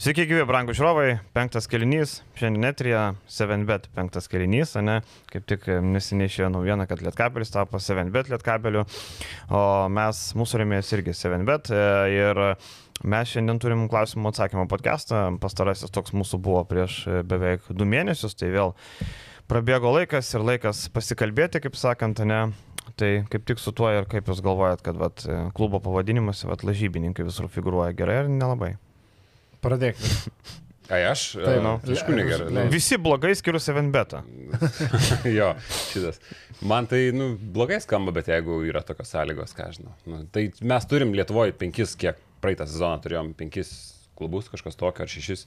Sveiki, gyvi, brangų žiūrovai, penktas kelinys, šiandien netrija 7bet penktas kelinys, ne, kaip tik neseniai išėjo naujiena, kad Lietkabelis tapo 7bet Lietkabeliu, o mes, mūsų remėjas irgi 7bet e, ir mes šiandien turim klausimų atsakymo podcastą, pastarasis toks mūsų buvo prieš beveik du mėnesius, tai vėl prabėgo laikas ir laikas pasikalbėti, kaip sakant, ne, Tai kaip tik su tuo ir kaip jūs galvojat, kad vat, klubo pavadinimas, vat, lažybininkai visur figuruoja gerai ar nelabai? Pradėkime. Ai aš? Tai, nu, aišku, negerai. Nu. Visi blogai skirius 7 betą. jo, šitas. Man tai, nu, blogai skamba, bet jeigu yra tokios sąlygos, ką žinau. Nu, tai mes turim Lietuvoje penkis, kiek praeitą sezoną turėjom penkis klubus, kažkas tokio ar šešis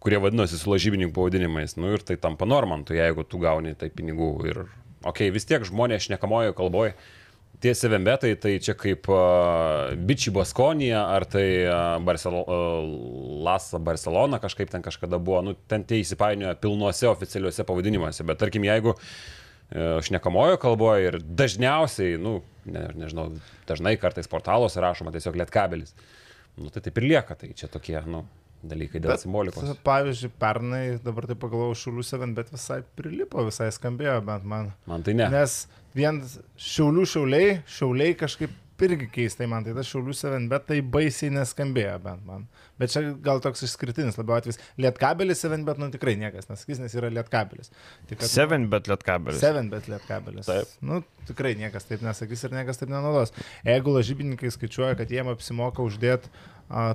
kurie vadinosi su lažybininkų pavadinimais. Nu ir tai tampa normantu, jeigu tu gauni tai pinigų. Ir, okei, okay, vis tiek žmonės šnekamojo kalboje tie sevembetai, tai čia kaip uh, Bičiai Baskonija, ar tai uh, Barcelo, uh, Lasa Barcelona kažkaip ten kažkada buvo, nu, ten tie įsipainioja pilnuose oficialiuose pavadinimuose, bet tarkim, jeigu uh, šnekamojo kalboje ir dažniausiai, nu, ne, nežinau, dažnai kartais portaluose rašoma tiesiog lietkabelis, nu, tai taip ir lieka, tai čia tokie, nu, dalykai dėl bet, simbolikos. Pavyzdžiui, pernai, dabar tai pagalvojau, šulių 7, bet visai prilipo, visai skambėjo, bent man. Man tai ne. Nes vien šiaulių šiauliai, šiauliai kažkaip irgi keistai man, tai tas šiaulių 7, bet tai baisiai neskambėjo bent man. Bet čia gal toks išskirtinis labiau atvejis. Lietkabelis 7, bet nu tikrai niekas nesakys, nes yra lietkabelis. 7, bet lietkabelis. 7, bet lietkabelis. Taip. Nu, tikrai niekas taip nesakys ir niekas taip nenaudos. Jeigu lažybininkai skaičiuoja, kad jiem apsimoka uždėti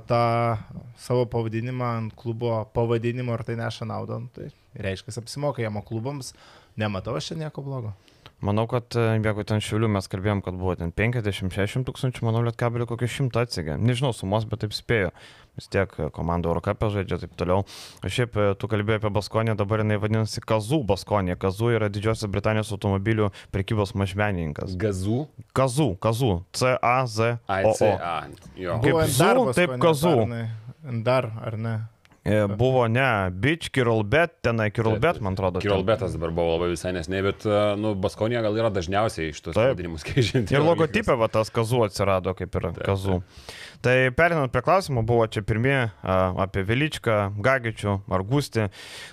tą savo pavadinimą ant klubo pavadinimo ir tai neša naudą, nu, tai reiškia, apsimoka o klubams nematau aš čia nieko blogo. Manau, kad e, jeigu ten šiulių mes kalbėjom, kad buvo ten 50-60 tūkstančių, manau, lietkabelį kokį šimtą atsigė. Nežinau sumos, bet taip spėjau. Vis tiek e, komanda Eurocapė žaidžia taip toliau. O šiaip e, tu kalbėjai apie Baskoniją, dabar jinai vadinasi Kazų Baskonija. Kazų yra Didžiosios Britanijos automobilių prekybos mažmenininkas. Gazų? Kazų, Kazų. C-A-Z-O. Kaip Kazų, taip Kazų. Dar, ar ne? E, buvo ne Bitch, Kirolbet, tenai Kirolbet, man atrodo. Kirolbetas dabar buvo labai visai nesnei, bet, e, nu, Baskonija gal yra dažniausiai iš tos pavadinimus keičianti. Ir logotipė va tas kazų atsirado, kaip ir kazų. Tai perinant prie klausimų, buvo čia pirmie apie Velyčką, Gagičių ar Gustį.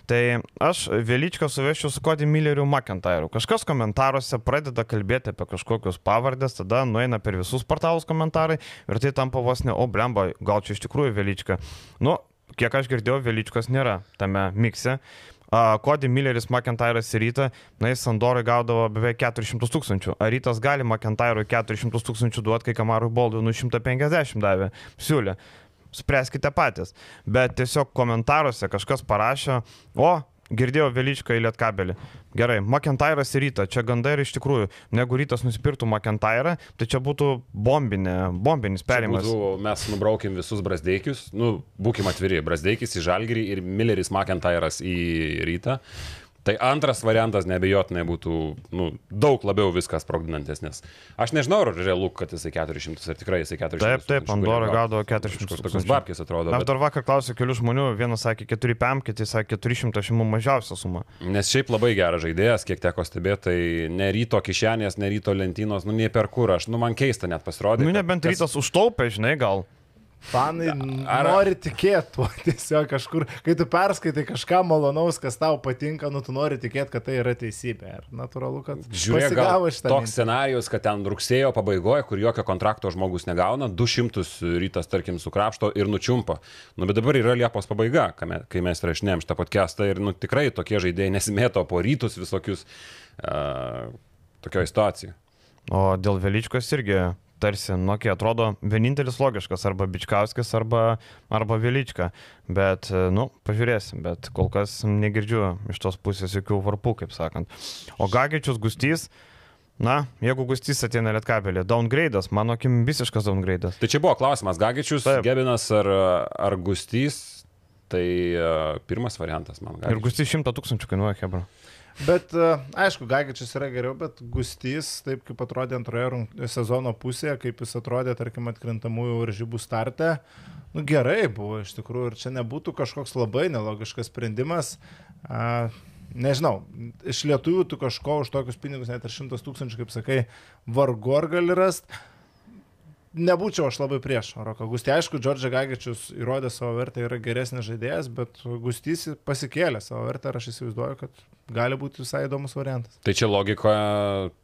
Tai aš Velyčką suvešiu su Kodi Milleriu McIntyre. Kažkas komentaruose pradeda kalbėti apie kažkokius pavardės, tada nueina per visus portalus komentarai ir tai tampa vos ne, o blemba, gal čia iš tikrųjų Velyčka. Nu, kiek aš girdėjau, Velyčkos nėra tame mikse. Kodi Milleris, McIntyre'as ir Ryta, na, jis Sandorai gaudavo beveik 400 tūkstančių. Ar Rytas gali McIntyre'ui 400 tūkstančių duoti, kai Kamarui Boldvinui 150 davė? Siūlė. Spręskite patys. Bet tiesiog komentaruose kažkas parašė, o, Girdėjau Velyčką į Lietkabelį. Gerai, McIntyre'as ir Ryta, čia gandai ir iš tikrųjų, negu Rytas nusipirktų McIntyre'ą, tai čia būtų bombinė, bombinis perimas. Būtų, mes nubraukim visus Brasdeikius, nu, būkim atviri, Brasdeikis į Žalgirį ir Milleris McIntyre'as į Rytą. Tai antras variantas nebejotinai būtų nu, daug labiau viskas sprogdinantis, nes aš nežinau, ar realu, kad jisai 400, ar tikrai jisai 400. Taip, taip, Pandora gaudavo 400. Tokius babkis atrodo. Aš bet... dar vakar klausiau kelių žmonių, vienas sakė 4 PM, kiti sakė 400, aš imu mažiausią sumą. Nes šiaip labai geras žaidėjas, kiek teko stebėti, tai ne ryto kišenės, ne ryto lentynos, nu nie per kur aš, nu man keista net pasirodė. Nu nebent kas... rytas užtaupė, žinai, gal. Fanai Ar... nori tikėti tuo tiesiog kažkur, kai tu perskaitai kažką malonaus, kas tau patinka, nu tu nori tikėti, kad tai yra teisybė. Ir natūralu, kad žiūrėk, toks mintį. scenarius, kad ten rugsėjo pabaigoje, kur jokio kontrakto žmogus negauna, 200 rytas, tarkim, sukrapšto ir nučiumpa. Nu, bet dabar yra Liepos pabaiga, kai mes rašinėm šitą podcastą ir nu, tikrai tokie žaidėjai nesimėto po rytus visokius uh, tokioje situacijoje. O dėl Velyčkos irgi tarsi, nu, kai atrodo vienintelis logiškas arba Bičkauskis arba, arba Vilička. Bet, nu, pažiūrėsim, bet kol kas negirdžiu iš tos pusės jokių varpų, kaip sakant. O Gagičius Gustys, Na, jeigu Gustys ateina Lietkabelį, downgrade'as, mano akim visiškas downgrade'as. Tai čia buvo klausimas, Gagičius, Taip. Gebinas ar, ar Gustys, tai uh, pirmas variantas man. Gagičius. Ir Gustys 100 tūkstančių kainuoja, Hebra. Bet e, aišku, Gagičius yra geriau, bet Gustys, taip kaip atrodė antroje sezono pusėje, kaip jis atrodė, tarkim, atkrintamųjų varžybų starte, nu gerai buvo iš tikrųjų ir čia nebūtų kažkoks labai nelogiškas sprendimas. A, nežinau, iš lietuvių tu kažko už tokius pinigus, net ir šimtas tūkstančių, kaip sakai, vargu ar gali rasti. Nebūčiau aš labai prieš Roką Gustį. Aišku, Džordžia Gagičius įrodė savo vertę, yra geresnis žaidėjas, bet Gustys pasikėlė savo vertę ir aš įsivaizduoju, kad gali būti visai įdomus variantas. Tai čia logika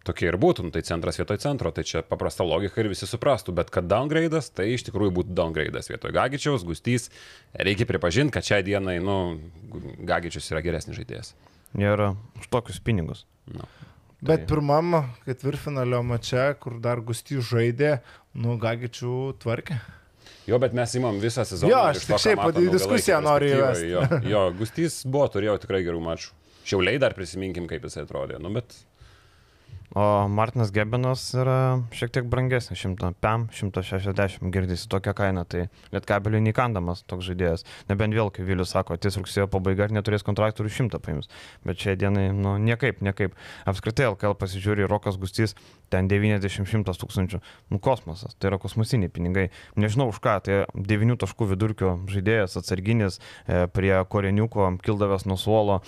tokia ir būtų, nu, tai centras vietoj centro, tai čia paprasta logika ir visi suprastų, bet kad downgrade'as, tai iš tikrųjų būtų downgrade'as vietoj Gagičiaus, Gustys, reikia pripažinti, kad šią dieną, nu, Gagičius yra geresnis žaidėjas. Ir už tokius pinigus. Nu. Bet tai. pirmam ketvirtfinalio mače, kur dar Gustys žaidė, nu, Gagičių tvarkė. Jo, bet mes įmam visą sezoną. Jo, aš tik šiaip į diskusiją noriu įvesti. Jo, jo, Gustys buvo, turėjo tikrai gerų mačų. Šiauliai dar prisiminkim, kaip jisai atrodė. Nu, bet O Martinas Gebenas yra šiek tiek brangesnis, 100 PM, 160 girdisi tokia kaina, tai net kabeliui neįkandamas toks žaidėjas. Nebent vėl, kai Vilius sako, ties rugsėjo pabaiga ir neturės kontraktų ir 100 paims. Bet šiai dienai, nu, niekaip, niekaip. Apskritai, LKL pasižiūri, Rokas Gustys, ten 90-100 tūkstančių. Nu, kosmosas, tai yra kosmosiniai pinigai. Nežinau už ką, tai 9 taškų vidurkio žaidėjas, atsarginis, e, prie koreniuko, kildavęs nuo suolo.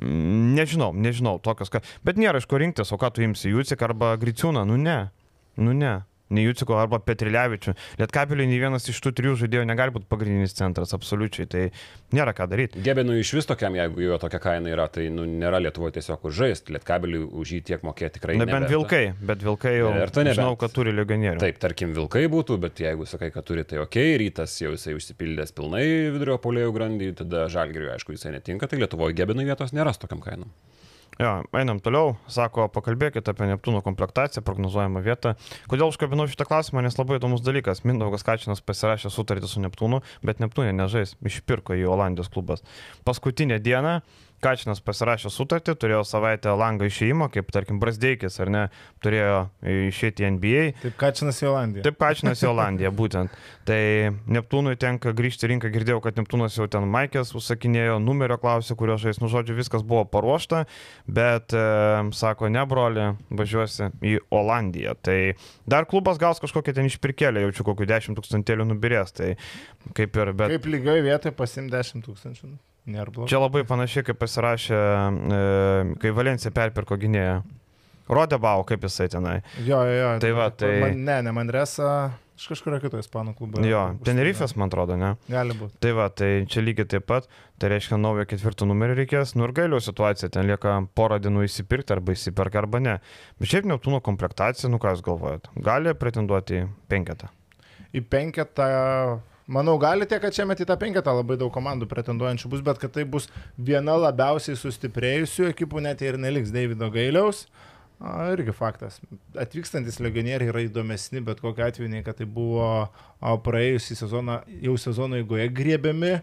Nežinau, nežinau, tokios, kad... Bet nėra iš ko rinktis, o ką tu imsi, Jūcik arba Griciūną, nu ne, nu ne nei Juciko arba Petrilevičių. Lietkabeliui nei vienas iš tų trijų žaidėjų negali būti pagrindinis centras, absoliučiai. Tai nėra ką daryti. Gebinui iš vis tokiam, jeigu jo tokia kaina yra, tai nu, nėra Lietuvoje tiesiog už žaisti. Lietkabeliui už jį tiek mokėti tikrai ne. Nebent vilkai, bet vilkai jau. Ir tai žinau, kad turi legionierių. Taip, tarkim, vilkai būtų, bet jeigu sakai, kad turi, tai ok, rytas jau jisai užsipildęs pilnai vidurio polėjų grandį, tada žalgiriui, aišku, jisai netinka, tai Lietuvoje Gebinui vietos nėra tokiam kainam. Jo, einam toliau. Sako, pakalbėkite apie Neptūno komplektaciją, prognozuojamą vietą. Kodėl užkabinau šitą klausimą, nes labai įdomus dalykas. Mindaugas Kačinas pasirašė sutartį su Neptūnu, bet Neptūnė nežais, išpirko į Olandijos klubas. Paskutinę dieną Kačinas pasirašė sutartį, turėjo savaitę langą išėjimo, kaip tarkim Brasdeikis, ar ne, turėjo išėti į NBA. Taip Kačinas į Olandiją. Taip Kačinas į Olandiją, būtent. Tai Neptūnui tenka grįžti rinką, girdėjau, kad Neptūnas jau ten Maikės užsakinėjo, numerio klausė, kurio žais, nu žodžiu, viskas buvo paruošta, bet e, sako, ne broli, važiuosi į Olandiją. Tai dar klubas gaus kažkokią ten išpirkėlę, jaučiu kokiu 10 tūkstantėlių nubirės. Tai kaip ir, bet... Kaip lygioje vietoje pasim 10 tūkstančių. Čia labai panašiai, kaip pasirašė, e, kai Valencija perpirko gynėją. Rodebau, kaip jisai tenai. Jo, jo, jo. Tai va, tai... Man, ne, ne Manresa, iš kažkurio kito ispanų klubo. Jo, Tenerifės, man atrodo, ne? Gali būti. Tai va, tai čia lygiai taip pat, tai reiškia naujo ketvirto numerį reikės, nu ir gailio situacija, ten lieka porą dienų įsipirkti arba įsiperka arba ne. Bet šiaip Neptūno komplektacija, nu ką jūs galvojat, gali pretenduoti į penketą? Į penketą Manau, gali tiek, kad čia metį tą penketą labai daug komandų pretenduojančių bus, bet kad tai bus viena labiausiai sustiprėjusių ekipų, net ir neliks Davido Gailiaus. A, irgi faktas. Atvykstantis legionieriai yra įdomesni, bet kokiu atveju, nei kad tai buvo praėjusį sezoną, jau sezono eigoje griebiami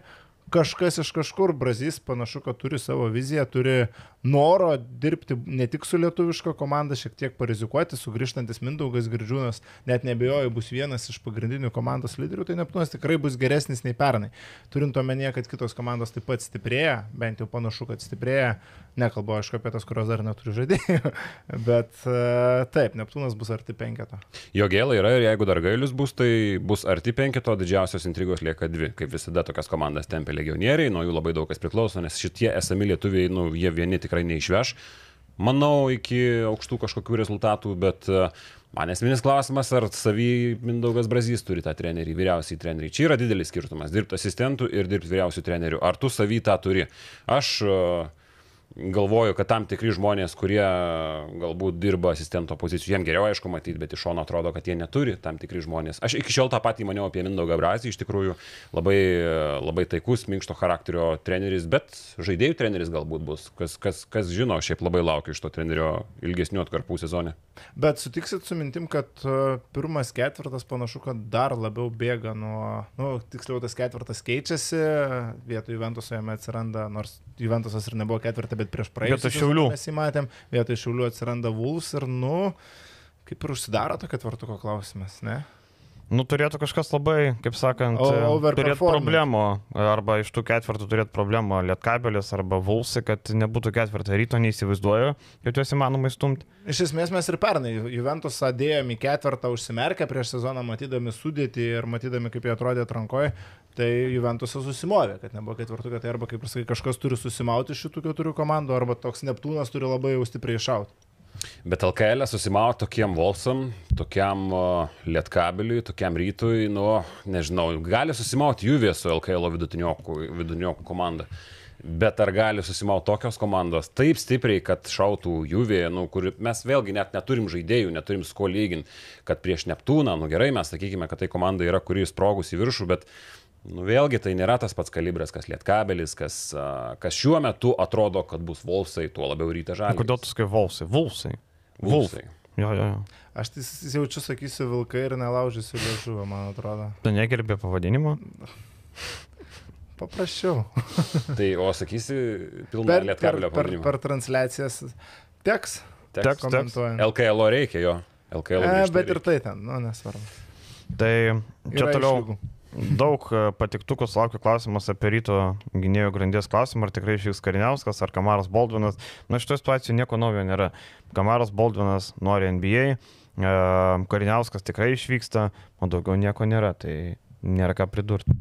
kažkas iš kažkur, Brazys panašu, kad turi savo viziją, turi noro dirbti ne tik su lietuviška komanda, šiek tiek parizikuoti, sugrįžtantis Mindaugas Girdžiūnas, net nebejoju, bus vienas iš pagrindinių komandos lyderių, tai Neptūnas tikrai bus geresnis nei pernai. Turint omenyje, kad kitos komandos taip pat stiprėja, bent jau panašu, kad stiprėja, nekalbu aišku apie tas, kurios dar neturi žaidėjų, bet uh, taip, Neptūnas bus arti penketo. Jo gėlai yra ir jeigu dar gailius bus, tai bus arti penketo, didžiausios intrigos lieka dvi, kaip visada tokias komandas tempia legionieriai, nuo jų labai daug kas priklauso, nes šitie esami lietuviai, nu, jie vieni tikrai neišveš. Manau, iki aukštų kažkokių rezultatų, bet e, man esminis klausimas, ar savy Mindaugas Brazys turi tą trenerį, vyriausiai trenerį. Čia yra didelis skirtumas - dirbti asistentų ir dirbti vyriausių trenerių. Ar tu savy tą turi? Aš uh, galvoju, kad tam tikri žmonės, kurie galbūt dirba asistento pozicijų, jiems geriau aišku matyti, bet iš šono atrodo, kad jie neturi tam tikri žmonės. Aš iki šiol tą patį maniau apie Mindaugą Brazį, iš tikrųjų labai, labai taikus, minkšto charakterio treneris, bet žaidėjų treneris galbūt bus. Kas, kas, kas žino, šiaip labai laukiu iš to trenerio ilgesnių atkarpų sezone. Bet sutiksit su mintim, kad e, pirmas ketvirtas panašu, kad dar labiau bėga nuo, nu, tiksliau tas ketvirtas keičiasi, vietoj Juventuso jame atsiranda, nors Juventusas ir nebuvo ketvirtas, bet prieš praėjusią šiaulių. mes jį matėm, vietoj šiaulių atsiranda Vuls ir, nu, kaip ir užsidaro to ketvirtuko klausimas, ne? Nu, turėtų kažkas labai, kaip sakant, turėti problemų, arba iš tų ketvirtų turėti problemų. Lietkabelis arba Vulsi, kad nebūtų ketvirtą ryto, neįsivaizduoju, kad juos įmanoma įstumti. Iš esmės mes ir pernai Juventusą dėjome į ketvirtą užsimerkę prieš sezoną, matydami sudėtį ir matydami, kaip jie atrodė atrankoje, tai Juventusas susimovė, kad nebuvo ketvirtų, kad tai arba, kaip ir sakai, kažkas turi susimauti šitų keturių komandų, arba toks Neptūnas turi labai jau stipriai iššauti. Bet LKL susimavo tokiem Volsam, tokiam uh, Lietkabiliui, tokiam rytui, nu, nežinau, gali susimauti Juvė su LKL vidutiniokų komanda. Bet ar gali susimauti tokios komandos taip stipriai, kad šautų Juvė, nu, kur mes vėlgi net neturim žaidėjų, neturim sko lyginti, kad prieš Neptūną, nu gerai, mes sakykime, kad tai komanda yra, kuri sprogus į viršų, bet Nu, vėlgi tai nėra tas pats kalibras, kas Lietkabelis, kas, kas šiuo metu atrodo, kad bus Volsai, tuo labiau ryta žalia. Kodėl tu sakai Volsai? Volsai. Volsai. Jo, jo, jo. Aš tai jaučiu, sakysiu, vilkai ir nelaužysiu liežuvą, man atrodo. Tu negerbė pavadinimo? Paprasčiau. tai, o sakysi, pilna per, Lietkabelio per, per, per transliacijas teks. Teks, teks. komentuojant. LKL reikia jo. LKL E, bet ir tai ten, nu, nesvarbu. Tai čia Yra toliau išlygų. Daug e, patiktukų sulaukiu klausimas apie ryto gynėjų grandies klausimą, ar tikrai išvyks Kariniauskas, ar Kamaras Baldvinas. Na, šitoje situacijoje nieko naujo nėra. Kamaras Baldvinas nori NBA, e, Kariniauskas tikrai išvyksta, o daugiau nieko nėra, tai nėra ką pridurti.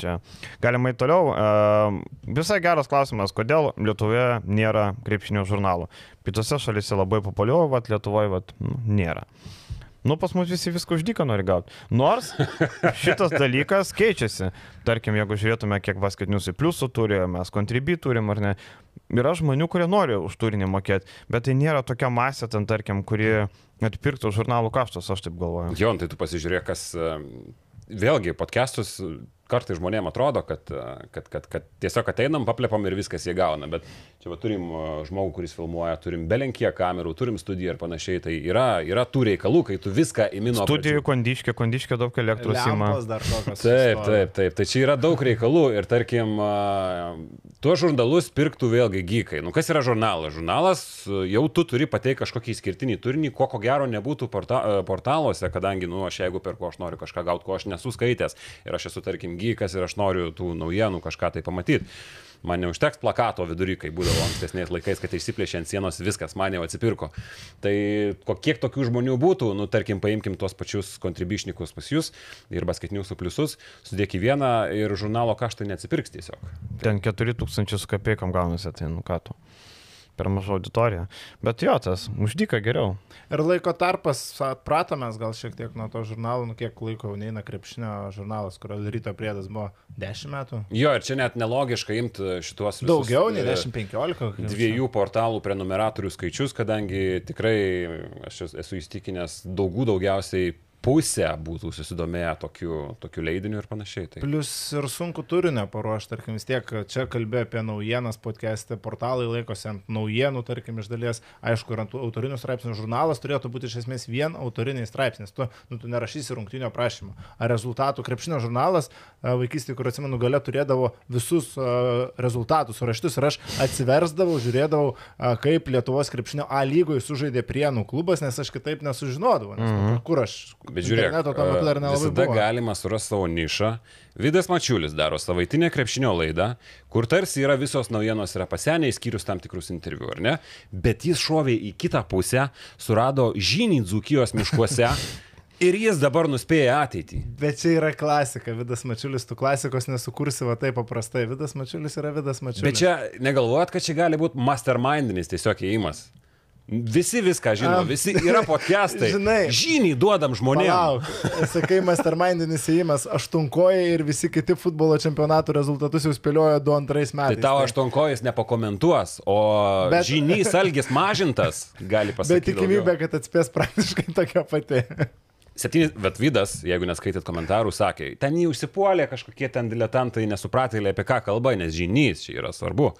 Čia. Galima į toliau. E, visai geras klausimas, kodėl Lietuvoje nėra krepšinio žurnalų. Kitose šalise labai populiaru, vat Lietuvoje vat, nu, nėra. Nu, pas mus visi viską uždyką nori gauti. Nors šitas dalykas keičiasi. Tarkim, jeigu žiūrėtume, kiek basketinius į pliusų turi, mes kontribį turim ar ne. Yra žmonių, kurie nori už turinį mokėti, bet tai nėra tokia masė, ten, tarkim, kuri atpirktų žurnalų kaštus, aš taip galvoju. Jon, tai tu pasižiūrėk, kas e, vėlgi podcastus kartai žmonėms atrodo, kad, e, kad, kad, kad tiesiog ateinam, paplepam ir viskas jie gauna, bet čia va, turim e, žmogų, kuris filmuoja, turim belenkiek kamerų, turim studiją ir panašiai, tai yra, yra tų reikalų, kai tu viską įmino. Studijų kondiškė, kondiškė daug elektros įma. Taip, stovi. taip, taip. Tai čia yra daug reikalų ir tarkim, a, tuos žurnalus pirktų vėlgi gykai. Nu kas yra žurnalas? Žurnalas jau tu turi pateikti kažkokį išskirtinį turinį, ko ko gero nebūtų porta, portaluose, kadangi, nu, aš jeigu perku, aš noriu kažką gauti, ko aš nesu skaitęs ir aš esu, tarkim, gykas ir aš noriu tų naujienų kažką tai pamatyti. Man neužteks plakato vidury, kai būdavo ankstesniais laikais, kad išsiplėšė ant sienos viskas, man jau atsipirko. Tai kiek tokių žmonių būtų, nu, tarkim, paimkim tuos pačius kontribišnikus pas jūs ir basketinius su pliusus, sudėk į vieną ir žurnalo kaštai neatsipirks tiesiog. Ten 4000 su kapeikom gaunasi, tai nu ką tu. Per mažą auditoriją. Bet jo, tas uždyka geriau. Ir laiko tarpas, pratomės gal šiek tiek nuo to žurnalo, nu kiek laiko jau neina krepšinio žurnalas, kurio ryto priedas buvo 10 metų. Jo, ir čia net nelogiška imti šituos visus, Daugiau nei e, 10-15. Dviejų portalų prenumeratorių skaičius, kadangi tikrai aš esu įstikinęs, daugų daugiausiai pusė būtų susidomėję tokiu, tokiu leidiniu ir panašiai. Tai. Plius ir sunku turinio paruošti, tarkim, vis tiek čia kalbėjo apie naujienas podcast'e, portalai laikosi ant naujienų, tarkim, iš dalies, aišku, ir ant autorinių straipsnių žurnalas turėtų būti iš esmės vien autoriniai straipsnis, tu, nu, tu nerašysi rungtinio prašymo. Ar rezultatų krepšinio žurnalas, vaikystėje, kur atsimenu, gale turėdavo visus uh, rezultatus suraštus ir aš atsiversdavau, žiūrėdavau, uh, kaip Lietuvos krepšinio A lygoje sužaidė Prienų klubas, nes aš kitaip nesužinodavau, nes mm -hmm. kur aš. Bet žiūrėk, visada buvo. galima surasti savo nišą. Vidas Mačiulis daro savaitinę krepšinio laidą, kur tarsi yra visos naujienos yra pasenę, išskyrus tam tikrus interviu, ar ne? Bet jis šovė į kitą pusę, surado žynį dzūkijos miškuose ir jis dabar nuspėja ateitį. Bet čia yra klasika, Vidas Mačiulis, tu klasikos nesukursi va taip paprastai. Vidas Mačiulis yra Vidas Mačiulis. Bet čia negalvojat, kad čia gali būti mastermindinis tiesiog įėjimas. Visi viską žino, Am. visi yra podcastai. Žinai. Žynį duodam žmonėms. Sakai, mastermindinis įėjimas, aštunkoji ir visi kiti futbolo čempionatų rezultatus jau spėliojo 2-2 Tai metais. tau aštuonkojas nepakomentuos, o Bet- žynys algis mažintas, gali pasakyti. Bet tikimybė, kad atspės praktiškai tokia pati. Septynis, bet Vydas, jeigu neskaitėt komentarų, sakė, ten jį užsipuolė kažkokie ten diletantai, nesupratėliai apie ką kalba, nes žynys čia yra svarbu.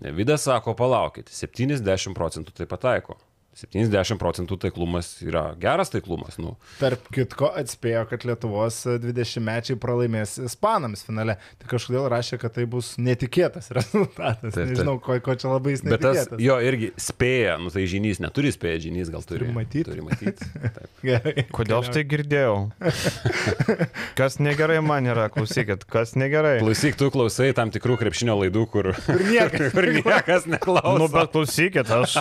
Vydas sako, palaukit, 70 procentų tai pataiko. 70 procentų taiklumas yra geras taiklumas. Nu. Tarp kitko atspėjo, kad Lietuvos 20-mečiai pralaimės Ispanams finale. Tai kažkodėl rašė, kad tai bus netikėtas rezultatas. Taip, taip. Nežinau, ko, ko čia labai jis Bet tas netikėtas. jo irgi spėja, nu tai žynys neturi spėję, žynys gal turi. Turi matyt. Turi matyti. Gerai. Kodėl aš tai girdėjau? Kas negerai man yra, klausykit, kas negerai. Klausyk, tu klausai tam tikrų krepšinio laidų, kur, Kur niekas. kur niekas neklauso. Nu, bet klausykit, aš.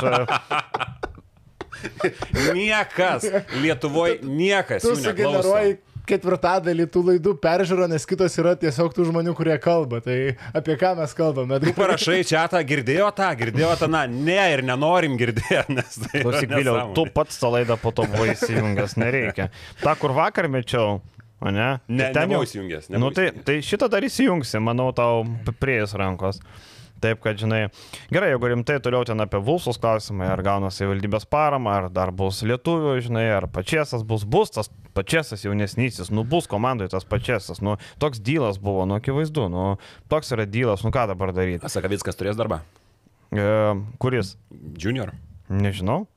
Niekas. Lietuvoje niekas Tu sugeneruoji ketvirtadalį tų laidų peržiūro, nes kitos yra tiesiog tų žmonių, kurie kalba. Tai apie ką mes kalbame? Tu parašai čia tą, girdėjo tą, girdėjo tą, na, ne ir nenorim girdėti, nes tai... Klausyk, Viliau, tu pats tą laidą po to buvai įsijungęs, nereikia. Ta, kur vakar mečiau, o ne? Ne, Tai nebuvau įsijungęs, Nu, tai, tai šitą dar įsijungsi, manau, tau prieis rankos. Taip, kad žinai, gerai, jeigu rimtai toliau ten apie Vulsus klausimai, ar gauna savivaldybės paramą, ar dar bus lietuvių, žinai, ar pačiasas bus, bus tas pačiasas jaunesnysis, nu bus komandoje tas pačiasas, nu toks dylas buvo, nu akivaizdu, nu toks yra dylas, nu ką dabar daryti. Sakavickas turės darbą. E, kuris? Junior. Nežinau.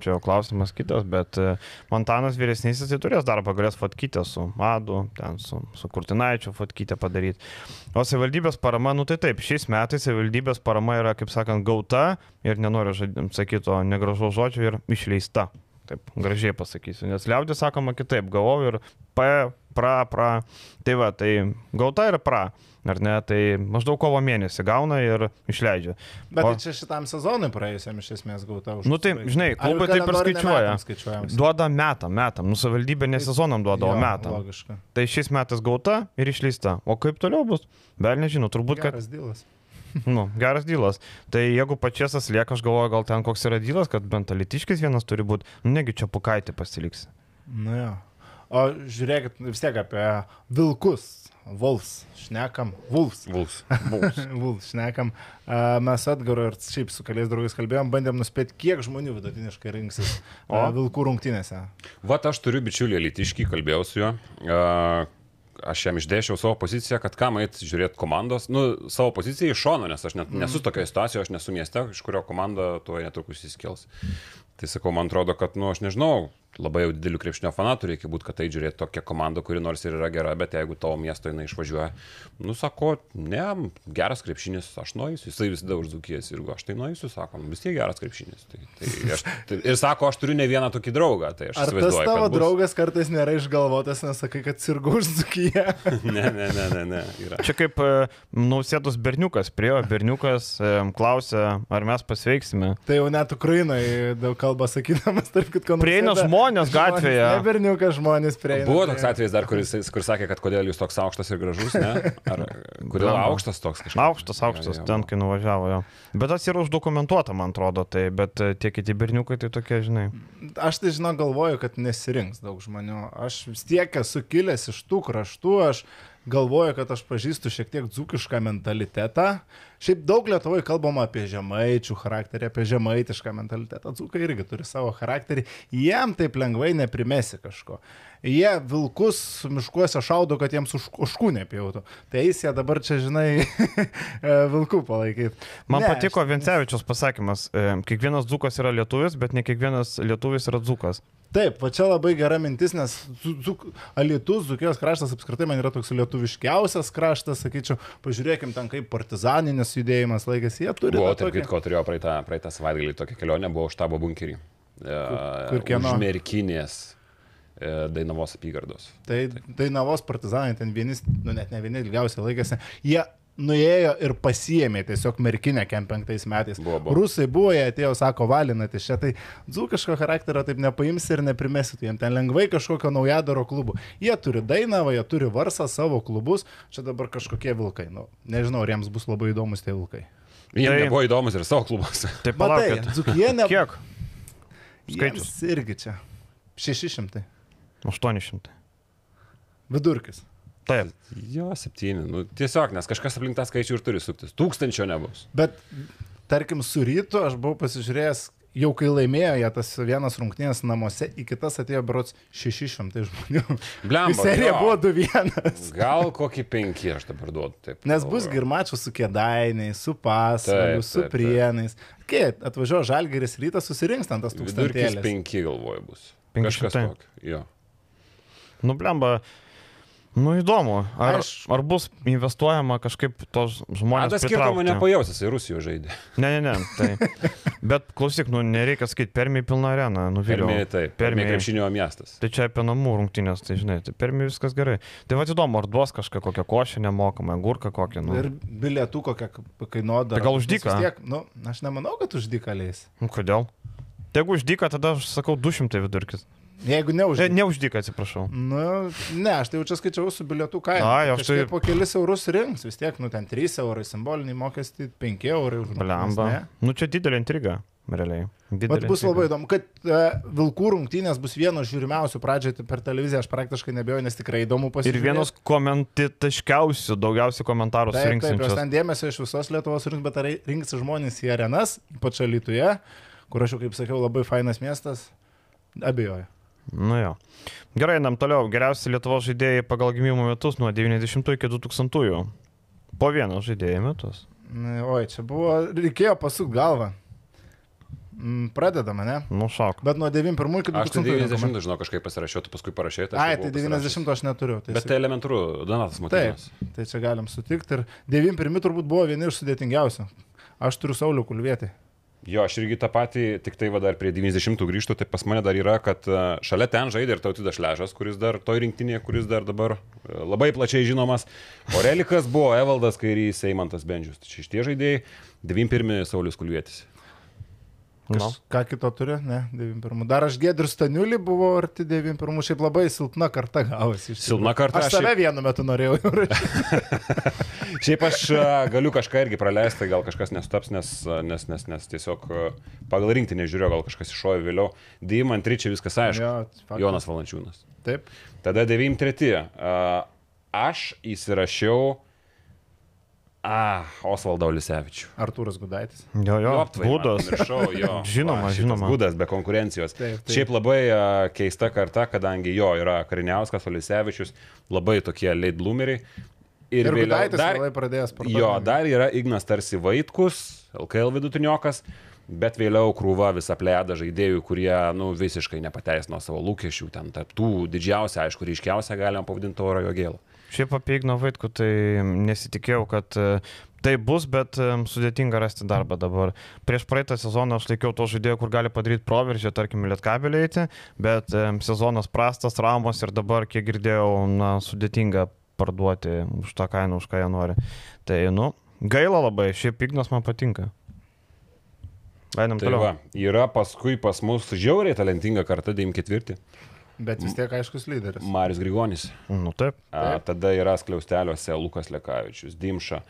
Čia jau klausimas kitas, bet e, Montanas vyresnysis tai turės darbą, galės fotkytę su Adu, ten su, su Kurtinaičiu fotkytę padaryti. O savivaldybės parama, nu tai taip, šiais metais savivaldybės parama yra, kaip sakant, gauta ir nenoriu sakyti to negražaus žodžio ir išleista. Taip, gražiai pasakysiu, nes liaudė sakoma kitaip, gavau ir P, pra, pra. Tai va, tai gauta ir pra. Ar ne, tai maždaug kovo mėnesį gauna ir išleidžia. Bet O- tai čia šitam sezonui praėjusiam iš esmės gauta už. Nu tai, žinai, klubai taip ir skaičiuoja. metam? Duoda metam, metam. Nu, savivaldybė ne sezonam duodavo Jo, metam. Logiška. Tai šiais metais gauta ir išleista. O kaip toliau bus? Vėl nežinau, turbūt, kad Geras dylas. nu, geras dylas. Tai jeigu pačiasas lieka, aš galvoju, gal ten koks yra dylas, kad bent alitiškis vienas turi būti. Nu, negi čia pukaitį pasiliks. Nu jo. O žiūrėkit vis tiek apie vilkus. Wolves, šnekam. Wolves. Vulfs. Wolves, šnekam. Mes atgaru ir šiaip su keliais draugais kalbėjom, bandėm nuspėti, kiek žmonių vidutiniškai rinksis O? vilkų rungtynėse. Vat aš turiu bičiulį Litiškį, kalbėjau su juo. A, Aš jam išdėšiau savo poziciją, kad kam eit žiūrėti komandos, nu, savo poziciją iš šono, nes aš net, nesu tokioje situacijoje, aš nesu mieste, iš kurio komanda tuo netrukus įskels. Tai sakau, man atrodo, kad, nu, aš nežinau, labai jau didelių krepšinio fanatų reikia būti, kad tai žiūrėti tokią komandą, kuri nors ir yra gera, bet jeigu tavo miesto jinai išvažiuoja, nu, sako, ne, geras krepšinis, aš nueisiu, jisai visada už dzukijas ir aš tai nueisiu, sako, nu, vis tiek geras krepšinis. Tai, tai aš, tai, ir sako, aš turiu ne vieną tokį draugą, tai aš Ar tas tavo bus- draugas kartais nėra išgalvotas, nes sakai, kad sirgu už dzukiją? Ne, ne, ne, ne, ne. Yra. Čia kaip e, nausėdus berniukas priejo, berniukas e, klausė, ar mes pasveiksime. tai jau net Ukrainai daug kalba sakydamas, tarp kitko. Prieina nausėda. Žmonės gatvėje. Ne berniukas žmonės prieina. Buvo toks atvejis dar, kuris, kur sakė, kad kodėl jūs toks aukštas ir gražus, ne? Ar kodėl aukštas toks kažkas? Aukštas, aukštas, ten kai nuvažiavo jo. Bet tas yra uždokumentuota, man atrodo, tai, bet e, tie kiti berniukai tai tokie, žinai. Aš tai žinau, galvoju, kad nesirinks daug žmonių. Aš vis tiek esu kilęs iš tų kraštų, aš galvoju, kad aš pažįstu šiek tiek dzukišką mentalitetą. Šiaip daug Lietuvoje kalbama apie žemaičių charakterį, apie žemaitišką mentalitetą. Dzukai irgi turi savo charakterį. Jiem taip lengvai neprimesi kažko. Jie vilkus miškuose šaudo, kad jiems už, užkų nepjautų. Tai eis jie dabar čia, žinai, vilkų palaikyti. Man Ne, patiko aš- Vincevičios pasakymas, e, kiekvienas dzukas yra lietuvis, bet ne kiekvienas lietuvis yra dzukas. Taip, va čia labai gera mintis, nes Dzuk, Alitus, Dzukijos kraštas apskritai man yra toks lietuviškiausias kraštas, sakyčiau, pažiūrėkim ten kaip partizaninis judėjimas laikėsi, jie turi. Buvo, tarp kitko, turėjo praeitą, praeitą savaitgalį tokią kelionę, buvo štabo bunkerį. kur kieno? Užmerkinės e, Dainavos apygardos. Tai Dainavos partizanai ten vieni, nu net ne vieni ilgiausiai laikėsi, jie nuėjo ir pasiemė tiesiog merkinę kem penktais metais. Buvo, buvo. Rusai buvo, jie atėjo, sako, valinat iš čia, tai dzūkiško charakterio taip nepaimsi ir neprimesi, tu jiem ten lengvai kažkokio naujadaro klubų. Jie turi Dainavą, jie turi Varsą savo klubus, čia dabar kažkokie vilkai, nu, nežinau, ar jiems bus labai įdomus tie vilkai. Jiems Tai- nebuvo įdomus ir savo klubuose. Tai Matai, palaukit. dzūkie ne... Kiek? Jiems skaičius? irgi čia. 600. 800. Vidurkis. Taip. Jo, septyni. Nu, tiesiog, nes kažkas aplink tą skaičių ir turi suktis. Tūkstančio nebus. Bet, tarkim, su rytu aš buvau pasižiūrėjęs, jau kai laimėjo jie tas vienas rungtynės namuose, į kitas atėjo berots 600 žmonių. Seriją jo. buvo 2-1. Gal kokį penki aš dabar duodu. Taip, Nes bus mačų su kėdainiais, su pasvaliu, su prienais. Kai atvažiuoja žalgeris rytas, susirinks ten tas tūkstantėlis. penki, galvoju, bus. Penki Kažkas šimtai. tokio. Jo. Nu, blemba. Nu, įdomu. Ar, Aš- ar bus investuojama kažkaip tos žmonės. Adas skirtumo nepajausis, jisai Rusijoje žaidė. Ne, ne, ne. Tai. Bet klausyk, nu, nereikia sakyti, permi pilna arena. Nu, Permi, Viliau. taip. Permi. Permi krepšinio miestas. Tai čia apie namų rungtynės, tai žinai, tai permi viskas gerai. Tai va įdomu, ar duos kažką, kokią košę nemokamą, gurką kokią. Nu. Ir bilietų kokią kainuoda. Tai gal už dyką? Nu, aš nemanau, kad už dyką leis. Nu, kodėl? Tai Jeigu uždyka, tada aš sakau 200 vidurkis. Jeigu E, neuždėk. Neuždyk, atsiprašau. Nu, ne, aš tai jau čia skaičiau su bilietų kaina. Ai, aš tai- po kelis eurus rinks, vis tiek, nu ten 3 eurai, simboliniai mokestį 5 eurai už Blemba. Nu čia didelė intriga, realiai. Bet bus labai įdomu, kad uh, Vilkų rungtynės bus vienos žiūrimiausių pradžioje per televiziją, aš praktiškai nebejoju, nes tikrai įdomu Ir pasižiūrėti. vienos komentitaškiausių, daugiausiai komentarų Taip, taip, surinksinčios. ten dėmesio iš visos Lietuvos rinks, bet ar rinks žmonės į arenas, ypač Alytuje, kur aš jau, kaip sakiau, labai fainas miestas, abejoju. Nu jo. Gerai, einam toliau. Geriausi Lietuvos žaidėjai pagal gimimo metus nuo 90 iki 2000. Po vieną žaidėjų metus. Oi, čia buvo, reikėjo pasukti galvą. Mm, Pradedame, ne? Nu šok. Bet nuo 91 iki 2000. Aš tai rinkome. 90 žinau kažkaip pasirašiau, tu paskui parašai. tai Ai, tai buvau pasirašęs. 90 aš neturiu. Tai Bet tai elementaru, Donatas Taip, Matinas. tai čia galim sutikti. Ir 91 turbūt buvo vieni iš sudėtingiausių. Aš turiu Saulių kulvietį. Jo, aš irgi tą patį, tik tai va dar prie 90 grįžtų, tai pas mane dar yra, kad e, šalia ten žaidė ir Tautidas Šležas, kuris dar toj rinktinėje, kuris dar dabar e, labai plačiai žinomas. O relikas buvo Evaldas Kairys, Eimantas Bendžius. Tai čia šitie žaidėjai, 91 Saulis Kulvietis. Nu. Kas, ką kito turi, ne, 91. Dar aš Gedrius Staniulį buvo arti 91, šiaip labai silpna karta gavosi. Silpna karta, Aš save šiaip- vienu metu norėjau jau rašyti. Šiaip aš galiu kažką irgi praleisti, gal kažkas nesustaps, nes, nes, nes, nes tiesiog pagal rinktinę žiūrėjau, gal kažkas iššovė vėliau. Dymant Ryčiai viskas aišku. Jo, faktas. Jonas Valančiūnas. Taip. Tada 93. A, Aš įsirašiau. A, Osvaldo Lisevičių. Artūras Gudaitis. Jo, jo. Lioptvai, man Būdas. pamiršau, jo. Žinoma, Va, žinoma. Būdas be konkurencijos. Taip, taip. Šiaip labai a, keista karta, kadangi jo yra Kariniauskas, Olisevičius, labai tokie late bloomeriai. Ir, ir vėliau Gudaitis dar, labai pradėjęs sportuoti. jo, dar yra Ignas tarsi Vaitkus, LKL vidutiniokas. Bet vėliau krūva visą plėdą žaidėjų, kurie nu, visiškai nepateisino savo lūkesčių. Ten tarp tų didžiausia, aišku, ryškiausia galima pavadinti oro jo gėlą. Šiaip apie Igno Vaitkų tai nesitikėjau, kad e, tai bus, bet e, sudėtinga rasti darbą dabar. Prieš praeitą sezoną aš laikiau to žaidėjo, kur gali padaryti proveržį, tarkim, lietkabelį eiti, bet e, sezonas prastas, traumos ir dabar, kiek girdėjau, na, sudėtinga parduoti už tą kainą, už ką jie nori. Tai, nu, gaila labai, šiaip Ignas man patinka. Einam Tai toliau. va, yra paskui pas mus žiauriai talentinga karta 94. Bet vis tiek aiškus lyderis. Marius Grigonis. Nu taip. A, tada yra skliausteliuose Lukas Lekavičius, Dimša.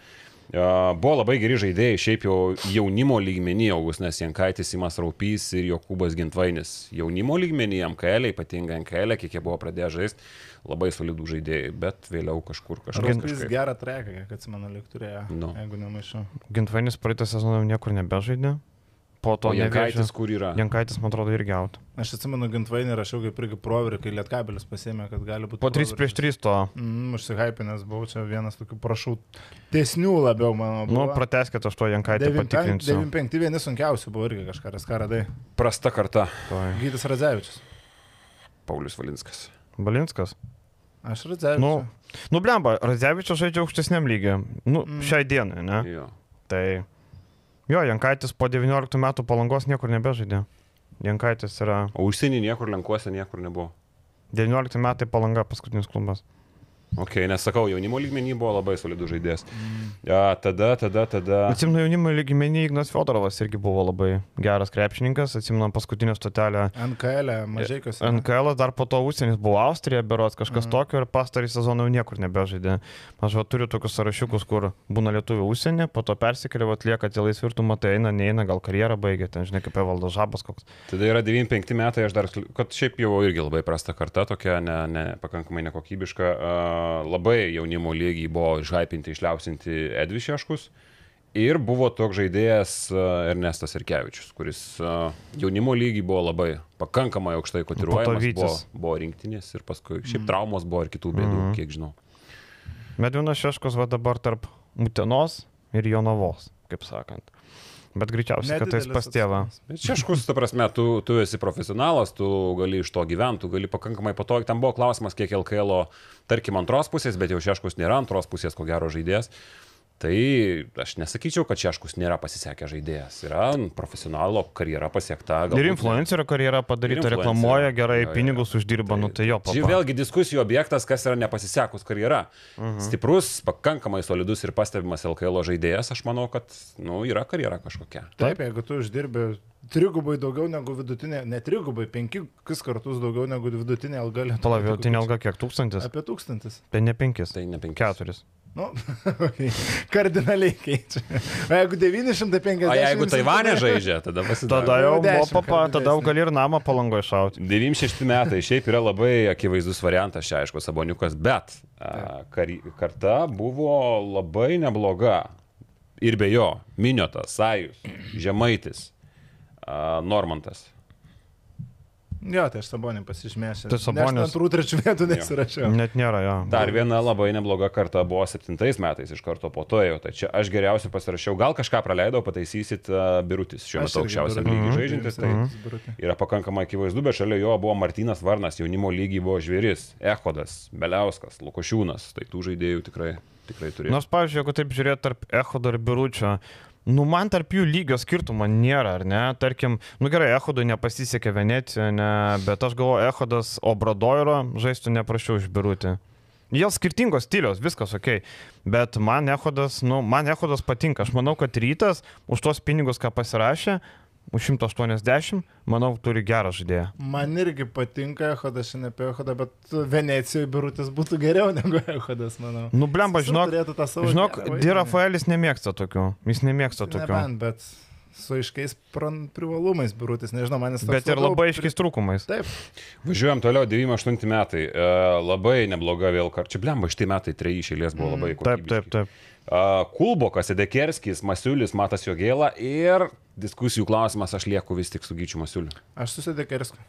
A, Buvo labai geri žaidėjai, šiaip jau jaunimo lygmenį Augustinas Jankaitis, Simas Raupys ir Jokūbas Gintvainis. Jaunimo lygmenį MKL, ypatingai MKL, kiek jie buvo pradėję žaisti, labai solidų žaidėjai, bet vėliau kažkur kažkas. Raupys gerą treką, kiek atsimenu, lik turėjo. Nu. Jeigu nemaišau. Gintvainis praeitą sezoną niekur nebežaidė. Po to Jankaitis kur yra? Jankaitis, man atrodo, irgi out. Aš atsimenu, gintvainį rašiau kaip irgi proverį, kai lietkabelis pasėmė, kad gali būti. Po 3 prieš 3 to. Mm, užsihypinęs buvau čia vienas tokių prašau tiesnių labiau mano. Nu, buvo. prateskite, aš to Jankaitį 95 patikrinsiu. 95 vieni sunkiausių buvo irgi kažką, ką radai. Prasta karta. Tuoj. Gytis Radzevičius. Paulius Valinskas. Balinskas. Aš Radzevičius. Nu, nu blemba, Radzevičius žaidžia aukštesniam lygiui. Nu, mm. šiai dienai, ne? Jo. Tai jo, Jankaitis po 19 metų palangos niekur nebežaidė. Jankaitis yra O užsienį niekur lenkuose niekur nebuvo. 19 metai palanga paskutinis klubas. Ok, nes sakau, jaunimo lygmenį buvo labai solidų žaidėjas. Ja, tada, tada, tada. Atsimenu jaunimo lygmenį Ignas Fiodorovas irgi buvo labai geras krepšininkas, atsimenu paskutinę stotelę NKL, mažaikiuose. NKL dar po to užsienis buvo Austrija, berots kažkas mm. tokio ir pastarį sezoną jau niekur nebežaidė. Aš va, turiu tokius sąrašiukus, kur būna lietuvių užsienį, po to persikėlė, atlieka tie laisvirtumą, tai eina, neina, gal karjerą baigia, ten žinai, kaip Evaldas Žabas koks. Tada yra 95 metai, aš dar, kad šiaip jau irgi labai prasta karta, tokia ne, ne, pakankamai nekokybiška. Uh, labai jaunimo lygiai buvo išhypinti, išliausinti Edvišeškus. Ir buvo toks žaidėjas uh, Ernestas Irkevičius, kuris uh, jaunimo lygiai buvo labai pakankamai aukštai kotiruojamas. Buvo, buvo rinktinės ir paskui šiaip traumos buvo ir kitų bėdų, Mhm. kiek žinau. Medvinas Šeškus va dabar tarp Utenos ir Jonavos, kaip sakant. Bet greičiausiai, kad tai pas tėvą. Šeškus, ta prasme, tu, tu esi profesionalas, tu gali iš to gyventi, tu gali pakankamai patogiai. Tam buvo klausimas, kiek LKL, tarkim, antros pusės, bet jau Šeškus nėra antros pusės, ko gero žaidėjas. Tai aš nesakyčiau, kad Šeškus nėra pasisekęs žaidėjas. Yra profesionalo karjera pasiekta. Ir influencerio karjera padaryta, reklamuoja gerai, jo, pinigus jo. uždirba, tai, nu tai jo. Papa. Čia vėlgi diskusijų objektas, kas yra nepasisekus karjera. Uh mhm. -huh. Stiprus, pakankamai solidus ir pastebimas LKL žaidėjas, aš manau, kad nu, yra karjera kažkokia. Taip, jeigu tu uždirbi trigubai daugiau negu vidutinė, ne trigubai, penkis kartus daugiau negu vidutinė alga. Pala, vidutinė alga kiek tūkstantis? Apie tūkstantis. Tai ne penkis. Tai ne penkis. Keturis. Nu, kardinaliai keičia. O jeigu 950. O jeigu Taivanė žaidžia, tada pasidaro. Tada jau buvo papa, tada jau gali ir namą palangoje šauti. 96 metai šiaip yra labai akivaizdus variantas, čia aišku, Saboniukas, bet a, kar, karta buvo labai nebloga. Ir be jo, Miniotas, Sajus, Žemaitis, a, Normantas. Jo, tai aš sabonį pasižymėsiu. Tai sabonės. Antrų, trečių vietų nesirašiau. Net nėra jo. Dar viena labai nebloga karta buvo septintais metais iš karto po to jau. Tai čia aš geriausiai pasirašiau. Gal kažką praleidau, pataisysit uh, Birutis. Šiuo metu aukščiausiam lygiui žaidžiantis. Tai mhm. yra pakankamai akivaizdu, bet šalia jo buvo Martinas Varnas, jaunimo lygiai buvo Žvėris, Ehodas, Beliauskas, Lukošiūnas. Tai tų žaidėjų tikrai, tikrai turėjo. Nors, pavyzdžiui, jeigu taip žiūrėt tarp Ehodo ir Biručio, Nu, man tarp jų lygio skirtumo nėra, ar ne? Tarkim, nu gerai, Ehodui nepasisekė Venecijoje, ne, bet aš galvoju, Ehodas Obradoiro žaistų neprašiau išbirūti. Jie skirtingos stilios, viskas ok. Bet man Ehodas, nu, man Ehodas patinka. Aš manau, kad rytas už tos pinigus, ką pasirašė, už 180, manau, turi gerą žaidėją. Man irgi patinka Ehodas, šiandien apie Ehodą, bet Venecijoje birutis būtų geriau negu Ehodas, manau. Nu, blemba, žinok, žinok Di Rafaelis nemėgsta tokių. Jis nemėgsta tokių. Nebent, bet su aiškiais privalumais birutis, nežinau, manęs. Bet ir labai aiškiais trūkumais. Taip. Važiuojam toliau, 98 metai. E, labai nebloga vėl karčia. Blemba, šitie metai treji išėlės buvo labai mm. kokybiški. Taip, taip, taip. Kulbokas, Edekerskis, Masiulis, Matas Jogėla ir diskusijų klausimas, aš lieku vis tik su Gyčiu Masiuliu. Aš su Edekerskiu.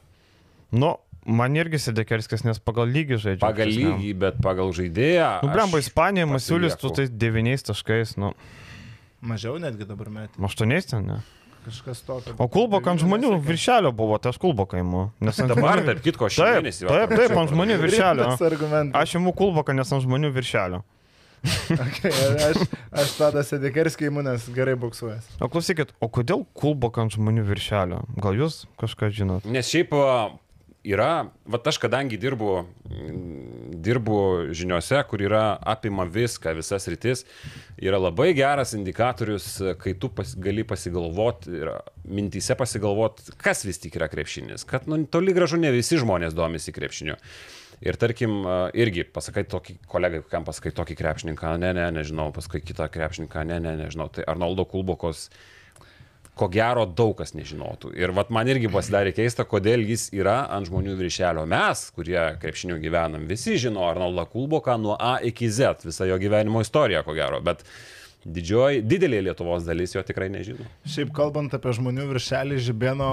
Nu, man irgi Sedekerskis, nes pagal lygį žaidžia. Pagal lygį, bet pagal žaidėją. Nu, blemba, Ispanija, Masiulis, tu tais devyniais taškais, nu. Mažiau netgi dabar metė. Aštuoniais ten, ne? Kažkas tokio. O kulbok ant žmonių viršelio buvo, tai aš kulboką imu. Nes dabar, tarp kitko, aš taip, taip, taip, ant žmonių viršelio. Aš imu kulboką, nes ant žmonių viršelio. okay, aš, aš tada sėdėkerskiai įmonės gerai buksuojas. O klausykit, o kodėl kulbok ant žmonių viršelio? Gal jūs kažką žinot? Nes šiaip yra, va aš kadangi dirbu, dirbu žiniuose, kur yra apima viską, visas rytis, yra labai geras indikatorius, kai tu pas, gali pasigalvoti ir mintyse pasigalvoti, kas vis tik yra krepšinis. Kad nu, toli gražu ne visi žmonės domisi krepšiniu. Ir tarkim, irgi pasakai tokį kolegai, kokiam pasakai tokį krepšininką, ne, ne, nežinau, paskui kitą krepšininką, ne, ne, nežinau. Tai Arnoldo Kulbokos, ko gero, daug kas nežinotų. Ir vat man irgi pasidarė keista, kodėl jis yra ant žmonių viršelio. Mes, kurie krepšinių gyvenam, visi žino Arnoldą Kulboką nuo A iki Z, visą jo gyvenimo istoriją, ko gero. Bet didžioji, didelė Lietuvos dalis jo tikrai nežino. Šiaip kalbant apie žmonių viršelį, Žibėno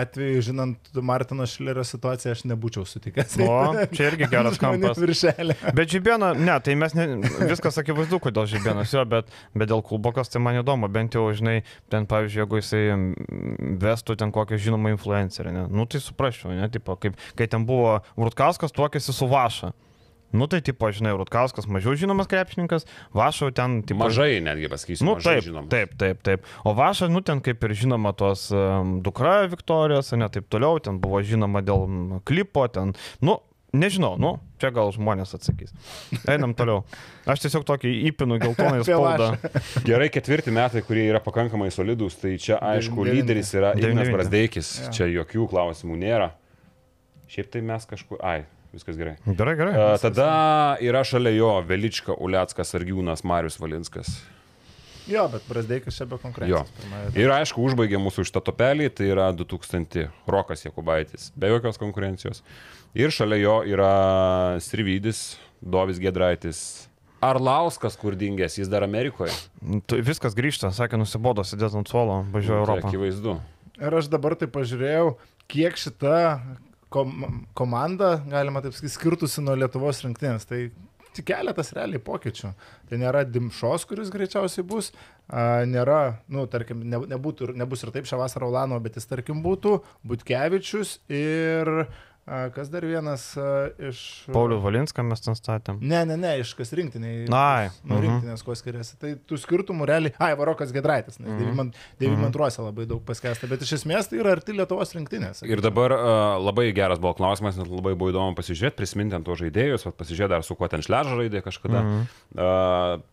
atveju, žinant Martino Šilerio situaciją, aš nebūčiau sutikęs. O, čia irgi geras kampas. Viršelį. Bet Žibėno, ne, tai mes ne, viskas akivaizdu, kodėl Žibėnas jo, bet, bet dėl klubokas tai man įdomu, bent jau, žinai, ten, pavyzdžiui, jeigu jisai vestų ten kokią žinomą influencerį, ne, nu tai suprasčiau, ne, tipo, kaip, kai ten buvo Vrutkauskas tuokėsi su Vaša. Nu tai, tipo, žinai, Rutkauskas mažiau žinomas krepšininkas, Vašau ten, tipo... Mažai netgi pasakysiu. Nu, taip, žinomas. taip, taip, taip. O Vaša, nu ten kaip ir žinoma tos um, dukra Viktorijos, ne taip toliau, ten buvo žinoma dėl klipo, ten, nu, nežinau, nu, čia gal žmonės atsakys. Einam toliau. Aš tiesiog tokį įpinu geltoną spaudą. Gerai, ketvirti metai, kurie yra pakankamai solidus, tai čia aišku, lyderis yra Ignas Brasdeikis, ja. čia jokių klausimų nėra. Šiaip tai mes kažkur, ai, viskas gerai. Gerai, gerai. Uh, tada yra šalia jo Velička, Uliackas, Argiūnas, Marius Valinskas. Jo, bet Brasdeikas čia be konkurencijos. Ir aišku, užbaigė mūsų šitą topelį, tai yra 2000 Rokas Jekubaitis, be jokios konkurencijos. Ir šalia jo yra Srivydis, Dovis Gedraitis, Arlauskas kur dingęs, jis dar Amerikoje. Tu, viskas grįžta, sakė, nusibodo sėdėti ant suolo, važiuoja nu, Europą. Tai akivaizdu. Ir aš dabar tai pažiūrėjau, kiek šita kom, komanda, galima taip sakyti, skirtusi nuo Lietuvos rinktinės. Tai tik keletas realiai pokyčių. Tai nėra Dimšos, kuris greičiausiai bus, nėra, nu, tarkim, ne, nebūtų, nebus ir taip šią vasarą Ulano, bet jis, tarkim, būtų Butkevičius ir A, Kas dar vienas iš... Paulius Valinską mes ten statėm. Ne, ne, ne, iš kas rinktiniai. Ai, Nuo mhm. rinktinės kuo skiriasi. Tai tų skirtumų realiai. Ai, Varokas Gedraitas, nes Mhm. 92 labai daug paskesta, bet iš esmės tai yra arti Lietuvos rinktinės. Ir dabar uh, labai geras buvo klausimas, net labai buvo įdomu pasižiūrėti, prisiminti ant to žaidėjus, vat pasižiūrėti dar su kuo ten šležą žaidė kažkada. Mhm. Uh,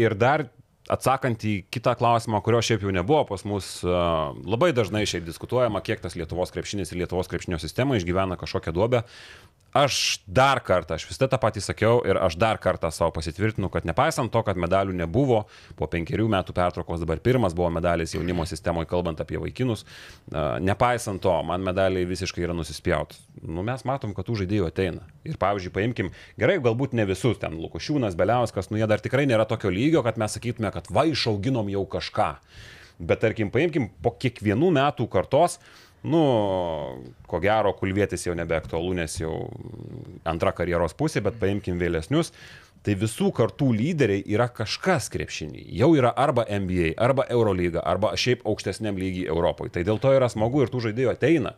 ir dar atsakant į kitą klausimą, kurio šiaip jau nebuvo pas mus, uh, labai dažnai šiaip diskutuojama, kiek tas Lietuvos krepšinis ir Lietuvos krepšinio sistema išgyvena kažkokią duobę. Aš dar kartą, aš vis tą patį sakiau ir aš dar kartą savo pasitvirtinu, kad nepaisant to, kad medalių nebuvo, po penkerių metų pertraukos dabar pirmas buvo medalis jaunimo sistemoje, kalbant apie vaikinus, nepaisant to, man medaliai visiškai yra nusispjaut. Nu, mes matom, kad tų žaidėjų ateina. Ir pavyzdžiui, paimkim, gerai, galbūt ne visus, ten Lukošiūnas, Beliauskas, nu jie dar tikrai nėra tokio lygio, kad mes sakytume, kad va išauginom jau kažką. Bet tarkim, paimkim po kiekvienų metų kartos, nu, ko gero, kulvėtis jau nebeaktualu, nes jau antra karjeros pusė, bet paimkim vėlesnius. Tai visų kartų lyderiai yra kažkas krepšinį. Jau yra arba NBA, arba Eurolyga, arba šiaip aukštesniam lygiai Europoje. Tai dėl to yra smagu ir tų žaidėjų ateina.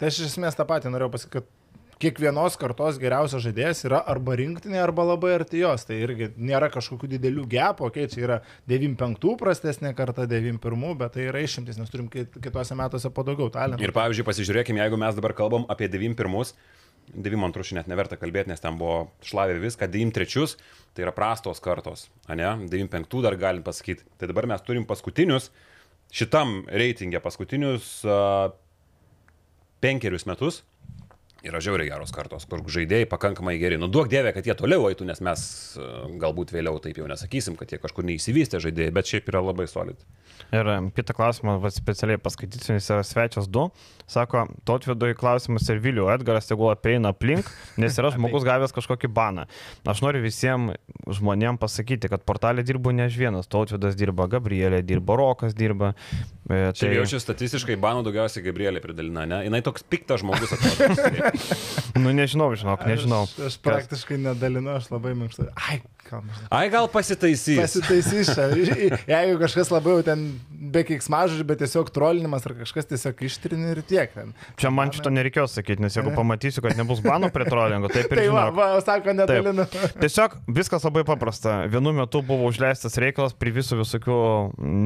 Tai aš iš esmės tą patį norėjau pasakyti, kad kiekvienos kartos geriausias žaidėjas yra arba rinktinė, arba labai arti jos. Tai irgi nėra kažkokių didelių gepų, okei, okay, čia yra 95 prastesnė karta, 91, bet tai yra išimtis, nes turim kit- kitose metuose po daugiau talentų. Ir pavyzdžiui, pasižiūrėkime, jeigu mes dabar kalbam apie 91, 92 šiandien net neverta kalbėti, nes ten buvo šlavė viską, 93 tai yra prastos kartos, ne, 95 dar galim pasakyti. Tai dabar mes turim paskutinius, šitam reitingė paskutinius uh, penkerius metus. Yra žiauriai geros kartos, kur žaidėjai pakankamai geri. Nu, duok dievė, kad jie toliau eitų, nes mes e, galbūt vėliau taip jau nesakysim, kad jie kažkur neįsivystė žaidėjai, bet šiaip yra labai solid. Ir em, kitą klausimą va, specialiai paskaitysiu, nes yra svečias 2. Sako, Totvidui klausimas ir Viliu, Edgaras tegul apeina aplink, nes yra žmogus gavęs kažkokį baną. Aš noriu visiems žmonėms pasakyti, kad portalė dirbu ne aš vienas. Totvidas dirba, Gabrielė dirba, Rokas dirba. E, Tai jau šis statistiškai banų daugiausiai Gabrielė pridalina, ne? Jis toks piktas žmogus atrodo. Nu nežinau, žinok, nežinau. Aš, aš praktiškai nedalinu, aš labai minkštai. Ai, maždaug. Ai, gal pasitaisys. Pasitaisys. Jeigu kažkas labiau ten be kiksmažodžių, bet tiesiog trolinimas ar kažkas tiesiog ištrini ir tiek. Ten. Čia man šito nereikėjo sakyti, nes jeigu pamatysiu, kad nebus banų prie trolingo, taip ir Tai va, žinok. va, sako, nedalinu. Tiesiog viskas labai paprasta. Vienu metu buvo užleistas reikalas prie visų visokių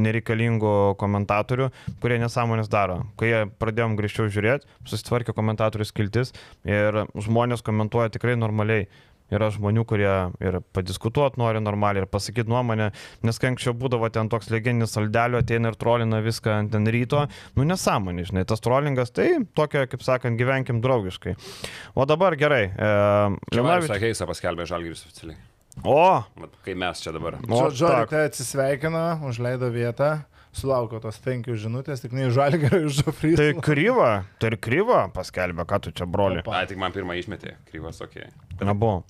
nereikalingų komentatorių, kurie nesąmonės daro. Kai pradėjom grįžčiau žiūrėti, susitvarkė komentatorių skiltis ir žmonės komentuoja tikrai normaliai. Yra žmonių, kurie ir padiskutuoti nori normaliai, ir pasakyti nuomonę, nes kai anksčiau būdavo ten toks legendinis saldelio, ateina ir trolina viską ant ten ryto, nu nesąmonė, žinai, tas trolingas, tai tokia, kaip sakant, gyvenkim draugiškai. O dabar gerai. E, Marius Heisa paskelbė Žalgiris oficialiai. O, Kai mes čia dabar. O. Žodžiu, atsisveikino, užleido vietą, sulaukė tos penkių žinutės, tik ne iš žalgerio, iš žofrys. Tai kryva, tai ir kryva paskelbė, ką tu čia broli. A, tik man pirmą išmetė, kryvas, okei. Okay. Nebuvo.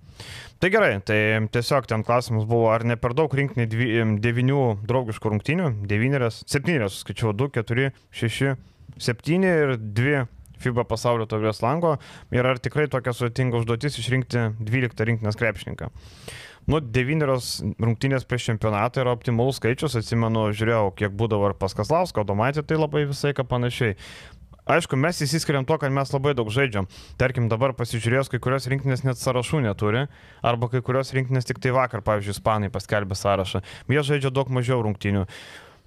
Tai gerai, tai tiesiog ten klausimas buvo, ar ne per daug rinkti devinių draugiškų rungtynių, devynerias, septynerias, skaičiau, 2, 4, 6, 7 ir 2 FIBA pasaulio taurės lango ir ar tikrai tokia sudėtinga užduotis išrinkti 12 rinktinės krepšininką. Nu, devynerios rungtynės prieš čempionatą yra optimalus skaičius, atsimenu, žiūrėjau, kiek būdavo ir pas Kaslauską, Domatė, tai labai visai ką panašiai. Aišku, mes įsiskiriam to, kad mes labai daug žaidžiam. Tarkim, dabar pasižiūrėjus, kai kurios rinktinės net sąrašų neturi, arba kai kurios rinktinės tik tai vakar, pavyzdžiui, Ispanai paskelbė sąrašą. Jie žaidžia daug mažiau rungtynių.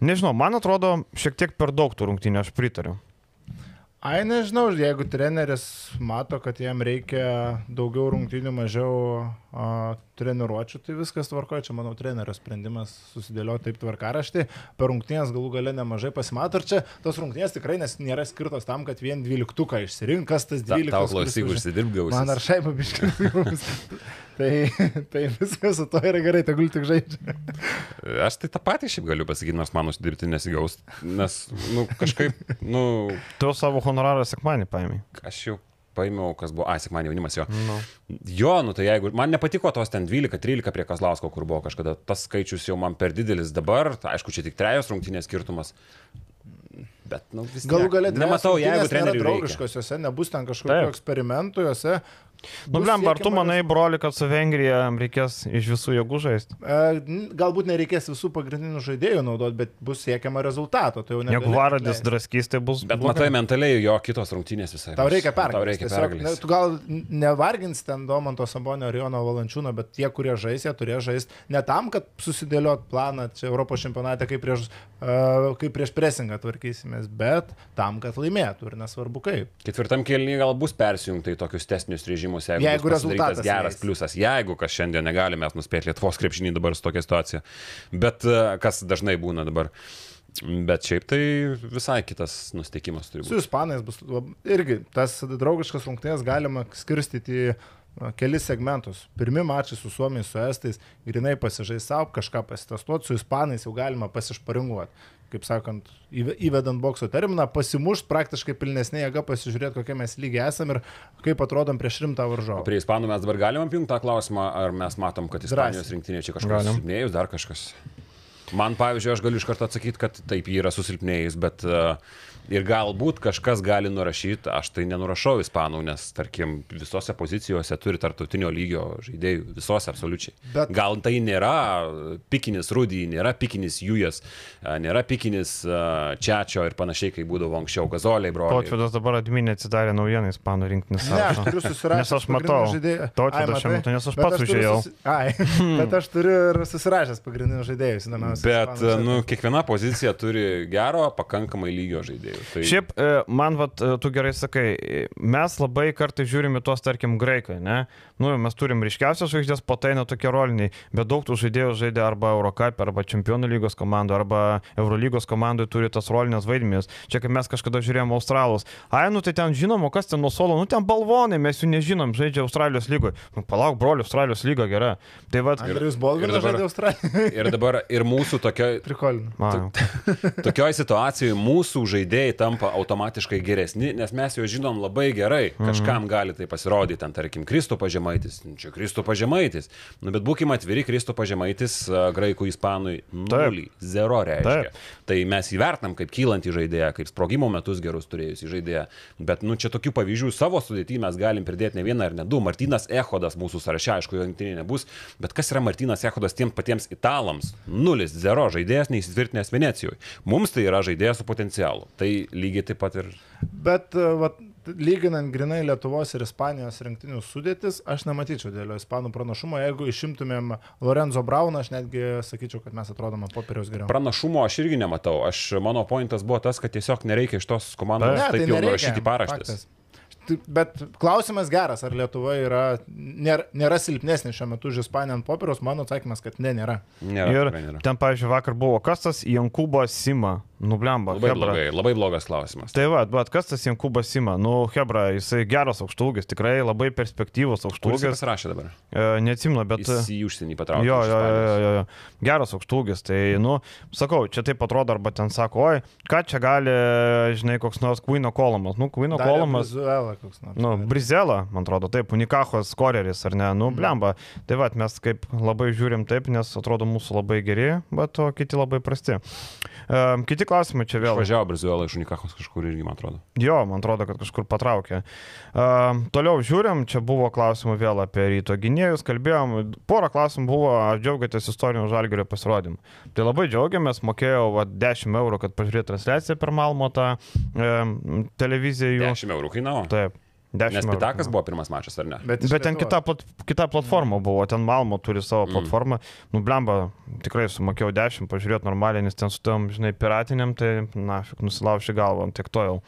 Nežinau, man atrodo, šiek tiek per daug tų rungtynių, aš pritariu. Ai, nežinau, jeigu treneris mato, kad jam reikia daugiau rungtynių, mažiau a, treniruočių, tai viskas tvarkoja. Čia, manau, trenerio sprendimas susidėlioti taip tvarkaraštį. Per rungtynės galų gale nemažai pasimato. Ir čia tos rungtynės tikrai nes nėra skirtos tam, kad vien dvyliktuką išsirink, kas tas Ta, dvyliktas. tau klausyk, už- užsidirbgausi. Man ar šaiba biškas. tai, tai viskas su to yra gerai, tegul tik žaidžia. Aš tai tą patį šiaip galiu pasakyti, nors man uždirbti nesigaus. Nes, nu, kažkaip, nu, Tu savo honorarą sekmanį paėmė. aš jau paėmiau, kas buvo, ai, sekmanį jaunimas jo. Nu. Jo, nu tai jeigu, man nepatiko tos ten 12-13 prie Kazlausko, kur buvo kažkada, tas skaičius jau man per didelis dabar, tai aišku, čia tik trejos rungtynės skirtumas. Bet, nu, Galų gale Nematau, jeigu reikia. draugiškos, juose nebus ten kažkokių eksperimentų, juose Nu, blem, ar tu manai, broli, kad su Vengrija reikės iš visų jėgų žaisti? E, Galbūt nereikės visų pagrindinių žaidėjų naudoti, bet bus siekiama rezultato. Tai Jeigu Varadis draskys, tai bus... Bet blogai. matai, mentaliai jo kitos rungtynės visai. Tau reikia pergalės. Tau reikia Tiesiog, ne, tu gal nevargins ten Domanto Sabonio ar Jono Valančiūno, bet tie, kurie žais, jie turės žaisti ne tam, kad susidėliot planą čia Europos čempionate, kaip prieš, uh, kaip prieš presingą tvarkysimės, bet tam, kad laimėtų ir nesvarbu kaip. Ketvirtam kelnyje gal bus persijungta į tokius testinius režimus, jeigu, Jeigu pasidarytas rezultatas geras leis. pliusas. Jeigu kas šiandien negalime nuspėti Lietuvos krepšinį dabar su tokia situacija. Bet e, kas dažnai būna dabar. Bet šiaip tai visai kitas nusteikimas turi Su būti. ispanais bus irgi tas draugiškas rungtynės galima skirstyti na, kelis segmentus. Pirmi mačai su Suomijais, su Estais, grinai pasižais savo, kažką pasitestuoti, su ispanais jau galima pasišparinguoti. Kaip sakant, įve- įvedant bokso terminą, pasimušt praktiškai pilnesnė jėga, pasižiūrėti, kokie mes lygiai esame ir kaip atrodom prieš rimtą varžovą. Prie Ispanų mes dabar galime apjungti tą klausimą, ar mes matom, kad Ispanijos rinktinė čia kažkas Galim. susilpnėjus, dar kažkas. Man, pavyzdžiui, aš galiu iš karto atsakyti, kad taip ji yra susilpnėjus, bet uh, ir galbūt kažkas gali nurašyti, aš tai nenurašau ispanų, nes, tarkim, visose pozicijose turi tarptautinio lygio žaidėjų, visose absoliučiai. Bet- Gal tai nėra pikinis Rudy, nėra pikinis Jujas, nėra pikinis Čiačio ir panašiai, kaip būdavo anksčiau, Gazoliai, broliai. Tautvidas dabar adminė atsidarė naujieną Ispanų rinktinės. Ne, aš turiu susirašęs. Nes aš matau. Tautvydas šiuo metu, nes aš pats užėjau. Ai, bet aš turiu ir susirašęs pagrindinius žaidėjus. Bet, nu, kiekviena pozicija turi gero, pakankamai lygio žaidėjų. Tai... Šiaip, e, man, vat, e, tu gerai sakai, e, mes labai kartai žiūrime tuos, tarkim, graikai, ne? Nu, mes turim ryškiausias žvaigždės, po tai netokie roliniai, bet daug tų žaidėjų žaidė arba Eurocap, arba Čempionų lygos komandų, arba Eurolygos komandų turi tas rolinės vaidmenis. Čia kaip mes kažkada žiūrėjome Australus. Ai, nu tai ten žinom, o kas ten nuo solo, nu ten balvonai, mes jų nežinom, žaidžia Australijos lygoje. Nu, palauk, broliu, Australijos lyga gera. Tai vad, Andrius ir Bolvinas dabar- žaidė Australijoje. Ir dabar ir mūsų tokio, Prikolinu. man. tokioje situacijoje mūsų žaidėjai tampa automatiškai geresni, nes mes jau žinom labai gerai, kažkam gali tai pasirodyti, ten tarkim Kristų pažemaitis, čia Kristų pažemaitis. Nu, bet būkime atviri, Kristų pažemaitis graikų, ispanui nulį, zero reiškia. Taip. Tai mes įvertinam kaip kylantį žaidėją, kaip sprogimo metus gerus turėjusį žaidėją. Bet, nu, čia tokių pavyzdžių savo sudėtį mes galim pridėti ne vieną ar ne du. Martinas Ehodas mūsų sąraše, aišku, jo rinktinė nebus. Bet kas yra Martinas Ehodas tiems patiems italams? Nulis, zero žaidėjas neįsitvirtinęs Venecijoje. Mums tai yra žaidėjas su potencialu. Tai lygiai taip pat ir... Bet, uh, vat, lyginant grinai Lietuvos ir Ispanijos rinktinių sudėtis, aš nematyčiau dėlio Ispanų pranašumo. Jeigu išimtumėm Lorenzo Brauną, aš netgi sakyčiau, kad mes atrodome popieriaus geriau. Pranašumo aš irgi nematau. Aš, mano pointas buvo tas, kad tiesiog nereikia iš tos komandos Ne, taip tai jau nereikia, nurašyti paraštės. faktas. Tai- Bet klausimas geras, ar Lietuva yra, nėra, nėra silpnesnė šiuo metu už Ispaniją ant popieriaus, mano atsakymas, kad ne, nėra. Nėra, Ir nėra. ten, pavyzdžiui, vakar buvo kas tas Jankubo Sima, nublemba. Labai Hebra. blogai, labai blogas klausimas. Tai va, bet kas tas Jankubas Sima? Nu, Hebra, jisai geras aukštūgis, tikrai labai perspektyvus aukštūgis. pasirašė dabar? E, Neatsimnu, bet... Jis į užsienį patraukė. Jo, jo, jo, jo, jo. Geras aukštūgis. Tai, nu, sakau, čia taip atrodo, arba ten sako, oi, ką čia gali, žinai, koks nors Queen Kolomas. Nu, Dario Kolomas. Brizuela koks nors. Nu, Brizela, man atrodo, taip, Unikachos skoreris, ar ne, nu, blemba. Tai va, mes kaip labai žiūrim taip, nes atrodo mūsų labai geri, bet o kiti labai prasti. Um, kiti klausimai čia vėl. Važiavo Brizuela iš Unikachos kažkur irgi, man atrodo. Jo, man atrodo, kad kažkur patraukė. Um, toliau žiūrim, čia buvo klausimų vėl apie ryto gynėjus, kalbėjom, porą klausimų buvo, ar džiaugiatės istoriniu žalgerio pasirodymu. Tai labai džiaugiamės, mokėjau va, 10 eurų, kad pažiūrėtų transliaciją per Malmotą um, televiziją jų. 10 eurų kainavo. Taip, 10 Nes. Pitakas buvo pirmas mačas, ar ne? Bet, Bet ten kita, plat, kita platforma buvo, ten Malmo turi savo Mm. platformą. Nu, blemba, tikrai sumokėjau 10, pažiūrėti normaliai, nes ten su tam, žinai, piratiniam, tai, na, šik nusilauši galvą, tiek to jau.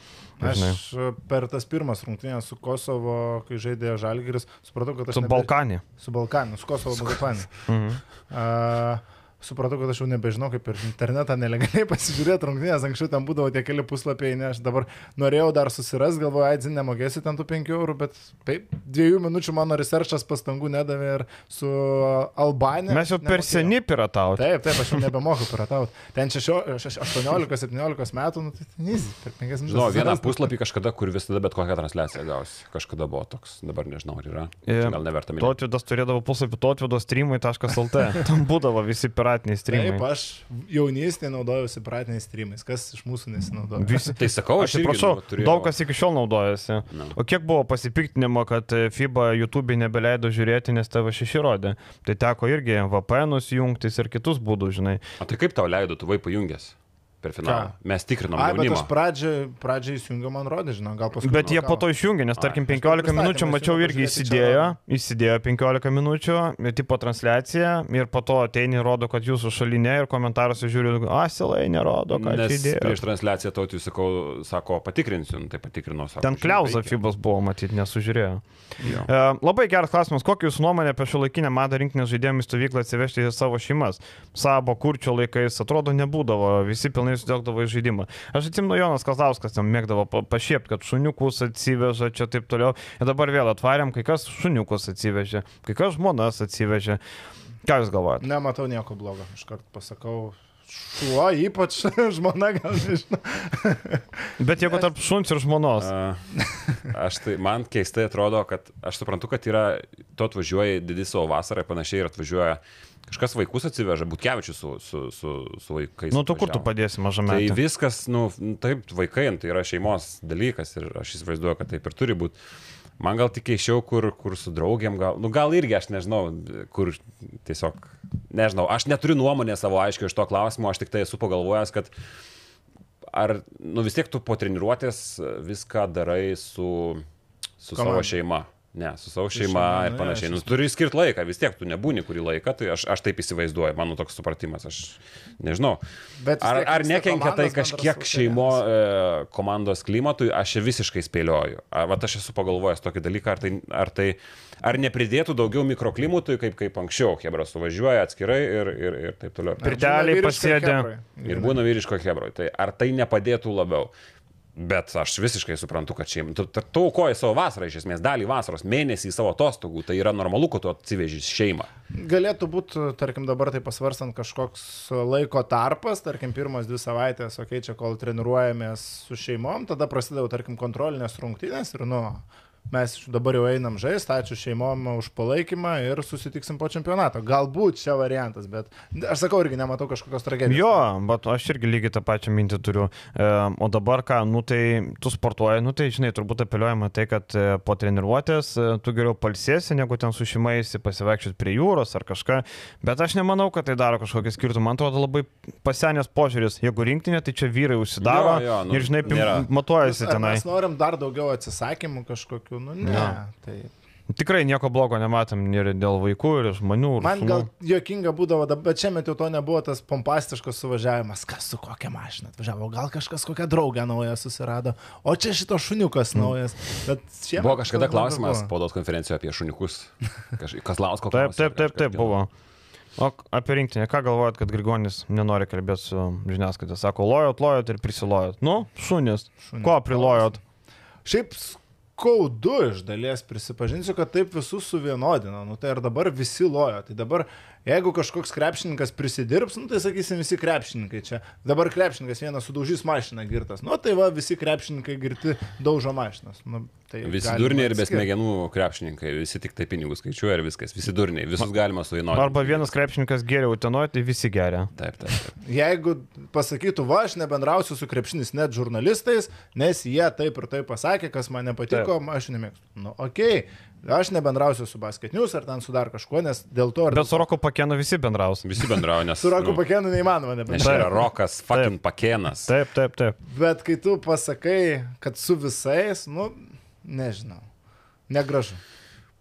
Žinai. Aš e, per tas pirmas rungtynės su Kosovo, kai žaidė Žalgiris, supratau, kad aš... Su nebe- Balkanį. Su Balkanu, su Kosovo Balkanu. Mhm. Uh, supratau, kad aš jau nebežinau, kaip per internetą nelegaliai pasižiūrėti rungtynės, anksčiau ten būdavo tie keli puslapiai, ne, aš dabar norėjau dar susirasti, galvoju, ai, dzin, nemokėsi ten tų 5 eurų, bet taip, dviejų minučių mano researchas pastangų nedavė ir su Albanija. Mes jau per nemokėjau. seni piratauti. Taip, taip, aš jau nebemoku piratauti. Ten 18-17 metų, nu, tai easy, per 5 minutės. Žinau, vieną puslapį kažkada, kur visada bet kokią transliaciją gausi. Kažkada buvo toks, dabar nežinau, ar yra. Ir Čia Gal neverta minėti. Totvidas turėdavo puslapį totvidos streamai.lt. Tam būdavo visi piratiniai streamais. Taip, aš jaunystėje naudojausi piratiniais streamais. Kas iš mūsų nesinaudoja? Visi. Tai sakau, aš turėjau- daug kas iki šiol naudojasi. Nu. O kiek buvo pasipiktinimo, kad e, FIBA YouTube nebeleido žiūrėti, nes TV6 rodė. Tai teko irgi VPN'us jungtis ir kitus būdus, žinai. O tai kaip tau leido, tu vai pajungęs per finalą? Ką? Mes tikrinom Ai, bet jaunimą. aš pradžiai, pradžiai įsijungiau, man rodė, žinau, gal paskui. Bet jie po to išjungė, nes tarkim Ai, aš 15 pristatymą minučių mačiau irgi įsidėjo, įsidėjo 15 minučių, ir tipo transliacija ir po to ateini rodo, kad jūsų šalinė ir komentaruose žiūriu, asilai nerodo, čia Nes įdėjo. prieš transliaciją tautį sakau, sako, patikrinsiu, nu, tai patikrino, sako. Ten "Žiūrėk, kliauza veikia." FIBOS buvo matyti, nesužiūrėjo. Jo. E, labai geras klausimas, kokia jūsų nuomonė apie šio laikinę madą rinkinės žaidėjimų stovyklą atsivežti į savo šeimas? Sabo kurčio laikais atrodo nebūdavo, visi pilnai sutelkdavo į žaidimą. Aš atsimenu, Jonas Kazauskas ten mėgdavo pa- pašiepti, kad šuniukus atsiveža čia taip toliau. Ir dabar vėl atvarėm, kai kas šuniukus atsivežė, kai kas žmonas atsivežė. Ką jūs galvojate? Nematau nieko blogo, iš karto pasakau. Šuo, ypač žmona, gal nežinau. Bet jeigu tarp šuns ir žmonos. A, Aš tai, man keistai atrodo, kad aš suprantu, kad yra, tu atvažiuoji didį savo vasarą ir panašiai ir atvažiuoja kažkas vaikus atsiveža, Butkevičius su, su, su, su vaikais. Nu, tu kur tu padėsi mažame? Tai viskas, nu, taip, vaikai, tai yra šeimos dalykas ir aš įsivaizduoju, kad taip ir turi būti. Man gal tik keičiau, kur, kur su draugiam, gal, nu, gal irgi aš nežinau, kur tiesiog, nežinau, aš neturiu nuomonę savo aiškiai iš to klausimo, aš tik tai esu pagalvojęs, kad ar, nu vis tiek tu po treniruotės viską darai su, su savo Komanda. šeima. Ne, su savo šeima šeima, ir nu, panašiai. Nu, turi skirti laiką, vis tiek tu nebūni kurį laiką, tai aš, aš taip įsivaizduoju, mano toks supratimas, aš nežinau. Bet Ar, ar nekenkia tai kažkiek šeimo e, komandos klimatui, aš visiškai spėlioju. Ar, vat aš esu pagalvojęs tokį dalyką, ar tai, ar tai ar nepridėtų daugiau mikroklimatui, kaip, kaip anksčiau, Hebra suvažiuoja atskirai ir, ir, ir taip toliau. Pirteliai pasėdė. Ir būna vyriško Hebroj. Tai ar tai nepadėtų labiau? Bet aš visiškai suprantu, kad šeima. Tu, tu, tu aukoji savo vasarą, iš esmės, dalį vasaros, mėnesį savo atostogų. Tai yra normalu, kad tu atsiveži šeimą. Galėtų būti, tarkim, dabar tai pasvarstant kažkoks laiko tarpas, tarkim, pirmas dvi savaitės, okei, okay, čia kol treniruojamės su šeimom, tada prasideda, tarkim, kontrolinės rungtynės ir, nu, mes dabar jau einam žaisti, ačiū šeimom už palaikymą ir susitiksim po čempionato. Galbūt čia variantas, bet aš sakau, irgi nematau kažkokios tragedijos. Jo, bet aš irgi lygiai tą pačią mintį turiu. E, o dabar ką, nu tai tu sportuoji, nu tai žinai, turbūt apeliuojama tai, kad e, po treniruotės e, tu geriau palsėsi, negu ten su šeimais pasivaikščioti prie jūros ar kažką. Bet aš nemanau, kad tai daro kažkokį skirtumą. Man atrodo labai pasenęs požiūris. Jeigu rinktinė, tai čia vyrai užsidaro Jo, jo, nu, ir žinai, nėra. matuojasi tenai. Mes norim dar daugiau atsisakymų kažkokių, nu ne. Jo. Tai Tikrai nieko blogo nematom ir dėl vaikų, ir žmonių. Ir Man šunų. gal jokinga būdavo, bet šiemet jau to nebuvo tas pompastiškas suvažiavimas, kas su kokia mašina atvažiavo, gal kažkas kokią draugę naują susirado, o čia šito šuniukas naujas. Bet šiemet Buvo kažkada klausimas spaudos konferencijoje apie šuniukus. Kaž... Kazlausko Taip, taip, taip, taip buvo. O apie rinktinę, ką galvojat, kad Grigonis nenori kalbėti su žiniasklaida? Sako, lojot, lojot ir prisilojot. Nu, šunis. Šunys. Ko prilojot? Šiaip skaudu iš dalies prisipažinsiu, kad taip visus suvienodino. Nu, tai ir dabar visi lojo. Tai dabar, jeigu kažkoks krepšininkas prisidirbs, nu, tai sakysim visi krepšininkai čia. Dabar krepšininkas vienas sudaužys mašiną girtas. Nu, tai va, visi krepšininkai girti daužo mašinas. Nu, tai Visi durniai ir be atskirt. smegenų krepšininkai, visi tik tai pinigus skaičiuoja ir viskas. Visi durniai, visus galima suvienodinti. Arba vienas krepšininkas geriau utenoja, tai visi geria. Taip, taip, taip. Jeigu pasakytų, va, aš nebendrausiu su krepšinis net žurnalistais, nes jie taip ir taip pasakė, kas man nepatiko, taip. aš nemėgstu. Nu, okei, okay. Aš nebendrausiu su basketinius ar ten su dar kažkuo, nes dėl to ir... Bet su Roku pakenu visi bendraus. Visi bendrauja, nes... Su Roku nu, pakenu neįmanoma nebendrauti. yra rokas, fucking pakėnas. Taip, taip, taip. Bet kai tu pasakai, kad su visais, nu, nežinau. Negražu.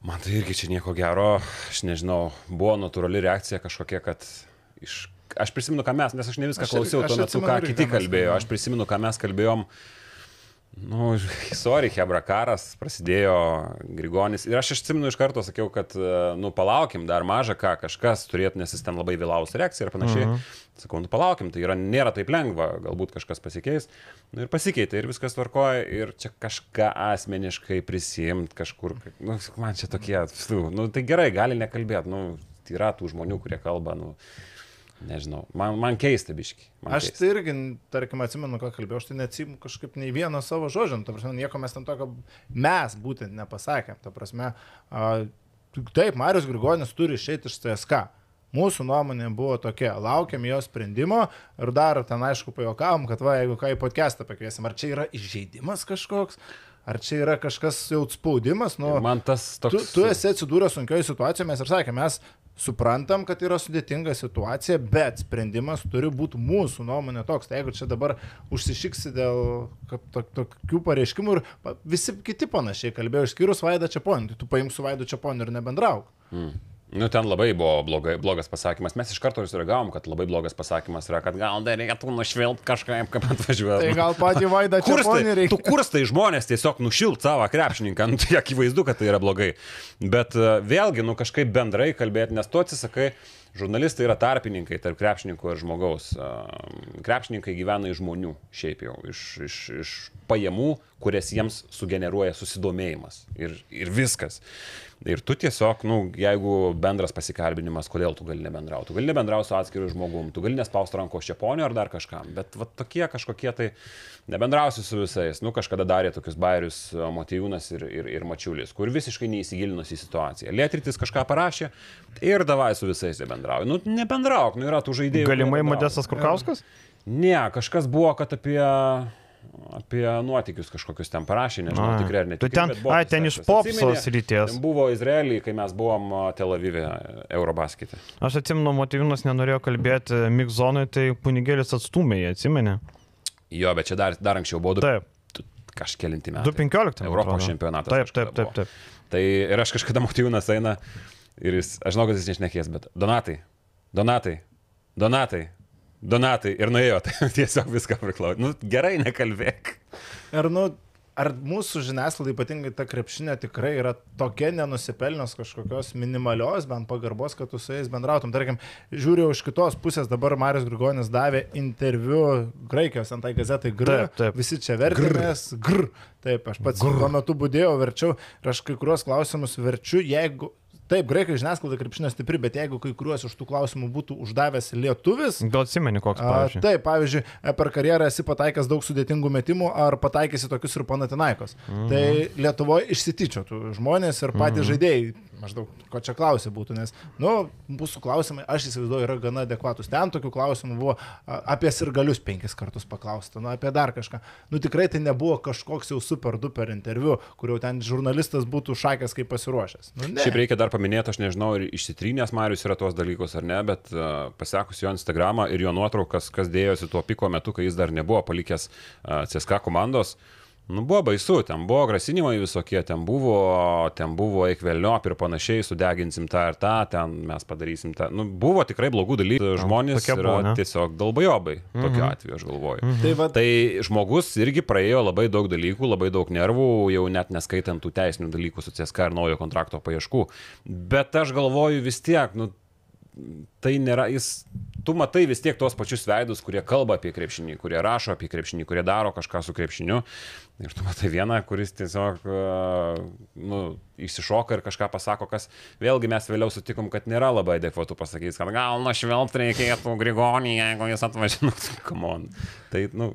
Man tai irgi čia nieko gero, aš nežinau, buvo natūrali reakcija kažkokia, kad iš... Aš prisimenu, ką mes, nes aš ne viską Aš klausiau aš tuo metu, ką kiti kalbėjo. Aš prisimenu, ką mes kalbėjom. Nu, sorry, Hebra karas, prasidėjo Grigonis. Ir aš atsimenu iš karto sakiau, kad, e, nu, palaukim dar mažą ką, kažkas turėtų, nes jis ten labai vėlaus reakcija ir panašiai. Uh -huh. Sakau, nu, palaukim, tai yra, nėra taip lengva, galbūt kažkas pasikeis. Nu, ir pasikeitė, ir viskas tvarkoja, ir čia kažką asmeniškai prisimti kažkur. Nu, man čia tokie, nu, tai gerai, gali nekalbėti, nu, tai yra tų žmonių, kurie kalba, nu, nežinau, man, man keista biški. Man Aš keista. tai irgi, tarkim, atsimenu, ką kalbėjau, aš tai neatsimu kažkaip nei vieno savo žodžio, nu, ta prasme, nieko mes ten tokio, mes būtent nepasakėm, ta prasme, a, taip, Marius Grigonis turi išeiti iš CSK. Mūsų nuomonė buvo tokia, laukiam jo sprendimo ir dar ten aišku pajokavom, kad va, jeigu ką į podcastą pakviesim, ar čia yra įžeidimas kažkoks, ar čia yra kažkas jau spaudimas, nu, Man tas toks... tu, tu esi atsidūręs sunkioje situacijoje, mes ir sakėme, mes suprantam, kad yra sudėtinga situacija, bet sprendimas turi būti mūsų nuomonė toks. Tai jeigu čia dabar užsišiksi dėl to- tokių pareiškimų ir visi kiti panašiai kalbėjo, išskyrus Vaidą Čiaponį, tai tu paimk su Vaidu Čiaponiu ir nebendrauk. Mm. Nu, ten labai buvo blogai, blogas pasakymas. Mes iš karto sureagavom, kad labai blogas pasakymas yra, kad gal dar reikėtų nušvilti kažkaip, kaip atvažiuoja. Tai gal patį Vaidą Čiaponį Kurstai, tu kurstai žmonės tiesiog nušilt savo krepšininką, nu, tai akivaizdu, kad tai yra blogai. Bet e, vėlgi, nu kažkaip bendrai kalbėti, nes tu atsisakai, žurnalistai yra tarpininkai tarp krepšininkų ir žmogaus. Krepšininkai gyvena iš žmonių, šiaip jau, iš, iš, iš pajamų, kurias jiems sugeneruoja susidomėjimas. Ir, ir viskas. Ir tu tiesiog, nu, jeigu bendras pasikalbinimas, kodėl tu gali nebendrauti. Tu gali nebendrauti su atskiriu žmogum, tu gali nespausti rankos čiaponio ar dar kažkam. Bet va, tokie kažkokie tai nebendrausi su visais. Nu, kažkada darė tokius bairius Motijūnas ir, ir, ir Mačiulis, kur visiškai neįsigilinos į situaciją. Lietritis kažką parašė ir davai su visais nebendrauji. Nu, nebendrauk, nu yra tų žaidėjų. Galimai. Modestas Kurkauskas? Ne, kažkas buvo, kad apie apie nuotykius kažkokius ten parašė, nežinau, tikrai ar ne. Tu ten- ai, ten iš popso srities. Buvo Izraelį, kai mes buvom Tel Avive Eurobaskite. Aš atsimenu, Motyvinas nenorėjo kalbėti Mikzonui, tai punigėlis atstumė jį, atsimenė. Jo, bet čia dar, dar anksčiau buvo du- Taip, kažkelinti metai. 2.15. man Europos čempionatas Taip, taip, taip, buvo. taip. Tai ir aš kažkada Motyvinas eina ir jis, aš žinau, kad jis nešnekės, bet Donatai, Donatai, Donatai, Donatai ir nuėjo, tai tiesiog viską priklausė. Nu, gerai, nekalbėk. Ir, nu, ar mūsų žiniasklaida, ypatingai ta krepšinė, tikrai yra tokia nenusipelnios kažkokios minimalios, bent pagarbos, kad tu su jais bendrautum. Tarkim, žiūriu iš kitos pusės, dabar Marius Grigonis davė interviu Graikijos antai gazetai GR. Taip, taip. Visi čia vertimės. GR. Taip, aš pats tuo metu būdėjau, verčiau ir aš kai kuriuos klausimus verčiu, jeigu... Taip, graikai žiniasklaida krepšinė stipri, bet jeigu kai kuriuos iš tų klausimų būtų uždavęs lietuvis, Gal atsimeni koks, A, pavyzdžiui? Taip, pavyzdžiui, e, per karjerą esi pataikęs daug sudėtingų metimų, ar pataikysi tokius ir panatinaikos. Mhm. Tai Lietuvoje išsityčiotų žmonės ir patys mhm. žaidėjai, maždaug, ko čia klausė būtų, nes, nu, mūsų klausimai, aš įsivaizduoju, yra gana adekvatus. Ten tokių klausimų buvo apie sirgalius penkis kartus paklausta, nu, apie dar kažką. Nu, tikrai tai nebuvo kažkoks jau super duper interviu, kur jau ten žurnalistas būtų šakęs kaip pasiruošęs. Nu, ne. Šiaip reikia dar paminėti, aš nežinau, ar išsitrynęs Marius yra tuos dalykus ar ne, bet uh, pasekus jo Instagramą ir jo nuotraukas, kas dėjosi tuo piko metu, kai jis dar nebuvo palikęs uh, CSK komandos. Nu, buvo baisu, ten buvo grasinimai visokie, ten buvo, ten buvo eikvelniop ir panašiai, sudeginsim tą ir tą, ten mes padarysim tą. Nu, buvo tikrai blogų dalykų, žmonės buvo, yra ne? tiesiog dalbajobai, tokiu atveju aš galvoju. Tai va, Tai žmogus irgi praėjo labai daug dalykų, labai daug nervų, jau net neskaitant tų teisinių dalykų su CSK ir naujo kontrakto paieškų. Bet aš galvoju vis tiek, nu, tai nėra, jis, tu matai vis tiek tuos pačius veidus, kurie kalba apie krepšinį, kurie rašo apie krepšinį, kurie daro kažką su krepšiniu. Ir tu matai vieną, kuris tiesiog, uh, nu, išsišoka ir kažką pasako, kas vėlgi mes vėliau sutikom, kad nėra labai adekvatu pasakyti, kad gal našvelt reikėtų Grigonį, jeigu jis atvažiuoja, come on. Tai, nu,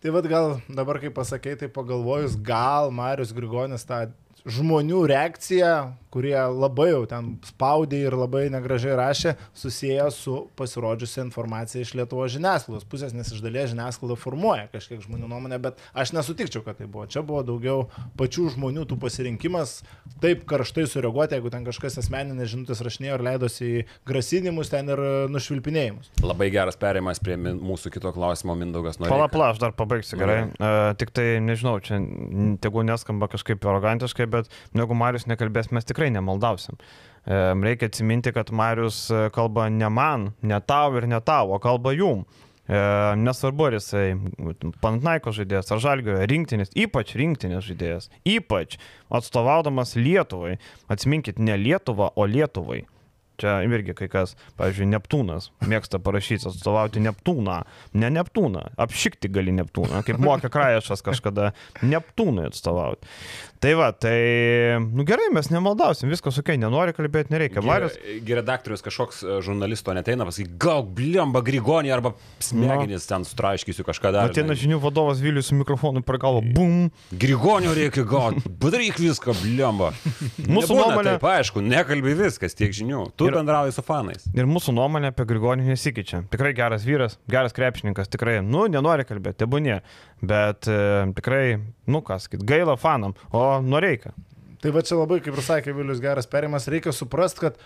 Tai vad gal dabar, kai pasakei, tai pagalvojus, gal Marius Grigonis tą žmonių reakciją, kurie labai jau ten spaudė ir labai negražiai rašė, susijęo su pasirodžiusia informacija iš Lietuvo žiniasklaidos pusės, nes iš dalies žiniasklaida formuoja kažkiek žmonių nuomonę, bet aš nesutikčiau, kad tai buvo. Čia buvo daugiau pačių žmonių tų pasirinkimas, taip karštai sureaguoti, jeigu ten kažkas asmeninės žinutės rašinėjo ir leidosi į grasinimus ten ir nušvilpinėjimus. labai geras perėjimas prie mūsų kito klausimo, Mindaugas nori. Pala, pala, aš dar pabaigsiu gerai. Uh, tik tai, nežinau, čia tegu neskamba kažkaip arogantiškai, bet jeigu Marius nekalbės, mes tikrai nemaldausim. Reikia atsiminti, kad Marius e, kalba ne man, ne tau ir ne tau, o kalba jum. E, nesvarbu, ar jisai Pantnaiko žaidėjas ar Žalgio rinktinės, ypač rinktinės žaidėjas, ypač atstovaudamas Lietuvai. Atsiminkit, ne Lietuvą, o Lietuvai. Čia irgi kai kas, pavyzdžiui, Neptūnas mėgsta parašyti atstovauti Neptūną. Ne Neptūną, apšikti gali Neptūną, kaip mokė Krajašas kažkada Neptūnui atstovauti. Tai va, tai, nu gerai, mes nemaldausim, viskas ok, nenori kalbėti, nereikia. Marius, Gi redaktorius kažkoks e, žurnalisto neteina, pasakyk, gal blemba Grigonį arba smegenis ten sutraiškysiu kažką dar. ateina žinių vadovas Vilius su mikrofonu per galvą, bum. Grigonio reikia gauti, padaryk viską, blemba. Mūsų nuomonė- Taip, aišku, nekalbi viskas, tiek žinių. Tu Tu bendrauji su fanais. Ir mūsų nuomonė apie Grigonį nesikeičia. Tikrai geras vyras, geras krepšininkas, tikrai, nu, nenori kalbėti, tebūnė. Bet e, tikrai, nu kas, gaila fanam, o noreikia. Tai va čia labai, kaip ir sakė Vilius, geras perimas, reikia suprasti, kad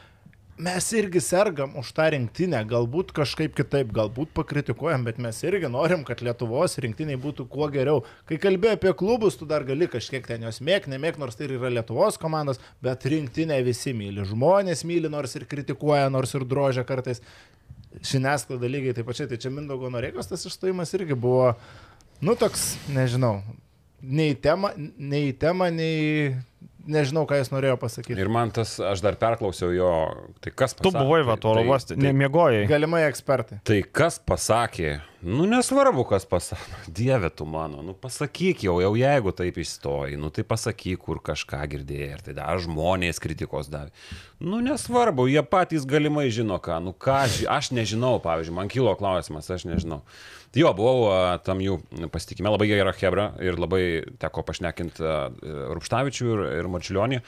mes irgi sergam už tą rinktinę, galbūt kažkaip kitaip, galbūt pakritikuojam, bet mes irgi norim, kad Lietuvos rinktiniai būtų kuo geriau. Kai kalbėjai apie klubus, tu dar gali kažkiek ten jos mėg, nemėg, nors tai yra Lietuvos komandos, bet rinktinę visi myli. Žmonės myli, nors ir kritikuoja, nors ir drožia kartais. Žiniasklaida lygiai taip pačiai, tai čia Mindaugo Noreikos tas išstojimas irgi buvo, nu toks, nežinau, nei tema, nei tema, nei nežinau, ką jis norėjo pasakyti. Ir man tas, aš dar perklausiau jo, tai kas pasakė. Tu buvai va, oro tai- uoste, tai- nemiegojai. Galimai ekspertai. Tai kas pasakė, nu nesvarbu, kas pasakė, dieve tu mano, nu pasakyk jau, jau jeigu taip įstoji, nu tai pasakyk, kur kažką girdėjai, ir tai dar žmonės kritikos davė. Nu nesvarbu, jie patys galimai žino ką, nu ką, aš, aš nežinau, pavyzdžiui, man kilo klausimas, aš nežinau. Tai jo, buvau tam jų pasitikime, labai gera Hebra ir labai teko pašnekinti Rupštavičių ir, ir Marčiulionį.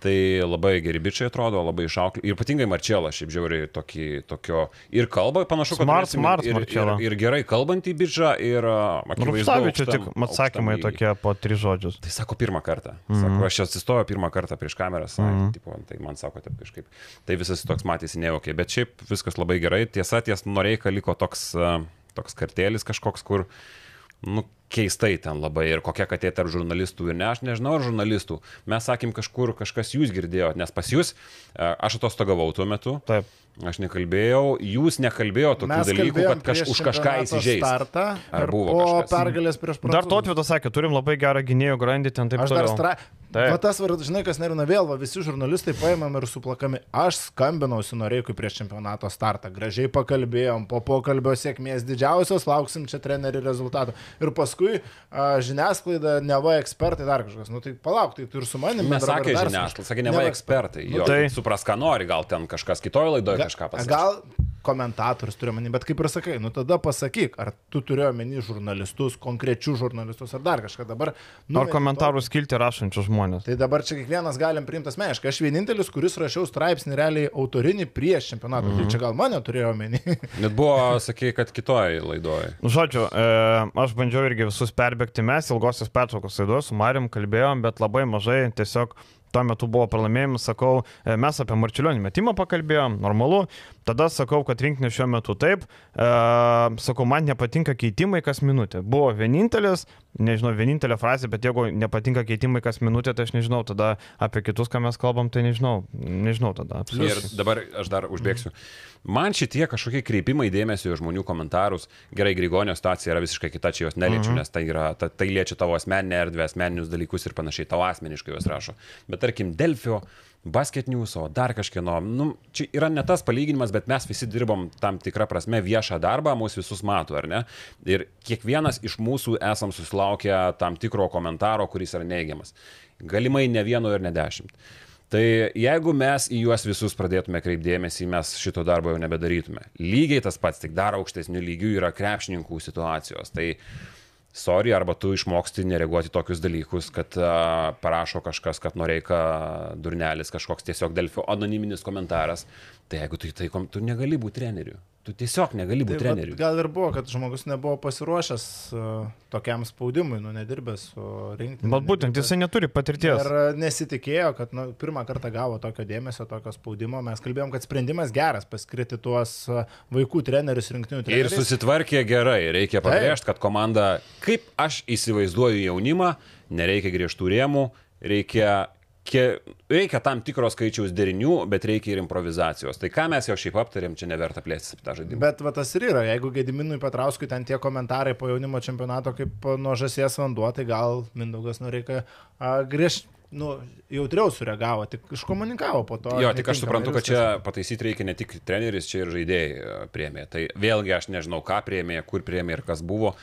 Tai labai geri bičiai atrodo, labai išaukli. Ir ypatingai Marčelą, šiaip žiauriai tokį, tokio. Ir kalba, panašu, kad Smart, turėsim smart ir, ir, Marčela. ir, ir gerai kalbantį bičią, ir aukštam- tik atsakymai aukštam tokie po tris žodžius. Tai sako pirmą kartą. Sako, mm -hmm. aš čia atsistojau pirmą kartą prieš kameras, mm -hmm. tipo, tai man sako taip kažkaip. Tai visas toks matėsi neaukiai, bet šiaip viskas labai gerai. Tiesa, ties Noreika liko toks, toks kartėlis kažkoks, kur, nu, keistai ten labai ir kokia katė tarp žurnalistų ir ne, aš nežinau, ar žurnalistų. Mes sakėm kažkur, kažkas jūs girdėjo, nes pas jūs, a, aš atostogavau tuo metu. Taip. Aš nekalbėjau, jūs nekalbėjau tokių Mes dalykų, kad kaž, už kažką įsižeis. startą Ar buvo kažkas? pergalės prieš Dar Prancūzus. Totvydas sakė, turim labai gerą gynėjų grandį ten taip dar toliau. stra... Taip. Va tas, var- žinai, kas nerina vėl, va, visi žurnalistai paėmėm ir suplakami. Aš skambinausi Noreikui prieš čempionato startą. Gražiai pakalbėjom, po pokalbio sėkmės didžiausios, lauksim čia trenerių rezultatų. Ir paskui a, žiniasklaida, neva ekspertai dar kažkas. Nu tai palauk, tai tu ir su manimi. Mes sakė žiniasklaida, sakė ne va ekspertai. Nu, Jo, tai- tai supras, ką nori, gal ten kažkas kitoje laidoje kažką pasakė. Gal komentatorius turiu manį, bet kaip ir sakai, nu tada pasakyk, ar tu turėjo menį žurnalistus, konkrečius žurnalistus, ar dar kažką dabar. Nu, Ar komentarų skilti rašančius žmonės. Tai dabar čia kiekvienas galim priimti asmeniškai. Aš vienintelis, kuris rašiau straipsnį realiai autorinį prieš čempionatą. Mhm. Tai čia gal mane turėjo menį. Net buvo, sakė, kad kitoje laidoje. Nu, Žodžiu, e, aš bandžiau irgi visus perbėgti, mes ilgosios pertraukos laidos su Marim kalbėjom, bet labai mažai tiesiog tuo metu buvo pralaimėjimas, sakau, e, mes apie Marčiulionį metimą pakalbėjom, normalu, tada sakau, kad rinkinė šiuo metu taip, e, sakau, man nepatinka keitimai kas minutę. Buvo vienintelis, nežinau, vienintelė frazė, bet jeigu nepatinka keitimai kas minutę, tai aš nežinau, tada apie kitus, ką mes kalbam, tai nežinau, nežinau tada. Ir absoliučiai. dabar aš dar užbėgsiu. Man šitie kažkokie kreipimai dėmesio žmonių komentarus, gerai, Grigonio situacija yra visiškai kita, čia jos neliečiu, nes tai, yra, ta, tai liečia tavo asmeninę erdvę, asmeninius dalykus ir panašiai, tavo asmeniškai juos rašo. Bet tarkim, Delfio, Basket News, o dar kažkieno, nu, čia yra ne tas palyginimas, bet mes visi dirbom tam tikrą prasme viešą darbą, mūsų visus mato, ar ne? Ir kiekvienas iš mūsų esam susilaukę tam tikro komentaro, kuris yra neigiamas. Galimai ne vieno ir ne dešimt. Tai jeigu mes į juos visus pradėtume kreipdėmėsi, mes šito darbo jau nebedarytume. Lygiai tas pats, tik dar aukštesnių lygių yra krepšininkų situacijos. Tai sorry, arba tu išmoksti nereaguoti tokius dalykus, kad uh, parašo kažkas, kad noreika durnelis, kažkoks tiesiog Delfio anoniminis komentaras. Tai jeigu tu į tai, kom- tu negali būti treneriu. Tu tiesiog negali būti Tai treneriu. gal ir buvo, kad žmogus nebuvo pasiruošęs uh, tokiam spaudimui, nu nedirbęs su rinkti. Bet būtent jisai neturi patirties. Ir uh, nesitikėjo, kad nu, pirmą kartą gavo tokio dėmesio, tokio spaudimo. Mes kalbėjom, kad sprendimas geras paskirti tuos uh, vaikų trenerius rinktinių Ir trenerius. susitvarkė gerai. Reikia pabrėžti, kad komanda, kaip aš įsivaizduoju jaunimą, nereikia griežtų rėmų, reikia, reikia tam tikros skaičiaus derinių, bet reikia ir improvizacijos. Tai ką mes jau šiaip aptarėm, čia neverta plėstis apie tą žaidimą. Bet va tas ir yra, jeigu Gediminui Patrauskui ten tie komentarai po jaunimo čempionato kaip nuo žasies vanduo, tai gal Mindaugas Noreika griež, nu, jautriau sureagavo, tik iškomunikavo po to. Jo, tik aš suprantu, kad čia pataisyti reikia ne tik treneris, čia ir žaidėjai priemė. Tai vėlgi aš nežinau, ką priemė, kur priemė ir kas buvo.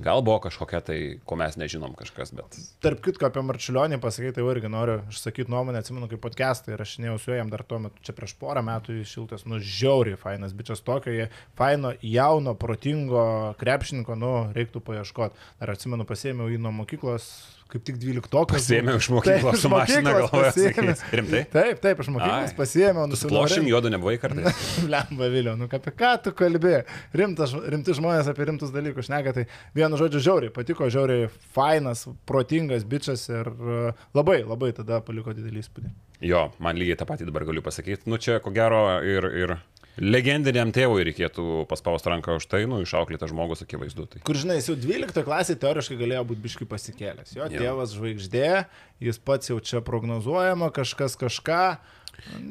Gal buvo kažkokia tai, ko mes nežinom kažkas, bet... Tarp kitko apie Marčiulionį pasakyti, tai irgi noriu išsakyti nuomonę, atsimenu, kaip podcast'ą ir aš neėjau su jam dar tuo metu, čia prieš porą metų iš šiltas, nu žiauriai fainas bičias tokio, faino, jauno, protingo krepšininko, nu reiktų paieškoti. Dar atsimenu, pasėmiau jį nuo mokyklos, kaip tik 12. Pasėmiau iš mokyklos su mašina galvoje. Rimtai? Taip, taip, iš mokyklos pasėmiau. Nusilošim, juodu nebuvai kartais. Lemba Viliau, nu apie ką tu kalbė? Rimtas, rimti žmonės apie rimtus dalykus šneka, tai vienu žodžiu žiauriai, patiko žiauriai, fainas, protingas bičias ir e, labai, labai tada paliko didelį įspūdį. Jo, man lygiai tą patį dabar galiu pasakyti. Nu čia ko gero ir, ir legendiniam tėvui reikėtų paspausti ranką už tai, nu, išauklėtas žmogus akivaizdu. Tai. Kur žinai, jis jau 12 klasė teoriškai galėjo būti biškai pasikėlęs. Jo, jo tėvas žvaigždė, jis pats jau čia prognozuojama, kažkas kažką.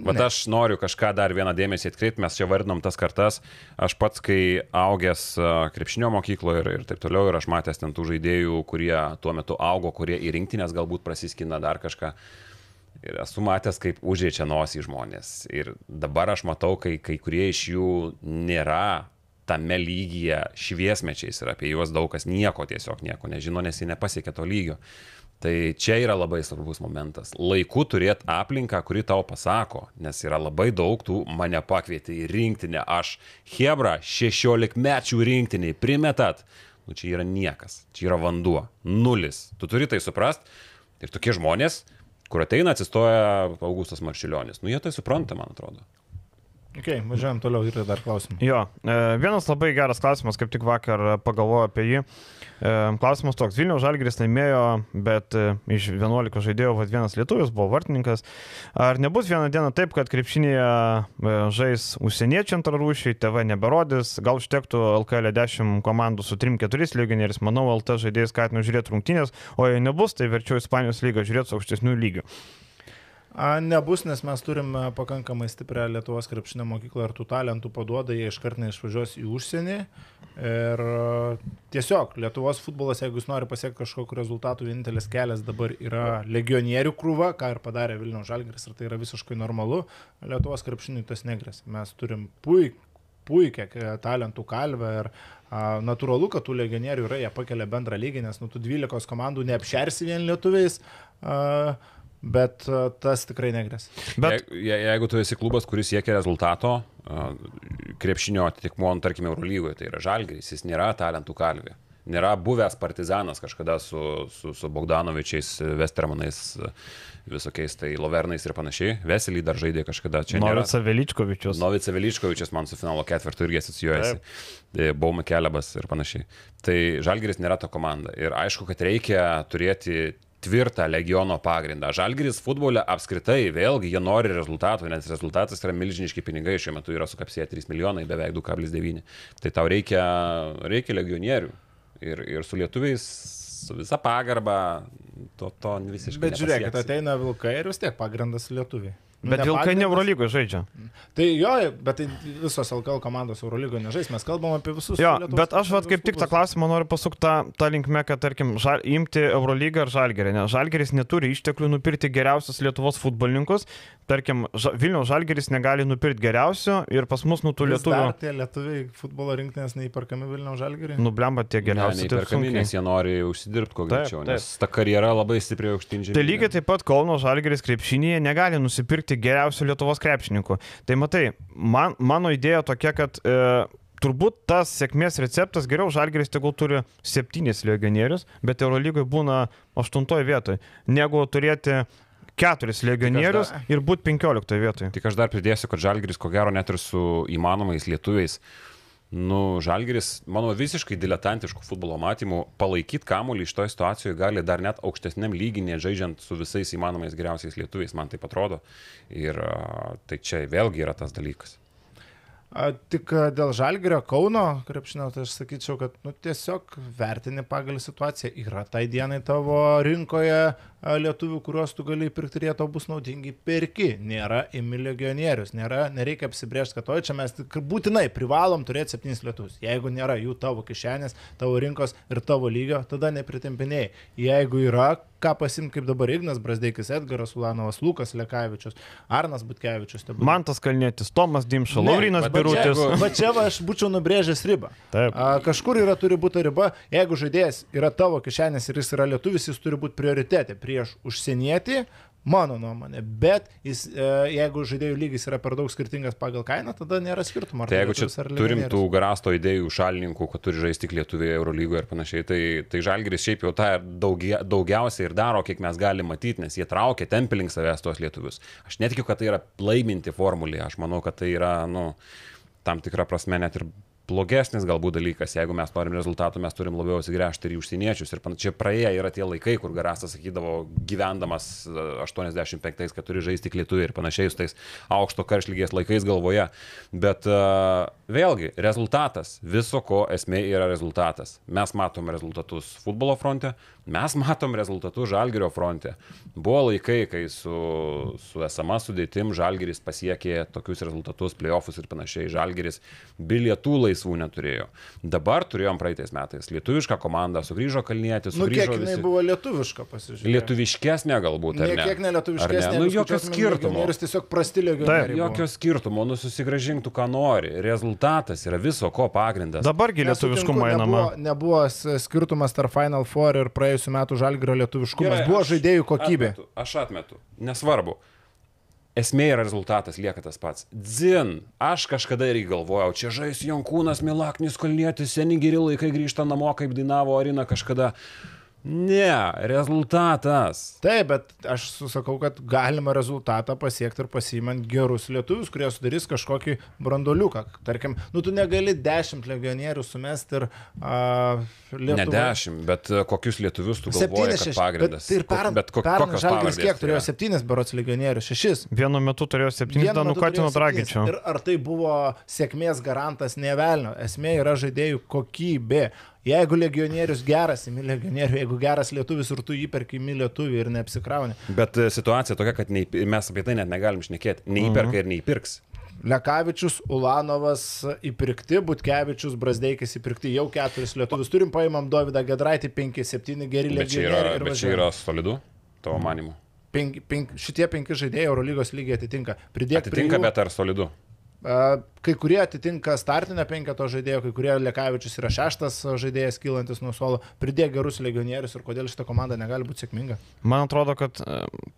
Bet aš noriu kažką dar vieną dėmesį atkreipti, mes čia vardinom tas kartas. Aš pats, kai augęs krepšinio mokykloje ir, ir taip toliau, ir aš matęs ten tų žaidėjų, kurie tuo metu augo, kurie į rinktinės galbūt prasiskina dar kažką. Ir esu matęs, kaip užėčia nosį žmonės. Ir dabar aš matau, kai kai kurie iš jų nėra tame lygyje šviesmečiais ir apie juos daug kas nieko tiesiog nieko nežino, nes jie nepasiekė to lygio. Tai čia yra labai svarbus momentas. Laiku turėti aplinką, kuri tau pasako, nes yra labai daug tų mane pakvietė į rinktinę. Aš Hebra 16 mečių rinktiniai primetat. Nu čia yra niekas, čia yra vanduo, nulis. Tu turi tai suprast. Ir tokie žmonės, kur ateina, atsistoja Augustas Maršilionis. Nu, jie tai supranta, man atrodo. Ok, važiuojam toliau ir dar klausimą. Jo, e, vienas labai geras klausimas, kaip tik vakar pagalvojau apie jį. E, klausimas toks, Vilniaus Žalgiris laimėjo, bet e, iš 11 žaidėjų vad vienas lietuvis buvo vartininkas. Ar nebus vieną dieną taip, kad krepšinėje žais užsieniečiai antrarūšiai, TV neberodys, gal užtektų LKL 10 komandų su 3-4 legionieriais, manau, LT žaidėjai skatino žiūrėti rungtynės, o jei nebus, tai verčiau Ispanijos lygą žiūrėti su aukštesnių lygių. Nebus, nes mes turime pakankamai stiprią Lietuvos krepšinio mokyklą ir tų talentų paduoda, jie iškart neišvažiuos į užsienį. Ir tiesiog Lietuvos futbolas, jeigu jis nori pasiekti kažkokiu rezultatu, vienintelis kelias dabar yra legionierių krūva, ką ir padarė Vilniaus Žalgris ir tai yra visiškai normalu. Lietuvos krepšiniui tas negres. Mes turim puik, puikią talentų kalvę ir a, natūralu, kad tų legionierių yra, jie pakelia bendrą lygį, nes nu tų 12 komandų neapšersi vien lietuviais. A, bet tas tikrai negres. Bet Je, jeigu tu esi klubas, kuris siekia rezultato, krepšinio atitikmuo, tarkime, Eurolygoje, tai yra žalgeris, jis nėra talentų kalvė. Nėra buvęs partizanas kažkada su, su, su Bogdanovičiais, Westermanais, visokiais tai Lovernais ir panašiai. Veselį dar žaidė kažkada čia. Novica Veličkovičius. Novica Veličkovičius man su finalo ketvirtu irgi asocijuojasi. Tai Bauma Kelebas ir panašiai. Tai Žalgeris nėra ta komanda. Ir aišku, kad reikia turėti tvirtą legiono pagrindą. Žalgiris futbole apskritai, vėlgi, jie nori rezultatų, nes rezultatas yra milžiniški pinigai, šiuo metu yra sukapsėję 3 milijonai, beveik 2,9. Tai tau reikia, reikia legionierių. Ir, ir su lietuviais, su visa pagarba, to, to visiškai. Bet žiūrėkit, ateina vilkai ir vis tiek pagrindas lietuviai. Bet Vilkai ne Eurolygoje žaidžia. Tai jo, bet tai visos LKL komandos Eurolygoje nežais, mes kalbam apie visus. Jo, bet aš vat, kaip tik tą klausimą noriu pasukti tą, tą linkmę, kad tarkim, žal, imti Eurolygą ar Žalgerį. Nes Žalgeris neturi išteklių nupirkti geriausius Lietuvos futbolininkus. Tarkim, ža, Vilniaus Žalgeris negali nupirkti geriausių ir pas mus nutų lietuvių. Ar tie lietuviai futbolo rinktinės neįperkami Vilniaus Žalgerį? Nublemba tie geriausi. Ne, neįperkami, nes jie nori užsidirbti kuo greičiau, nes ta karjera labai stipriai aukštinčiai. Tai lygiai taip pat Kauno Žalgeris krepšinėje negali nusipirkti pirkti geriausių Lietuvos krepšininkų. Tai matai, man, mano idėja tokia, kad e, turbūt tas sėkmės receptas geriau Žalgeris tegul turi septynis legionierius, bet Eurolygoje būna aštuntoje vietoje, negu turėti keturis legionierius dar... ir būti penkioliktoje vietoje. Tik aš dar pridėsiu, kad Žalgeris ko gero net ir su įmanomais lietuviais Nu, Žalgeris, mano visiškai diletantiškų futbolo matymų, palaikyti kamuolį iš toje situacijoje gali dar net aukštesniam lyginė, žaidžiant su visais įmanomais geriausiais lietuviais, man tai atrodo. Ir tai čia vėlgi yra tas dalykas. A, tik dėl Žalgerio Kauno krepšinio, tai aš sakyčiau, kad nu, tiesiog vertini pagal situaciją. Yra tai dienai tavo rinkoje lietuvių, kuriuos tu gali pirkti ir jie tau bus naudingi, perki. Nėra imi legionierius, nėra, nereikia apsibriežti, kad oi čia mes būtinai privalom turėti septynis lietuvius. Jeigu nėra jų tavo kišenės, tavo rinkos ir tavo lygio, tada nepritempinėjai. Jeigu yra, ką pasimti kaip dabar Ignas Brasdeikis, Edgaras Ulanovas, Lukas Lekavičius, Arnas Butkevičius. Tai Mantas Kalnėtis, Tomas Dimša, Laurinas Birutis. Va čia va, aš būčiau nubrėžęs ribą. Taip. A, kažkur yra turi būti riba, jeigu žaidėjas yra tavo kišenės ir jis yra lietuvis, jis turi būti prioritetė prieš užsienietį, Mano nuomonė, bet jis, e, jeigu žaidėjų lygis yra per daug skirtingas pagal kainą, tada nėra skirtumo. Tai jeigu čia turim tų garasto idėjų šalininkų, kad turi žaisti tik Lietuvėje Eurolygoje ir panašiai, tai, tai Žalgeris šiaip jau tą daugia, daugiausiai ir daro, kiek mes galime matyti, nes jie traukia tempelink savęs tuos lietuvius. Aš netikiu, kad tai yra laiminti formulė, aš manau, kad tai yra, nu, tam tikrą prasme net ir blogesnis galbūt dalykas, jeigu mes norim rezultatų, mes turim labiau atsigręžti ir į užsieniečius. Ir panašiai praėję yra tie laikai, kur Garastas sakydavo, gyvendamas 85, kad turi žaisti tik lietuviai ir panašiai su tais aukšto karšlygės laikais galvoje. Bet uh, vėlgi, rezultatas, viso ko esmė yra rezultatas. Mes matom rezultatus futbolo fronte, mes matom rezultatus Žalgirio fronte. Buvo laikai, kai su, su esama sudėtim Žalgiris pasiekė tokius rezultatus, playoffus ir panašiai. Žalgiris bilietų laisvų neturėjo. Dabar turėjom praeitais metais lietuvišką komandą, sugrįžo Kalnietis. Nu, kiek jinai visi... buvo lietuviška, pasižiūrėjau. Lietuviškesnė galbūt. Ne, kiek ne lietuviškesnė. Ne? Nu, jokio skirtumo. Ir tiesiog prasti legionieriai. Jokio skirtumo, nu susigražinktų, ką nori. Rezultatas yra viso ko pagrindas. Dabargi lietuviškumo einama. Nebuvo, nebuvo skirtumas tarp Final Four ir praėjusiu metu žalgrio lietuviškumas. Gerai, buvo žaidėjų kokybė. Atmetu, aš atmetu. Nesvarbu esmė yra rezultatas, lieka tas pats. Dzin, aš kažkada irgi galvojau, čia žais Jonkūnas, Milaknis, Kalnietis, seni geri laikai grįžta namo, kaip dainavo Arina kažkada. Ne, rezultatas. Taip, bet aš susakau, kad galima rezultatą pasiekti ir pasimant gerus lietuvius, kurie sudarys kažkokį brandoliuką. Tarkim, nu tu negali dešimt legionierių sumesti ir... Uh, Lietuva... Ne dešimt, bet kokius lietuvius tu galvoji, kad pagrindas. Bet, ir per, bet ko, kokios Žalgiris kiek turėjo septynis berots legionierių, šešis. Vienu metu turėjo septynis, ten nukatino Dragičio. Ir ar tai buvo sėkmės garantas, nevelnio. Esmė yra žaidėjų kokybė. Jeigu legionierius geras, įmi legionierių, jeigu geras lietuvis ir tu jį perki įmi lietuvį ir neapsikrauni. Bet e, situacija tokia, kad nei, mes apie tai net negalim šnekėti. Neįperka uh -huh. ir neįpirks. Lekavičius, Ulanovas įpirkti, Butkevičius, Brasdeikis įpirkti, jau keturis lietuvius turim, paimam Davidą Gedraitį, 5-7 geri legionieriai. Bet čia yra, yra solidu, tavo manimu. Penk, penk, šitie penki žaidėjai Eurolygos lygiai atitinka. Pridėk atitinka, jų, bet ar solidu? Kai kurie atitinka startinio penketo žaidėjo, kai kurie Lekavičius yra šeštas žaidėjas kylantis nuo suolo, pridėk gerus legionierius ir kodėl šita komanda negali būti sėkminga. Man atrodo, kad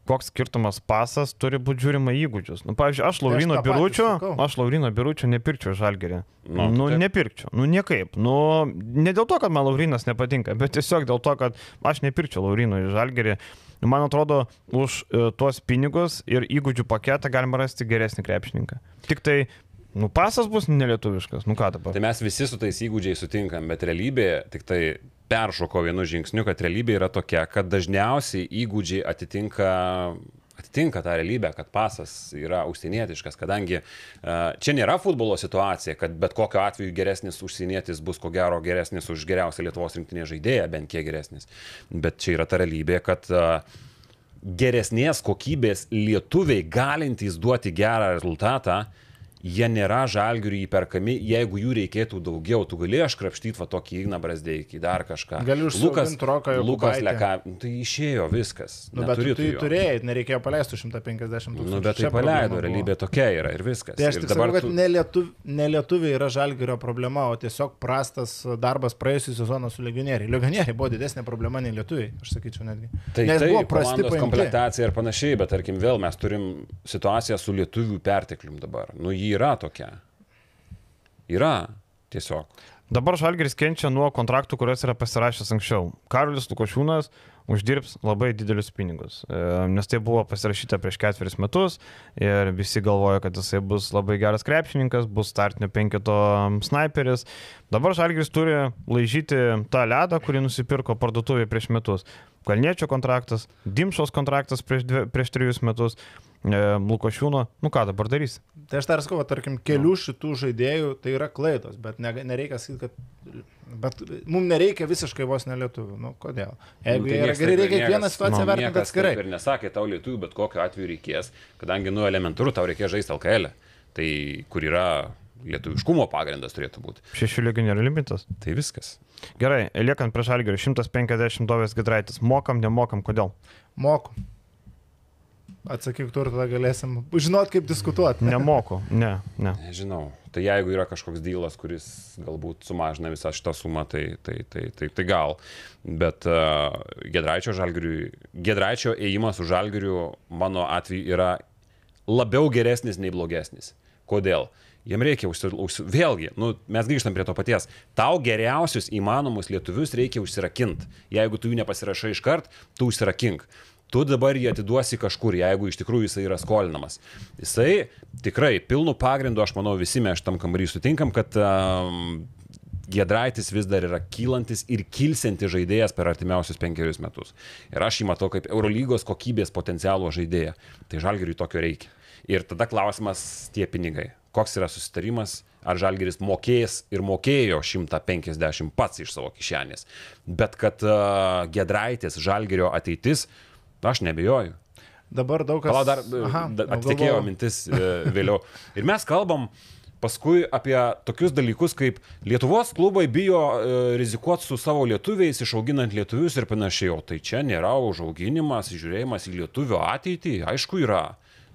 koks skirtumas pasas turi būti žiūrima įgūdžius. Nu, pavyzdžiui, aš Laurino tai Biručio, aš Laurino Biručio nepirkčiau žalgerį. Nu, nu taip. nepirkčiau, nu niekaip. Nu, ne dėl to, kad man Laurinas nepatinka, bet tiesiog dėl to, kad aš nepirkčiau Laurino į žalgerį. Man atrodo, už e, tuos pinigus ir įgūdžių paketą galima rasti geresnį krepšininką. Tik tai Nu, pasas bus nelietuviškas, nu ką dabar. Tai mes visi su tais įgūdžiais sutinkam, bet realybė tik tai peršoko vienu žingsniu, kad realybė yra tokia, kad dažniausiai įgūdžiai atitinka atitinka tą realybę, kad pasas yra užsienietiškas, kadangi uh, čia nėra futbolo situacija, kad bet kokiu atveju geresnis užsienietis bus ko gero geresnis už geriausią Lietuvos rinktinės žaidėją, bent kiek geresnis. Bet čia yra ta realybė, kad uh, geresnės kokybės lietuviai galintys duoti gerą rezultatą, uh, jie nėra žalgiui įperkami, jeigu jų reikėtų daugiau, tu gali aš krapštyti va tokį Igną Brasdeikį, dar kažką. Galiu Lukas, Roką jau. Lukas Leka, nu, tai išėjo viskas. Nu, bet tu tai turėjai, nereikėjo paleisti 150 tūkstančių. Nu, bet tai paleido, realybė tokia yra ir viskas. Tai aš tik dabar, sakau, kad tu... nelietuviai ne lietuviai yra žalgirio problema, o tiesiog prastas darbas praėjusią sezoną su legionieriai. Legionieriai buvo didesnė problema nei lietuviai, aš sakyčiau netgi. Tai, Nes tai buvo prasti komplektacija ir panašiai, bet tarkim vėl mes turim situaciją su lietuvių perteklium dabar. Nu, jį yra tokia. Yra tiesiog. Dabar Žalgeris kenčia nuo kontraktų, kuriuos yra pasirašęs anksčiau. Karolis Lukošiūnas uždirbs labai didelius pinigus, e, nes tai buvo pasirašyta prieš ketveris metus ir visi galvoja, kad jisai bus labai geras krepšininkas, bus startinio penketo sniperis. Dabar Žalgeris turi laižyti tą ledą, kurį nusipirko parduotuvėje prieš metus. Kalniečio kontraktas, Dimšos kontraktas prieš, dvi, prieš trijus metus. E, Lukošiūno, nu ką dabar darys? Tai aš dar sakau, tarkim, kelių šitų žaidėjų tai yra klaidos, bet ne, nereikia sakyti, kad Bet mums nereikia visiškai vos nelietuvių. Nu, kodėl? Jeigu Nu, tai yra ir reikia kiekvieną situaciją nu, vertinti atskirai. ir nesakė, tau lietuvių, bet kokiu atveju reikės, kadangi, nu, elementaru, tau reikės žaisti LKL, tai kur yra lietuviškumo pagrindas turėtų būti. Šešių legionierių limitas. Tai viskas. Gerai, liekant prieš Algerį, 150 dovės Gidraitis. Mokam, nemokam, kodėl? Moku. Atsakyk tu ir tada galėsim žinot, kaip diskutuoti. Nemoku, ne, ne. Nežinau. Tai jeigu yra kažkoks dylas, kuris galbūt sumažina visą šitą sumą, tai, tai, tai, tai, tai gal. Bet uh, Gedraičio, žalgiriui, Gedraičio ėjimas už žalgirių mano atveju yra labiau geresnis nei blogesnis. Kodėl? Jiem reikia užsilaukti. Vėlgi, nu, mes grįžtam prie to paties. Tau geriausius įmanomus lietuvius reikia užsirakinti. Jeigu tu jų nepasirašai iškart, tu užsirakink. Tu dabar jį atiduosi kažkur, jeigu iš tikrųjų jisai yra skolinamas. Jisai tikrai pilnu pagrindu, aš manau, visi mes šitam kambarį sutinkam, kad um, Gedraitis vis dar yra kylantis ir kilsiantis žaidėjas per artimiausius penkerius metus. Ir aš jį matau kaip Eurolygos kokybės potencialo žaidėją. Tai žalgiriui tokio reikia. Ir tada klausimas tie pinigai. Koks yra susitarimas, ar žalgeris mokės ir mokėjo 150 pats iš savo kišenės. Bet kad uh, Gedraitis žalgerio ateitis, aš nebejoju. Dabar daug kas... Palauk, dar Aha, atitekėjo galvojau. mintis e, vėliau. Ir mes kalbam paskui apie tokius dalykus, kaip Lietuvos klubai bijo e, rizikuoti su savo lietuviais, išauginant lietuvius ir panašiai. O tai čia nėra užauginimas, žiūrėjimas į lietuvių ateitį, aišku yra.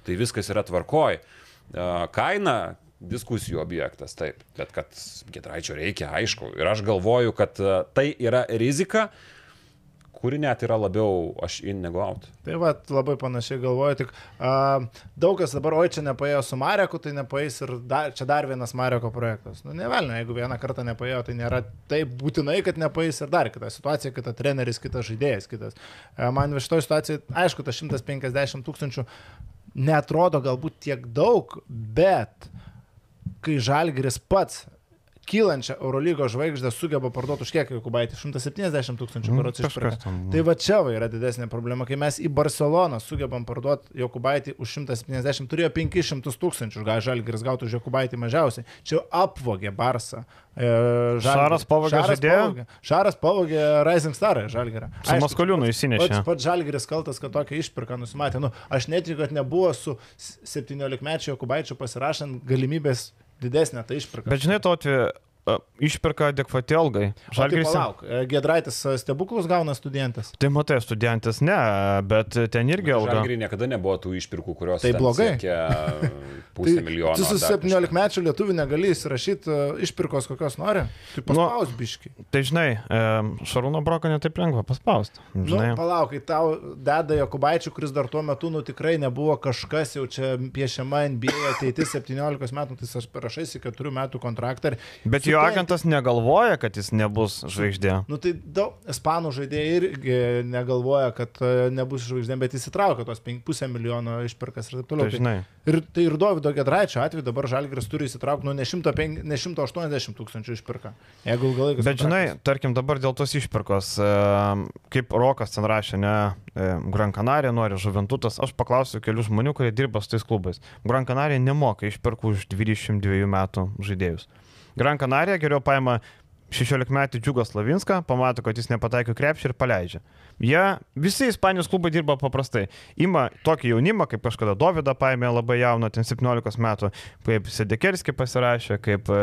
Tai viskas yra tvarkoj. E, Kaina diskusijų objektas, taip, bet kad Gedraičio reikia, aišku. Ir aš galvoju, kad tai yra rizika, kuri net yra labiau aš in negu out. Tai va, labai panašiai galvoju, tik a, daug kas dabar, oi čia nepaėjo su Mareku, tai nepaės ir dar, čia dar vienas Mareko projektas. Nu, nevelnio, jeigu vieną kartą nepaėjo, tai nėra taip būtinai, kad nepaės ir dar kita situacija, kita treneris, kitas žaidėjas, kitas. A, man iš to situacijai, aišku, tas 150 tūkstančių netrodo galbūt tiek daug, bet kai Žalgiris pats kylančią Eurolygos žvaigždę sugeba parduoti už kiek Jokubaitį? 170 tūkstančių išpirka. ten, nu. Tai va čia va yra didesnė problema, kai mes į Barceloną sugebam parduoti Jokubaitį už 170, turėjo 500 tūkstančių, gal Žalgiris gautų už Jokubaitį mažiausiai. Čia apvogė Barsą. E, Žalgiris. Šaras pavogė žaidėją? Šaras pavogė Rising Star Žalgirą. Su Maskoliūnu įsinešė. Pats, pats Žalgiris kaltas, kad tokią išpirką nusimatė. Nu, aš netikiu, kad nebuvo su 17-mečio Jokubaičiu pasirašant galimybės didesnę tą išpirką. Bet žinai, to atveju išpirka adekvati algai. Tai Žalgiris. palauk, e, Gedraitis e, stebuklus gauna studentas. Tai matai, studentas ne, bet ten irgi alga. Žalgiriai niekada nebuvo tų išpirkų, kurios Tai blogai. siekia pusę milijono. Tu su ar dar 17 mečių lietuvių negali įsirašyti išpirkos kokios nori. Tai paspaus nu, biški. Tai žinai, e, Šarūno broką netaip lengva paspausti. Nu, Žinai, palauk, kai tau deda Jokubaičių, kuris dar tuo metu nu, tikrai nebuvo kažkas, jau čia piešiama NBA ateitis 17 metų, tai aš parašysiu 4 metų kontraktą. bet jo supranti- agentas negalvoja, kad jis nebus žvaigždė. Nu tai daug ispanų žaidėjai irgi negalvoja, kad e, nebus žvaigždė, bet įsitraukia tos 5,5 milijono išpirkas ir taip toliau. Tai žinai. Ir tai ir Davido Gedraičio atveju dabar Žalgiris turi įsitraukti, nu ne, 105, ne 180 tūkstančių išpirka. Jeigu ilgalaikis. Bet žinai, tarkim dabar dėl tos išpirkos, e, kaip Rokas ten rašė, ne, e, Gran Canaria nori žuventutas, aš paklausiu kelių žmonių, kurie dirba su tais klubais. Gran Canaria nemoka išpirkų už 22 metų žaidėjus. Gran Canaria geriau paima 16 metį Džiugą Slavinską, pamato, kad jis nepataiko krepšį ir paleidžia. Jie, visi Ispanijos klubai dirba paprastai. Ima tokį jaunimą, kaip kažkada Dovydą paėmė labai jauną, ten 17 metų, kaip Sedekerski pasirašė, kaip e,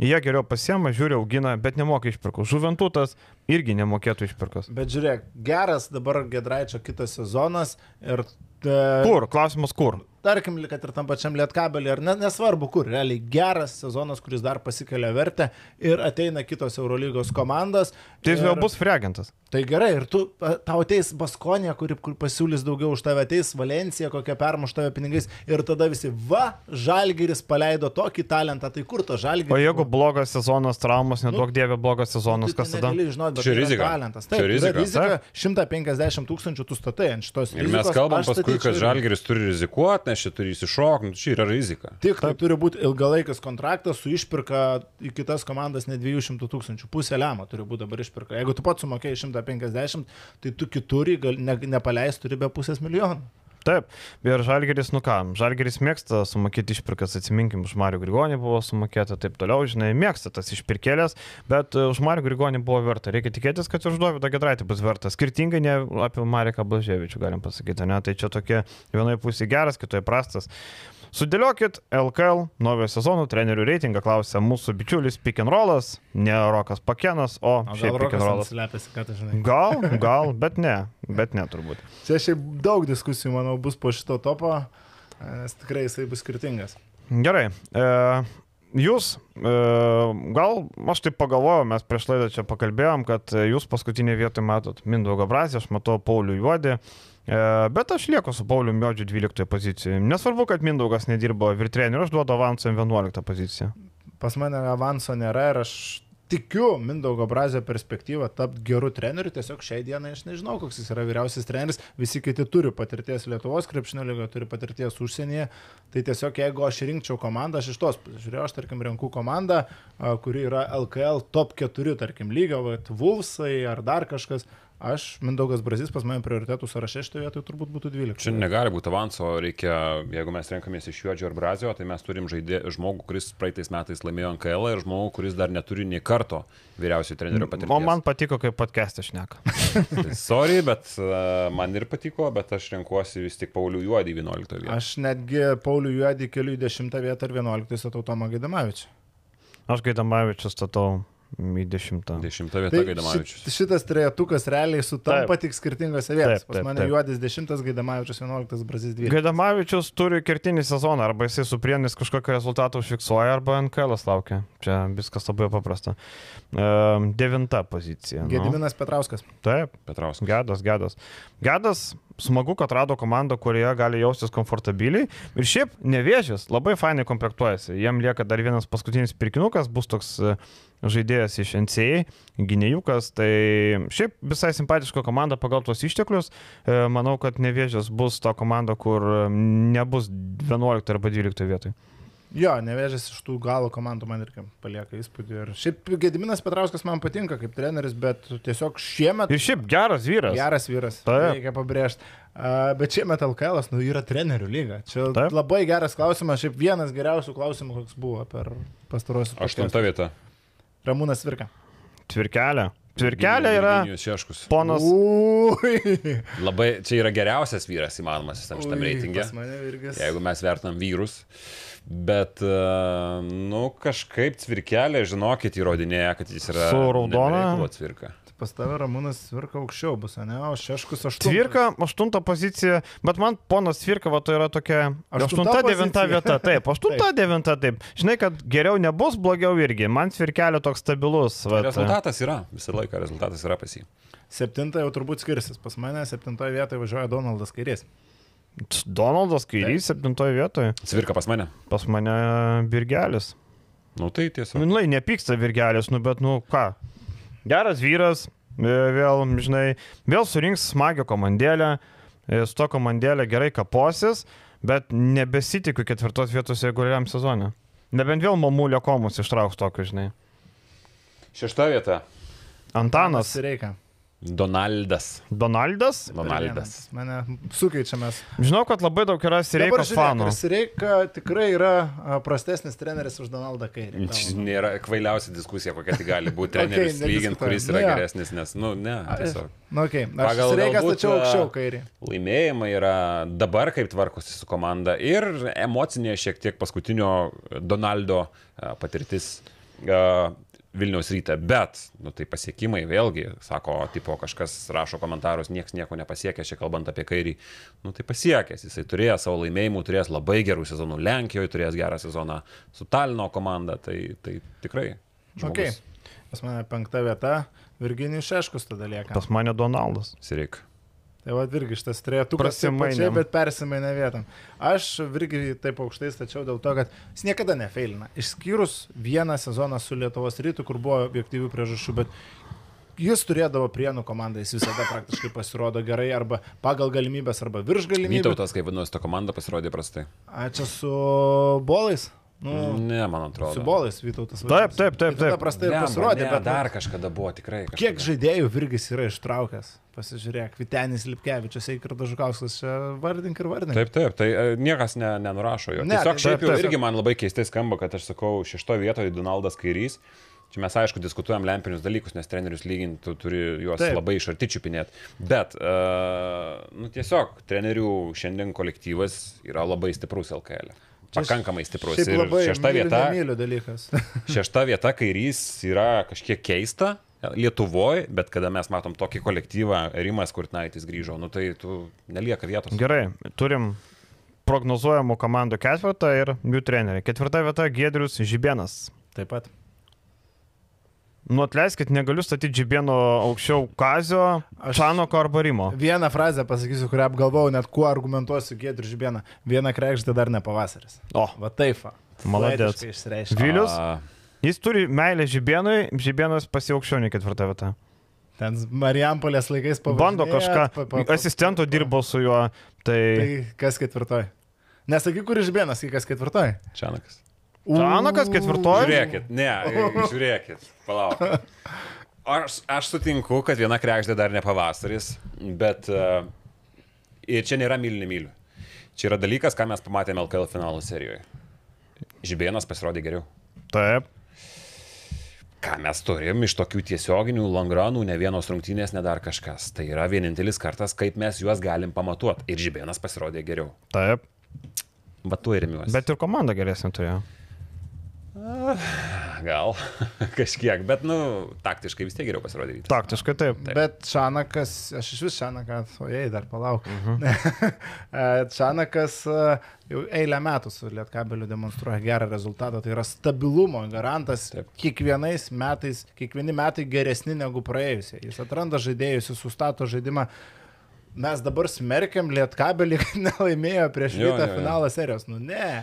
jie geriau pasiema, žiūri, augina, bet nemoka išpirkų. Žuventutas irgi nemokėtų išpirkos. Bet žiūrėk, geras dabar Gedraičio kitas sezonas ir... E, Kur? Klausimas kur? Tarkim, kad ir tam pačiam lietkabelį, ar ne, nesvarbu kur, realiai geras sezonas, kuris dar pasikelia vertę ir ateina kitos Eurolygos komandos. Tai jis ir- vėl bus freagentas. Tai gerai, ir tu, tau ateis Baskonė, kuri kur pasiūlys daugiau už tave, ateis Valencija, kokia permuš tave pinigais ir tada visi, va, Žalgiris paleido tokį talentą, tai kur to Žalgiris? O jeigu blogas sezonas, traumos, Nu, nedaug dievė blogas sezonas, kas tada? Žinot, bet Čia rizika. Talentas. Čia Taip, rizika. rizika. rizika 150 tūkstančių tu statai ant šitos Ir rizikos. mes kalbam paskui, kad. Žalgeris turi rizikuoti, nes čia turi įsišokti, čia yra rizika. Tik tai turi būti ilgalaikis kontraktas su išpirka į kitas komandas ne 200 tūkstančių. Pusė lemo turi būti dabar išpirka. Jeigu tu pats sumokėjai 150, tai tu kitur ne, nepaleist turi be pusės milijonų. Taip, ir Žalgeris, nu ką, Žalgeris mėgsta sumokėti išpirkas, atsiminkim, už Mario Grigonį buvo sumokėta, taip toliau, žinai, mėgsta tas išpirkėlės, bet e, už Mario Grigonį buvo verta. Reikia tikėtis, kad už Dovydą Gedraitį bus verta. Skirtingai ne apie Mariką Blaževičių, galim pasakyti, ne? Tai čia tokie vienoje pusėje geras, kitoje prastas. Sudėliokit LKL naujo sezono trenerių reitingą, klausia mūsų bičiulis Pick and Rollas, ne Rokas Pakenas, o, O šiaip žinai. Gal, gal, bet ne, bet ne turbūt. Čia šiaip daug diskusijų, manau, bus po šito topo, nes tikrai jisai bus skirtingas. Gerai. E, jūs, e, gal aš taip pagalvojau, mes prieš laidą čia pakalbėjom, kad jūs paskutinį vietą matot Mindaugą Brazį, aš matau Paulių Juodį. E, bet aš lieku su Pauliu Miodžiu 12 pozicijoje. Nesvarbu, kad Mindaugas nedirbo virtreneriu, aš duodu avansą 11 poziciją. Pas mane avanso nėra ir aš tikiu Mindaugo Brazio perspektyvą tapti geru treneriu. Tiesiog šiai dienai aš nežinau, koks jis yra vyriausias treneris. Visi kiti turi patirties Lietuvos krepšinio lygoje, turi patirties užsienyje. Tai tiesiog jeigu aš rinkčiau komandą, aš iš tos žiūrėjau, aš tarkim renku komandą, kuri yra LKL top 4, tarkim, vat, Vulfsai ar dar kažkas. Aš, Mindaugas Brazys, pas mane prioritetų sąraše šitoje vietoje turbūt būtų 12. Čia negali būti avanso, reikia, jeigu mes renkamės iš Juodžio ar Brazio, tai mes turim žaidė, žmogų, kuris praeitais metais laimėjo NKL ir žmogų, kuris dar neturi nei karto vyriausiai trenerių patirties. O man patiko, kaip podcast'e šneka. Tai Sorry, bet uh, man ir patiko, bet aš renkuosi vis tik Paulių Juodį 11 vietą. Aš netgi Paulių Juodį keliu į 10 vietą ir 11 statau Tomą Gaidamavičių. Aš Gaidamavičius statau į 10. 10 vieta Tai Gaidamavičius. šit, šitas trejetukas realiai sutampa tik skirtingose vietose. Taip, Pas taip, mane. Juodis 10, Gaidamavičius 11, Brazys 12. Gaidamavičius turi kertinį sezoną, arba jisai su prienis kažkokio rezultato užfiksuoja, arba NKL laukia. Čia viskas labai paprasta. E, devinta pozicija. Nu. Gediminas Petrauskas. Taip, Petrauskas. gedas, gedas. Gedas, smagu, kad rado komandą, kurioje gali jaustis komfortabiliai. Ir šiaip nevėžės, labai fainai komplektuojasi. Jiem lieka dar vienas paskutinis pirkinukas, bus toks e, žaidėjas iš NCA, gynėjukas. Tai šiaip visai simpatiška komanda pagal tuos išteklius. E, Manau, kad nevėžės bus ta komanda, kur e, nebus 11 arba 12 vietoj. Jo, nevėžės iš tų galo komandų man irgi palieka įspūdį. Ir šiaip Gediminas Petrauskas man patinka kaip treneris, bet tiesiog šiemet Ir šiaip geras vyras. geras vyras. Taip. Reikia pabrėžti. Uh, bet šiemet LKL nu, yra trenerių lyga. Čia Taip. Taip. labai geras klausimas. Šiaip vienas geriausių klausimų, koks buvo per pastarosius. Aštunta vieta. Ramūnas Virka. Tvirkelė. Tvirkelė yra ponas. Ui. Labai, čia yra geriausias vyras įmanomas visam šitam reitingė. Jeigu mes vertinam vyrus. Bet, e, nu, kažkaip cvirkelė, žinokit, įrodinėja, kad jis yra... Su raudona? Cvirka. Pas tave Ramūnas Virka aukščiau bus, ne? O Šeškus aštuntas. Tvirka, aštunta pozicija, bet man ponas Tvirka, va, tai yra tokia Aštunta aštunta, devinta vieta. Taip, aštunta, devinta, taip. Žinai, kad geriau nebus, blogiau irgi. Man Tvirkelio toks stabilus. Va, Rezultatas yra, visą laiką rezultatas yra pas jį. Septinta jau turbūt skirsis. Pas mane septintoje vietoje važiuoja Donaldas Kairys. Donaldas Kairys, septintoje vietoje. Cvirka pas mane. Pas mane Birgelis. Nu, tai tiesiog. Nu, lai, nepyksta Virgelis, nu, bet, nu, ką. Geras vyras, e, vėl, žinai, vėl surinks smagią komandėlę, e, su to komandėlė gerai kaposis, bet nebesitikiu ketvirtos vietos reguliariam sezonė. Nebent vėl mamulio komus ištrauks tokius, žinai. Šešta vieta. Antanas, Reikia. Donaldas. Donaldas. Donaldas. Mane sukeičiamės. Žinau, kad labai daug yra Sireikos fanų. Sireika tikrai yra prastesnis treneris už Donaldą Kairį. Čia nėra kvailiausia diskusija, kokia tai gali būti treneris, lygint, nediskutuojam. kuris Nu yra jo. geresnis, nes, nu, ne, tiesiog. Na, okay. Aš Pagal stačiau a, aukščiau Kairį. Laimėjimai yra dabar, kaip tvarkosi su komanda ir emocinė šiek tiek paskutinio Donaldo patirtis a, Vilniaus ryte, bet, nu, tai pasiekimai vėlgi, sako, tipo kažkas rašo komentarus, niekas nieko nepasiekė, čia kalbant apie kairį, nu tai pasiekęs, jisai turėjo savo laimėjimų, turės labai gerų sezonų Lenkijoje, turės gerą sezoną su Talino komanda, tai, tai tikrai. Okay. Pas mane penkta vieta. Virginijus Šeškus tada lieka. Pas mane Donaldas. Sirik. Tai va irgi šitas Prasimainėm. čia, bet persimainė vietom. Aš irgi taip aukštai stačiau dėl to, kad jis niekada nefeilina. Išskyrus vieną sezoną su Lietuvos rytu, kur buvo objektyvių priežasčių, bet jis turėdavo prienų komandą, jis visada praktiškai pasirodo gerai arba pagal galimybės, arba virš galimybių. Vytautas, kaip vadinasi, ta komanda pasirodė prastai. A, čia su bolais. Nu, Ne, man atrodo. su bolais Vytautas. Taip, taip, taip, taip. prastai ir Blemba, pasirodė, ne, bet dar kažkada buvo tikrai. Kažkada. kiek žaidėjų Virgis yra ištraukęs. Pasižiūrėk, Vitenis Lipkevičius, Eikirdas Žukauskas, čia vardink ir vardink. Taip, taip, tai e, niekas ne, nenurašo jo. Ne, Tiesiog tai- šiaip taip, jau taip. irgi man labai keistai skamba, kad aš sakau, šeštoje vietoje Donaldas Kairys. Čia mes aišku diskutuojam lempinius dalykus, nes trenerius lyginti tu turi juos Taip. taip. labai iš arti čiupinėti. Bet, uh, nu tiesiog, trenerių šiandien kolektyvas yra labai stiprus LKL. e. Pakankamai stiprus. Ir šešta myliu, vieta, Nemyliu dalykas. šešta vieta kairys yra kažkiek keista. Lietuvoje, bet kada mes matom tokį kolektyvą, Rimas Kurtnaitis grįžo, nu tai tu nelieka vietos. Gerai, turim prognozuojamų komandų ketvirtą ir jų treneriai. Ketvirta vieta Gedrius Žibienas. Taip pat. Nu atleiskit, negaliu statyti Žibieno aukščiau Kazio, Šanoko arba Rimo. Vieną frazę pasakysiu, kurią apgalvojau, net kuo argumentuosiu Giedrių Žibieną. Viena krekždė dar ne pavasaris. O, Va taip. išsireiškė. Vilius? Jis turi meilę Žibienui, Žibienas pasiaukščiau nei ketvirta vieta. Ten Marijampolės laikais pavažinėjat, Bando kažką, pa- pa- pa- asistento dirbo su juo, tai... Tai kas ketvirtoj? Nesakyk, kur Žibienas, sakyk, kas ketvirtoj. Čianakas. Čanakas ketvirtoj? Žiūrėkit, ne, žiūrėkit, palauk. Aš, aš sutinku, kad viena krekždė dar ne pavasaris, bet uh, ir čia nėra mylių nemylių. Čia yra dalykas, ką mes pamatėme LKL finalo serijoje. Žibėnas pasirodė geriau. Taip. Ką mes turim iš tokių tiesioginių langranų, ne vienos rungtynės, ne dar kažkas. Tai yra vienintelis kartas, kaip mes juos galim pamatuoti. Ir Žibėnas pasirodė geriau. Taip. Va tu ir remiuosi. Bet ir komanda geresnė turėjo. Gal kažkiek, bet, nu, taktiškai vis tiek geriau pasirodė. Taktiškai taip. Taip. Bet Šanakas, aš iš vis Šanaką, o jei dar palauk. Mhm. Šanakas e, jau eilę metų su Lietkabeliu demonstruoja gerą rezultatą, tai yra stabilumo garantas. Taip. Kiekvienais metais, kiekvieni metai geresni negu praėjusie. Jis atranda žaidėjus, jis sustato žaidimą. Mes dabar smerkiam Lietkabelį, kad nelaimėjo prieš šitą finalą serijos. Nu ne.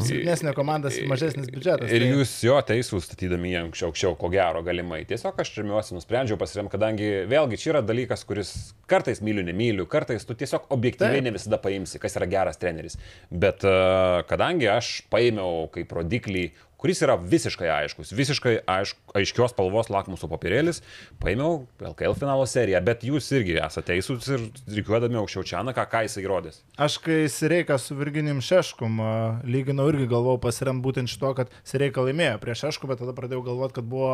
Silpnesnė komanda, mažesnis biudžetas. Ir tai- jūs jo teisūs statydami jį anksčiau, aukščiau, ko gero galimai. Tiesiog aš remiuosi, nusprendžiau pasirem, kadangi vėlgi čia yra dalykas, kuris kartais myliu, nemyliu, kartais tu tiesiog objektyviai Taip. ne visada paimsi, kas yra geras treneris. Bet uh, kadangi aš paėmiau kaip rodiklį, kuris yra visiškai aiškus, visiškai aišk, aiškios spalvos lakmuso papirėlis, paėmiau LKL finalo seriją, bet jūs irgi esate teisūs ir reikiuodami aukščiau Čianaką, ką jis įrodės. Aš kai Sireiką su Virginijum Šeškum lyginau irgi galvojau pasirem būtent šito, kad Sireika laimėjo prieš Šeškum, bet tada pradėjau galvoti, kad buvo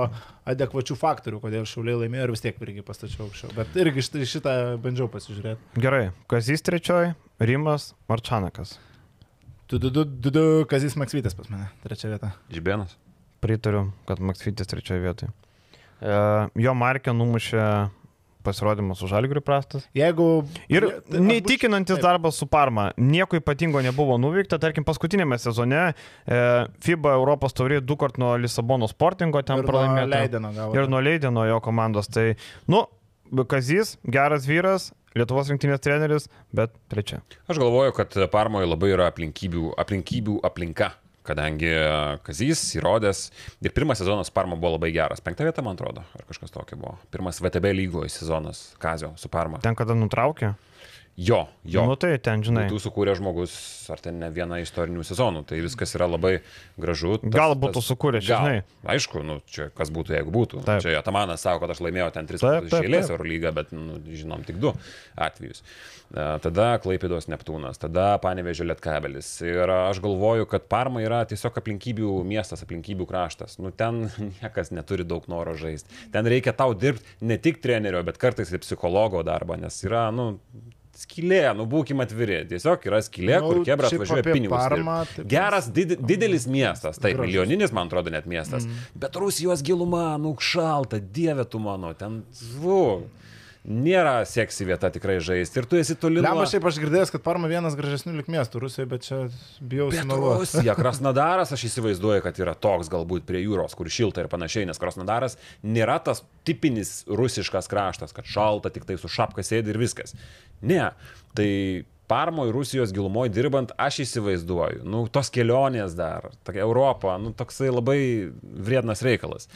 adekvačių faktorių, kodėl Šauliai laimėjo ir vis tiek irgi pastačiau aukščiau. Bet irgi šitą, bandžiau pasižiūrėti. Gerai. Kazys trečioji, Rimas Marčanakas. Tu, du, du, du, du, Kazis Maksvytis pas mane, trečia vieta. Žibėnas. Pritariu, kad Maksvitis trečioje vietoje. E, jo markė numušė pasirodymas su Žalgiriu prastas. Jeigu... Ir tai neįtikinantis būčiau- darbas su Parma. Nieko ypatingo nebuvo nuveikta. Tarkim, paskutinėme sezone e, FIBA Europos taurė du kart nuo Lisabono sportingo ten pralaimėjo. Leideno. Ir nuo Leidino jo komandos. Tai, nu, Kazys, geras vyras, Lietuvos rinktinės treneris, bet trečia. Aš galvoju, kad Parmoje labai yra aplinkybių, aplinkybių aplinka, kadangi Kazys įrodęs ir pirmas sezonas Parmo buvo labai geras. Penktą vietą, man atrodo, ar kažkas tokio buvo. Pirmas VTB lygoje sezonas Kazio su Parma. Ten kada nutraukė? Jo, jo. Nu tai ten, žinai. Tu sukūrė žmogus, ar ten ne vieną istorinių sezonų, tai viskas yra labai gražu. Tas- Gal būtų gal. žinai. Aišku, nu, čia kas būtų, jeigu būtų. Taip. Čia Atamanas sako, kad aš laimėjau ten tris taip. Euro lygą, bet nu, žinom tik du atvejus. E, Tada Klaipėdos Neptūnas, tada Panevežė Lietkabelis. Ir aš galvoju, kad Parma yra tiesiog aplinkybių miestas, aplinkybių kraštas. Nu, ten niekas neturi daug noro žaisti. Ten reikia tau dirbti ne tik trenerio, bet kartais ir psichologo darbą, nes yra, nu, skylė, nu būkim atviri. Tiesiog yra skylė, Nu, kur kebra šiaip atvažiuoja apie pinigus. Parmą, dirbt. tai Geras, did, didelis miestas, taip, Gražus. milijoninis, man atrodo, net miestas. Mm. Bet Rusijos giluma, nu šalta, dieve tu mano, ten, vu, nėra seksi vieta tikrai žaisti. Ir tu esi toli Lemba nuo... šiaip aš girdėjęs, kad Parma vienas gražesnių lik miestų Rusijoje, bet čia bijau sumeluoti. Rusija, Krasnodaras, aš įsivaizduoju, kad yra toks galbūt prie jūros, kur šilta ir panašiai, nes Krasnodaras nėra tas tipinis rusiškas kraštas, kad šalta, tik tai su šapka sėdi ir viskas. Ne, tai Parmoje, Rusijos gilumoje dirbant, aš įsivaizduoju, nu, tos kelionės dar, tokia Europa, nu, toksai labai vriednas reikalas.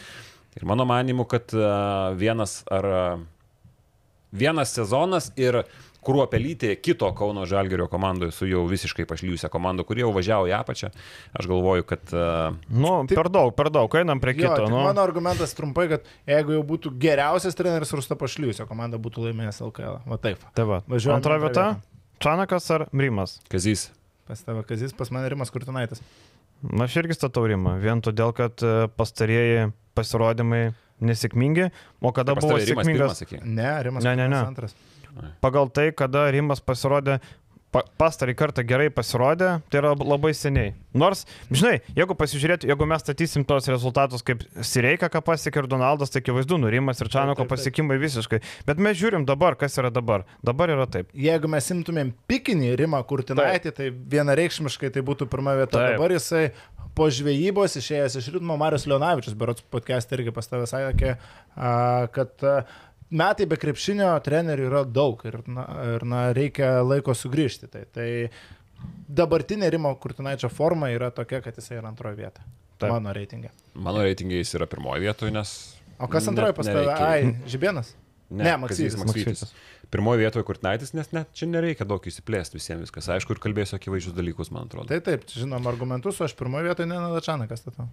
Ir mano manimu, kad uh, vienas ar uh, vienas sezonas ir Kruopelytė kito Kauno Žalgerio komandoje su jau visiškai pašlyjusią komandą, kurie jau važiavo į apačią. Aš galvoju, kad... Uh, Nu, per daug, per daug, einam prie Jo, kito. tik Nu. mano argumentas trumpai, kad jeigu jau būtų geriausias treneris Rusta Pašliusio, komanda būtų laimėjęs LKL. Va taip. Tai va. Važiuojam Antra vieta Čanakas ar Rimas? Kazys. Pas tave Kazis, pas mane Rimas Kurtinaitis. Na, aš irgi statau Rimą. Vien todėl, kad e, pastarieji pasirodymai nesėkmingi, o kada Pas buvo tave Rimas pirmas, sėkmingas. Ne, Rimas Ne, ne, ne. Antras. pagal tai, kada Rimas pasirodė, pa, pastarį kartą gerai pasirodė, tai yra labai seniai. Nors, žinai, jeigu pasižiūrėti, jeigu mes statysim tos rezultatus, kaip Sireika, ką pasiekė ir Donaldas, tai akivaizdu, nurimas ir Čanoko pasiekimai visiškai. Bet mes žiūrim dabar, kas yra dabar. Dabar yra taip. Jeigu mes imtumėm pikinį Rimą Kurtinaitį, tai vienareikšmiškai tai būtų pirma vieta. Taip. Dabar jisai po žvejybos išėjęs iš ritmo Marius Leonavičius, berots podcast irgi pas tavę sakė, kad metai be krepšinio trenerių yra daug ir, na, ir na, reikia laiko sugrįžti. Tai, tai dabartinė Rimo Kurtinaičio forma yra tokia, kad jisai yra antroje vietoje. Mano reitingė. Mano reitingai jis yra pirmoje vietoje, nes... O kas antroje pas tave? Ai, Žibienas? Ne, Kazys Maksytis. Maksvytis. Pirmoje vietoje Kurtinaitis, nes net čia nereikia daug įsiplėsti visiems viskas. Aišku, ir kalbėsiu akivaizdžius dalykus, man atrodo. Tai taip, žinom argumentus, o aš pirmoje vietoje Nenadačaną, kas statau.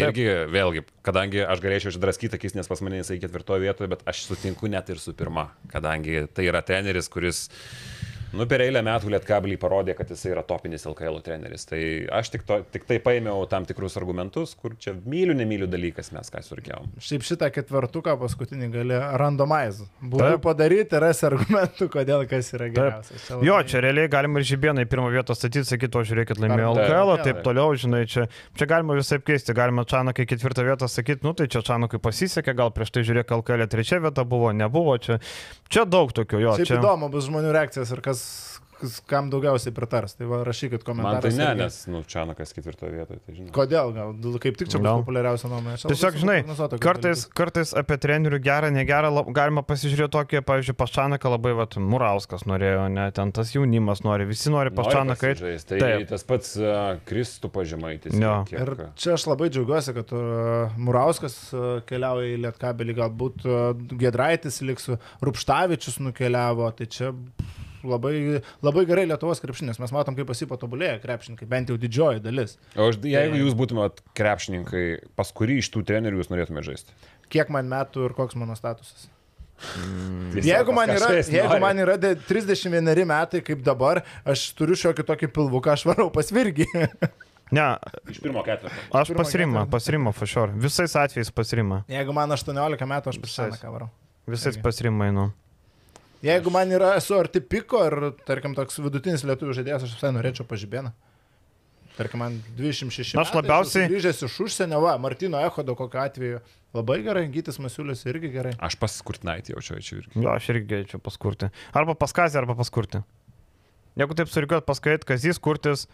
Irgi, vėlgi, kadangi aš galėčiau išdraskyti akis, nes pas mane jisai ketvirtoje vietoje, bet aš sutinku net ir su pirma, kadangi tai yra treneris, kuris, nu, per eilę metų Lietkabelį parodė, kad jisai yra topinis LKL treneris. Tai aš tik, to, tik tai paėmiau tam tikrus argumentus, kur čia myliu, nemyliu dalykas mes ką surkiavom. Šiaip šitą ketvertuką paskutinį gali randomize. Būtų padaryti, ras argumentų, kodėl kas yra geriausias. Čia Jo, labai- čia realiai galima ir žibieną į pirmą vietą statyti, sakyti, o žiūrėkit, laimėjo LKL, Taip. taip toliau, žinai, čia, čia galima visai keisti, galima Čanakai ketvirtą vietą sakyti, nu tai čia Čanakai pasisekė, gal prieš tai žiūrėk, LKL trečia vieta buvo, nebuvo, čia, čia daug tokių, jo, Šiaip čia. įdomu bus žmonių reakcijas ir kas kam daugiausiai pritars. Tai va, rašykit Man tai ne, nes, nu, Čianakas ketvirtoje vietoje, tai žinau. Kodėl? Gal kaip tik čia Gal. populiariausia nuomonė. Tiesiog, žinai, kartais, kartais apie trenerių gerą, negerą lab, galima pasižiūrėti tokį, pavyzdžiui, Pašanaką labai, va, Murauskas norėjo, ne, ten tas jaunimas nori, visi nori Pašanaką. Tai Taip. Tas pats uh, Kristų pažymaitis. Jo. Ir čia aš labai džiaugiuosi, kad uh, Murauskas uh, keliauja į Lietkabelį, galbūt uh, Gedraitis liks, Rupštavičius nukeliavo, tai čia pff, labai, labai gerai Lietuvos krepšinės. Mes matom, kaip pasipatobulėja krepšininkai, bent jau didžioji dalis. O aš, jeigu jūs būtumėt krepšininkai, pas kurį iš tų trenerių jūs norėtumėte žaisti? Kiek man metų ir koks mano statusas. Tiesiog Jeigu man, yra, jeigu man yra de- 31 metai kaip dabar, aš turiu šiokį tokį pilvuką, aš varau pas virgį. Ne, Iš pirmo ketvirto. aš ketvirtį. pasirima, for sure. Visais atvejais pasirima. jeigu man 18 metų, aš Visais. seną varau. Visais Irgi. pasirima, nu. Jeigu man yra, esu arti piko ir, tarkim, toks vidutinis lietuvių žaidėjas, aš visai norėčiau pažibėną. Tarkim, man 26 Aš labiausiai- Grįžęs iš užsienio, va, Martino Echodo kokiu atveju. Labai gerai, Gytis Masiulis irgi gerai. Aš pas Kurtinaitį jaučiu čia irgi. Jo, aš irgi galėčiau paskurti. Arba paskazį, arba paskurti. Jeigu taip surikiuot, paskait, Kazys kurtis,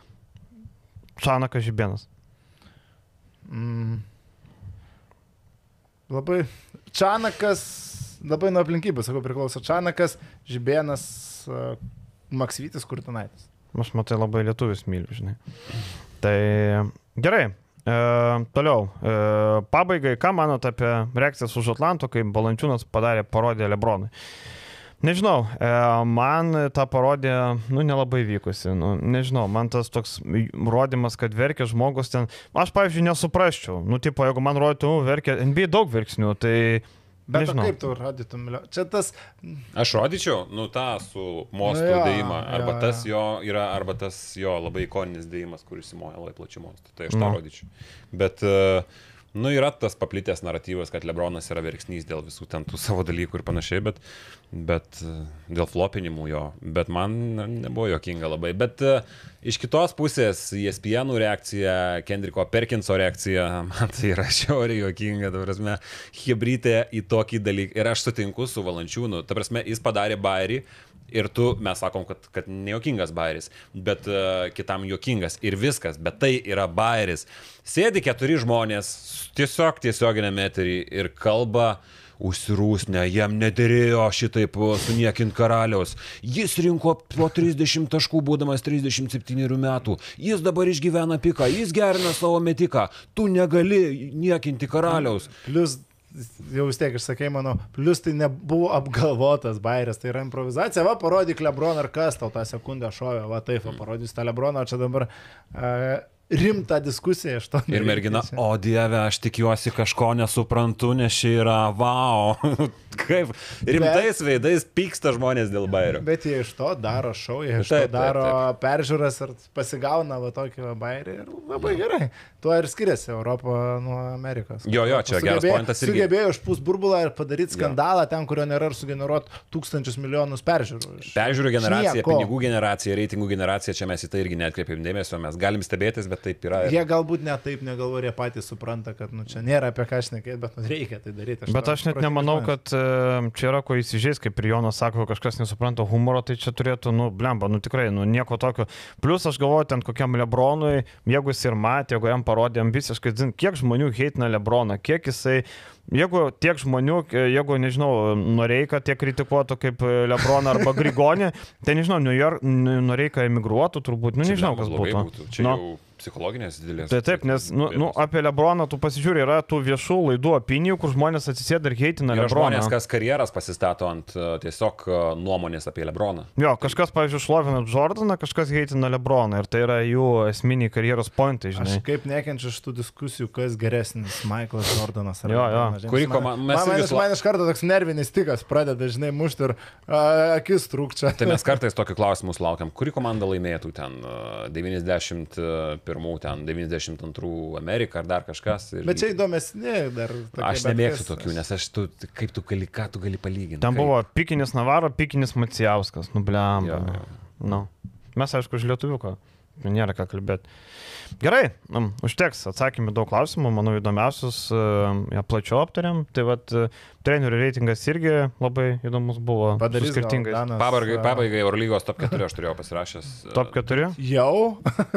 Čanakas Žibienas. Mm. Labai. Čanakas, labai nuo aplinkybių, sakau, priklauso. Čanakas, Žibėnas, Maksvytis, Kurtinaitis. Aš matai labai lietuvis myliu, žinai. Tai gerai. E, toliau. E, pabaigai, ką manote apie reakcijas už Atlanto, kai Balančiūnas padarė parodiją Lebronui? Nežinau, e, man ta parodija, nu, nelabai vykusi. Nu, nežinau, man tas toks rodimas, kad verkia žmogus ten. Aš, pavyzdžiui, nesuprasčiau. Nu, tipo, jeigu man rodytų, nu, verkia, NBA daug verksnių, tai... Bet Nežinau. kaip tu rodytum? Čia tas, Aš rodyčiau, nu tą su mostu Nu jo, dėjimą. Arba jo, tas jo. yra, arba tas jo labai ikoninis dėjimas, kuris įmoja labai plačių mostų. Tai aš tą Nu. rodyčiau. Bet, e, nu, yra tas paplitęs naratyvas, kad Lebronas yra verksnys dėl visų ten tų savo dalykų ir panašiai, bet, bet e, dėl flopinimų jo. Bet man na, nebuvo jokinga labai. Bet e, iš kitos pusės, ESPN reakcija, Kendriko Perkinso reakcija, man tai yra šiauriai jokinga, ta prasme, hybridė į tokį dalyką. Ir aš sutinku su Valančiūnu, ta prasme, jis padarė bairį. Ir tu, mes sakom, kad, kad nejuokingas bairis, bet uh, kitam juokingas ir viskas, bet tai yra bairis. Sėdi keturi žmonės tiesiog tiesioginėme eterį ir kalba užsirūsnę, jam nederėjo šitaip suniekinti karaliaus. Jis rinko po 30 taškų, būdamas 37 metų. Jis dabar išgyvena piką, jis gerina savo metiką. Tu negali niekinti karaliaus. plus jau vis tiek išsakei mano, plus tai nebuvo apgalvotas bairis, tai yra improvizacija, va parodyk Lebron ar kas tau tą sekundę šovė, va taip, va parodys tą Lebroną, čia dabar uh, rimtą diskusiją iš to. Ir mergina, o dieve, aš tikiuosi kažko nesuprantu, nes čia yra wow. Kaip rimtais Bet... veidais pyksta žmonės dėl bairio. Bet jie iš to daro šau, jie iš Taip, to daro taip, peržiūras ir pasigauna va tokį bairį ir labai gerai. Tuo ir skiriasi Europą nuo Amerikos. Jo, jo, čia geras pointas irgi. Sugebėjo išpūs burbulą ir padaryti skandalą ten, kurio nėra ir sugeneruoti tūkstančius milijonus peržiūrų. Peržiūrų generacija, Nieko. pinigų generacija, reitingų generacija, čia mes į tai irgi netkreipiam dėmesio, mes galim stebėtis, bet taip yra. Jie galbūt net taip negalvoja, jie patys supranta, kad nu, čia nėra apie ką šnekėti, bet nu, reikia tai daryti. Bet to aš net nemanau, kad čia yra ko įsižeis, kaip ir Jonas sako, kažkas nesupranta humoro, tai čia turėtų, nu, blemba, nu tikrai, nu nieko tokio. Plus aš galvoju, ten kokiam Lebronui, jeigu jis ir matė, jeigu jam parodėm visiškai, zin, kiek žmonių heitina Lebroną, kiek jisai, jeigu tiek žmonių, e, jeigu, nežinau, Noreika tiek kritikuotų kaip e, Lebroną arba Grigonį, tai nežinau, New York, Noreika emigruotų turbūt, nu nežinau, kas blogai būtų. Čia Nu. jau psichologinės didelės. Tai taip, nes nu, nu, apie Lebroną tu pasižiūri, yra tų viešų laidų opinijų, kur žmonės atsisėda ir heitina Lebroną. žmonės, kas karjeras pasistato ant uh, tiesiog uh, nuomonės apie Lebroną. Jo, kažkas, pavyzdžiui, šlovina Jordaną, kažkas heitina Lebroną ir tai yra jų esminiai karjeros pointai, Aš žinai. kaip nekenčiu šitų diskusijų, kas geresnis, Michaelas Jordanas ar Jo, jo. Lebronas Džeimsas. Kuri Man- koma- mes man, man, man iš karto toks nervinis tikas pradeda, žinai, mušti ir a, akis trūkčia. Tai mes kartais tokių klausimų laukiam, kuri komanda laimėtų ten uh, 91, ten 92 Amerika ar dar kažkas. Ir... Bet čia įdomesni dar. tokie, Aš nemėgstu kas- tokių, nes aš tu, kaip tu gali, ką tu gali palyginti. Ten Kaip? buvo pikinis Navaro, pikinis Macijauskas, nubliam. Nu. Mes, aišku, už lietuviuką. Nėra ką kalbėti. Gerai, um, užteks atsakymų daug klausimų, manau įdomiausius, uh, ja, plačiau aptarėm. Tai vad, uh, trenerių reitingas irgi labai įdomus buvo. Padarys. Danas, Pabaigai, a, pabaigai Eurolygos top 4 aš turėjau pasirašęs. Top 4? Jau?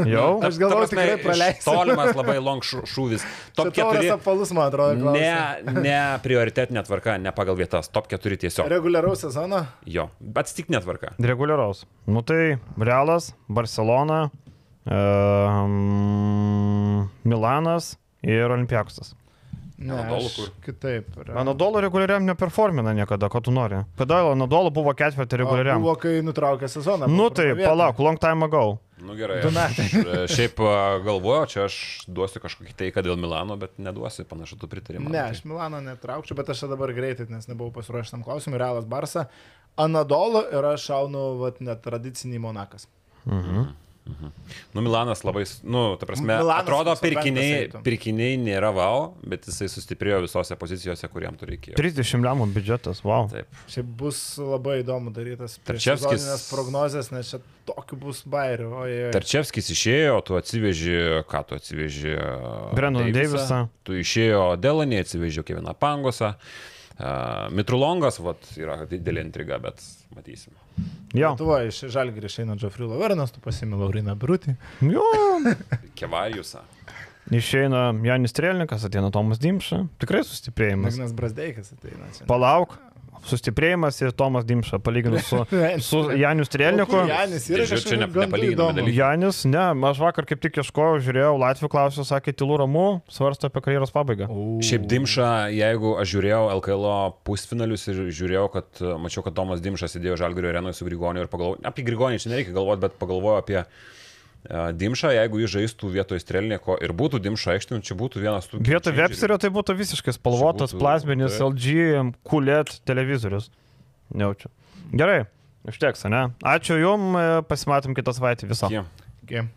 Jau? Aš galvoju, tikrai praleisiu. Tolimas labai long šūvis. Top Čia tauras 4. apvalus, man atrodo. klausimas. Ne, ne prioritetinė tvarka, ne pagal vietas. Top 4 tiesiog. Reguliaraus sezono? Jo, bet tik netvarka. Reguliaraus. Nu tai Realas, Barcelona, um, Milanas ir Olimpiaksas. Ne, Anadolu aš? Kitaip. yra. Anadolo reguliariam neperformina niekada, ko tu nori. Kada Anadolo buvo ketvirtį O reguliariam? Buvo, kai nutraukė sezoną. Nu tai, palauk, long time ago. Nu gerai. Du aš, metai. e, Šiaip a, galvoju, čia aš duosiu kažkokį teiką dėl Milano, bet neduosiu, panašu, tu pritari man. Ne, Tai- aš Milano netraukčiau, bet aš čia dabar greitai, nes nebuvau pasiruošęs tam klausimui. Realas Barsa, Anadolo ir aš šaunu vat, netradicinį Monakas. Nu, Milanas labai, nu, ta prasme, Milanas atrodo, pirkiniai, pirkiniai nėra wow, bet jisai sustiprėjo visose pozicijose, kuriam tu reikėjo. 30 lemų biudžetas, wow. Taip. Čia bus labai įdomu darytas sezoninės prognozės, nes čia tokių bus bairių. Ojej. Tarčevskis išėjo, tu atsiveži, ką tu atsiveži? Brendoną Davisą. Tu išėjo Delanį, atsiveži Keviną Pangosą. Uh, Mitrulongas, vat, yra didelė intriga, bet matysim. Jo. Lietuvoje iš Žalgirį išeina Džofrilo Vernas, tu pasimi Lauriną Brutį. Jo. Kevariusą. Išeina Janis Strelnikas, ateina Tomas Dimša. Tikrai sustiprėjimas. Magnas Brasdeikas ateina čia. Palauk. Sustiprėjimas ir Tomas Dimša, palyginus su, su Janiu Strelniku. O kur Janis yra Tai kažkaip nepalyginami. Janis, ne, aš vakar kaip tik ieškojau, žiūrėjau, Latvijų klausiau, sakė, tylų ramu, svarsto apie karjeros pabaigą. Šiaip Dimša, jeigu aš žiūrėjau LKL pusfinalius ir žiūrėjau, kad mačiau, kad Tomas Dimšas sėdėjo Žalgirio arenoje su Grigoniu ir pagalvojau, apie Grigonį čia nereikia galvoti, bet pagalvojau apie Dimšą, jeigu jis žaistų vietoj Strelniko ir būtų Dimša aikštė, čia būtų vienas tų... Vietoj. Websterio tai būtų visiškai spalvotas, būtų- plazminis taip. LG, QLED televizorius. Jaučiu. Gerai, užteks, ne? Ačiū Jums, pasimatom kitą savaitę viso. Iki. Okay.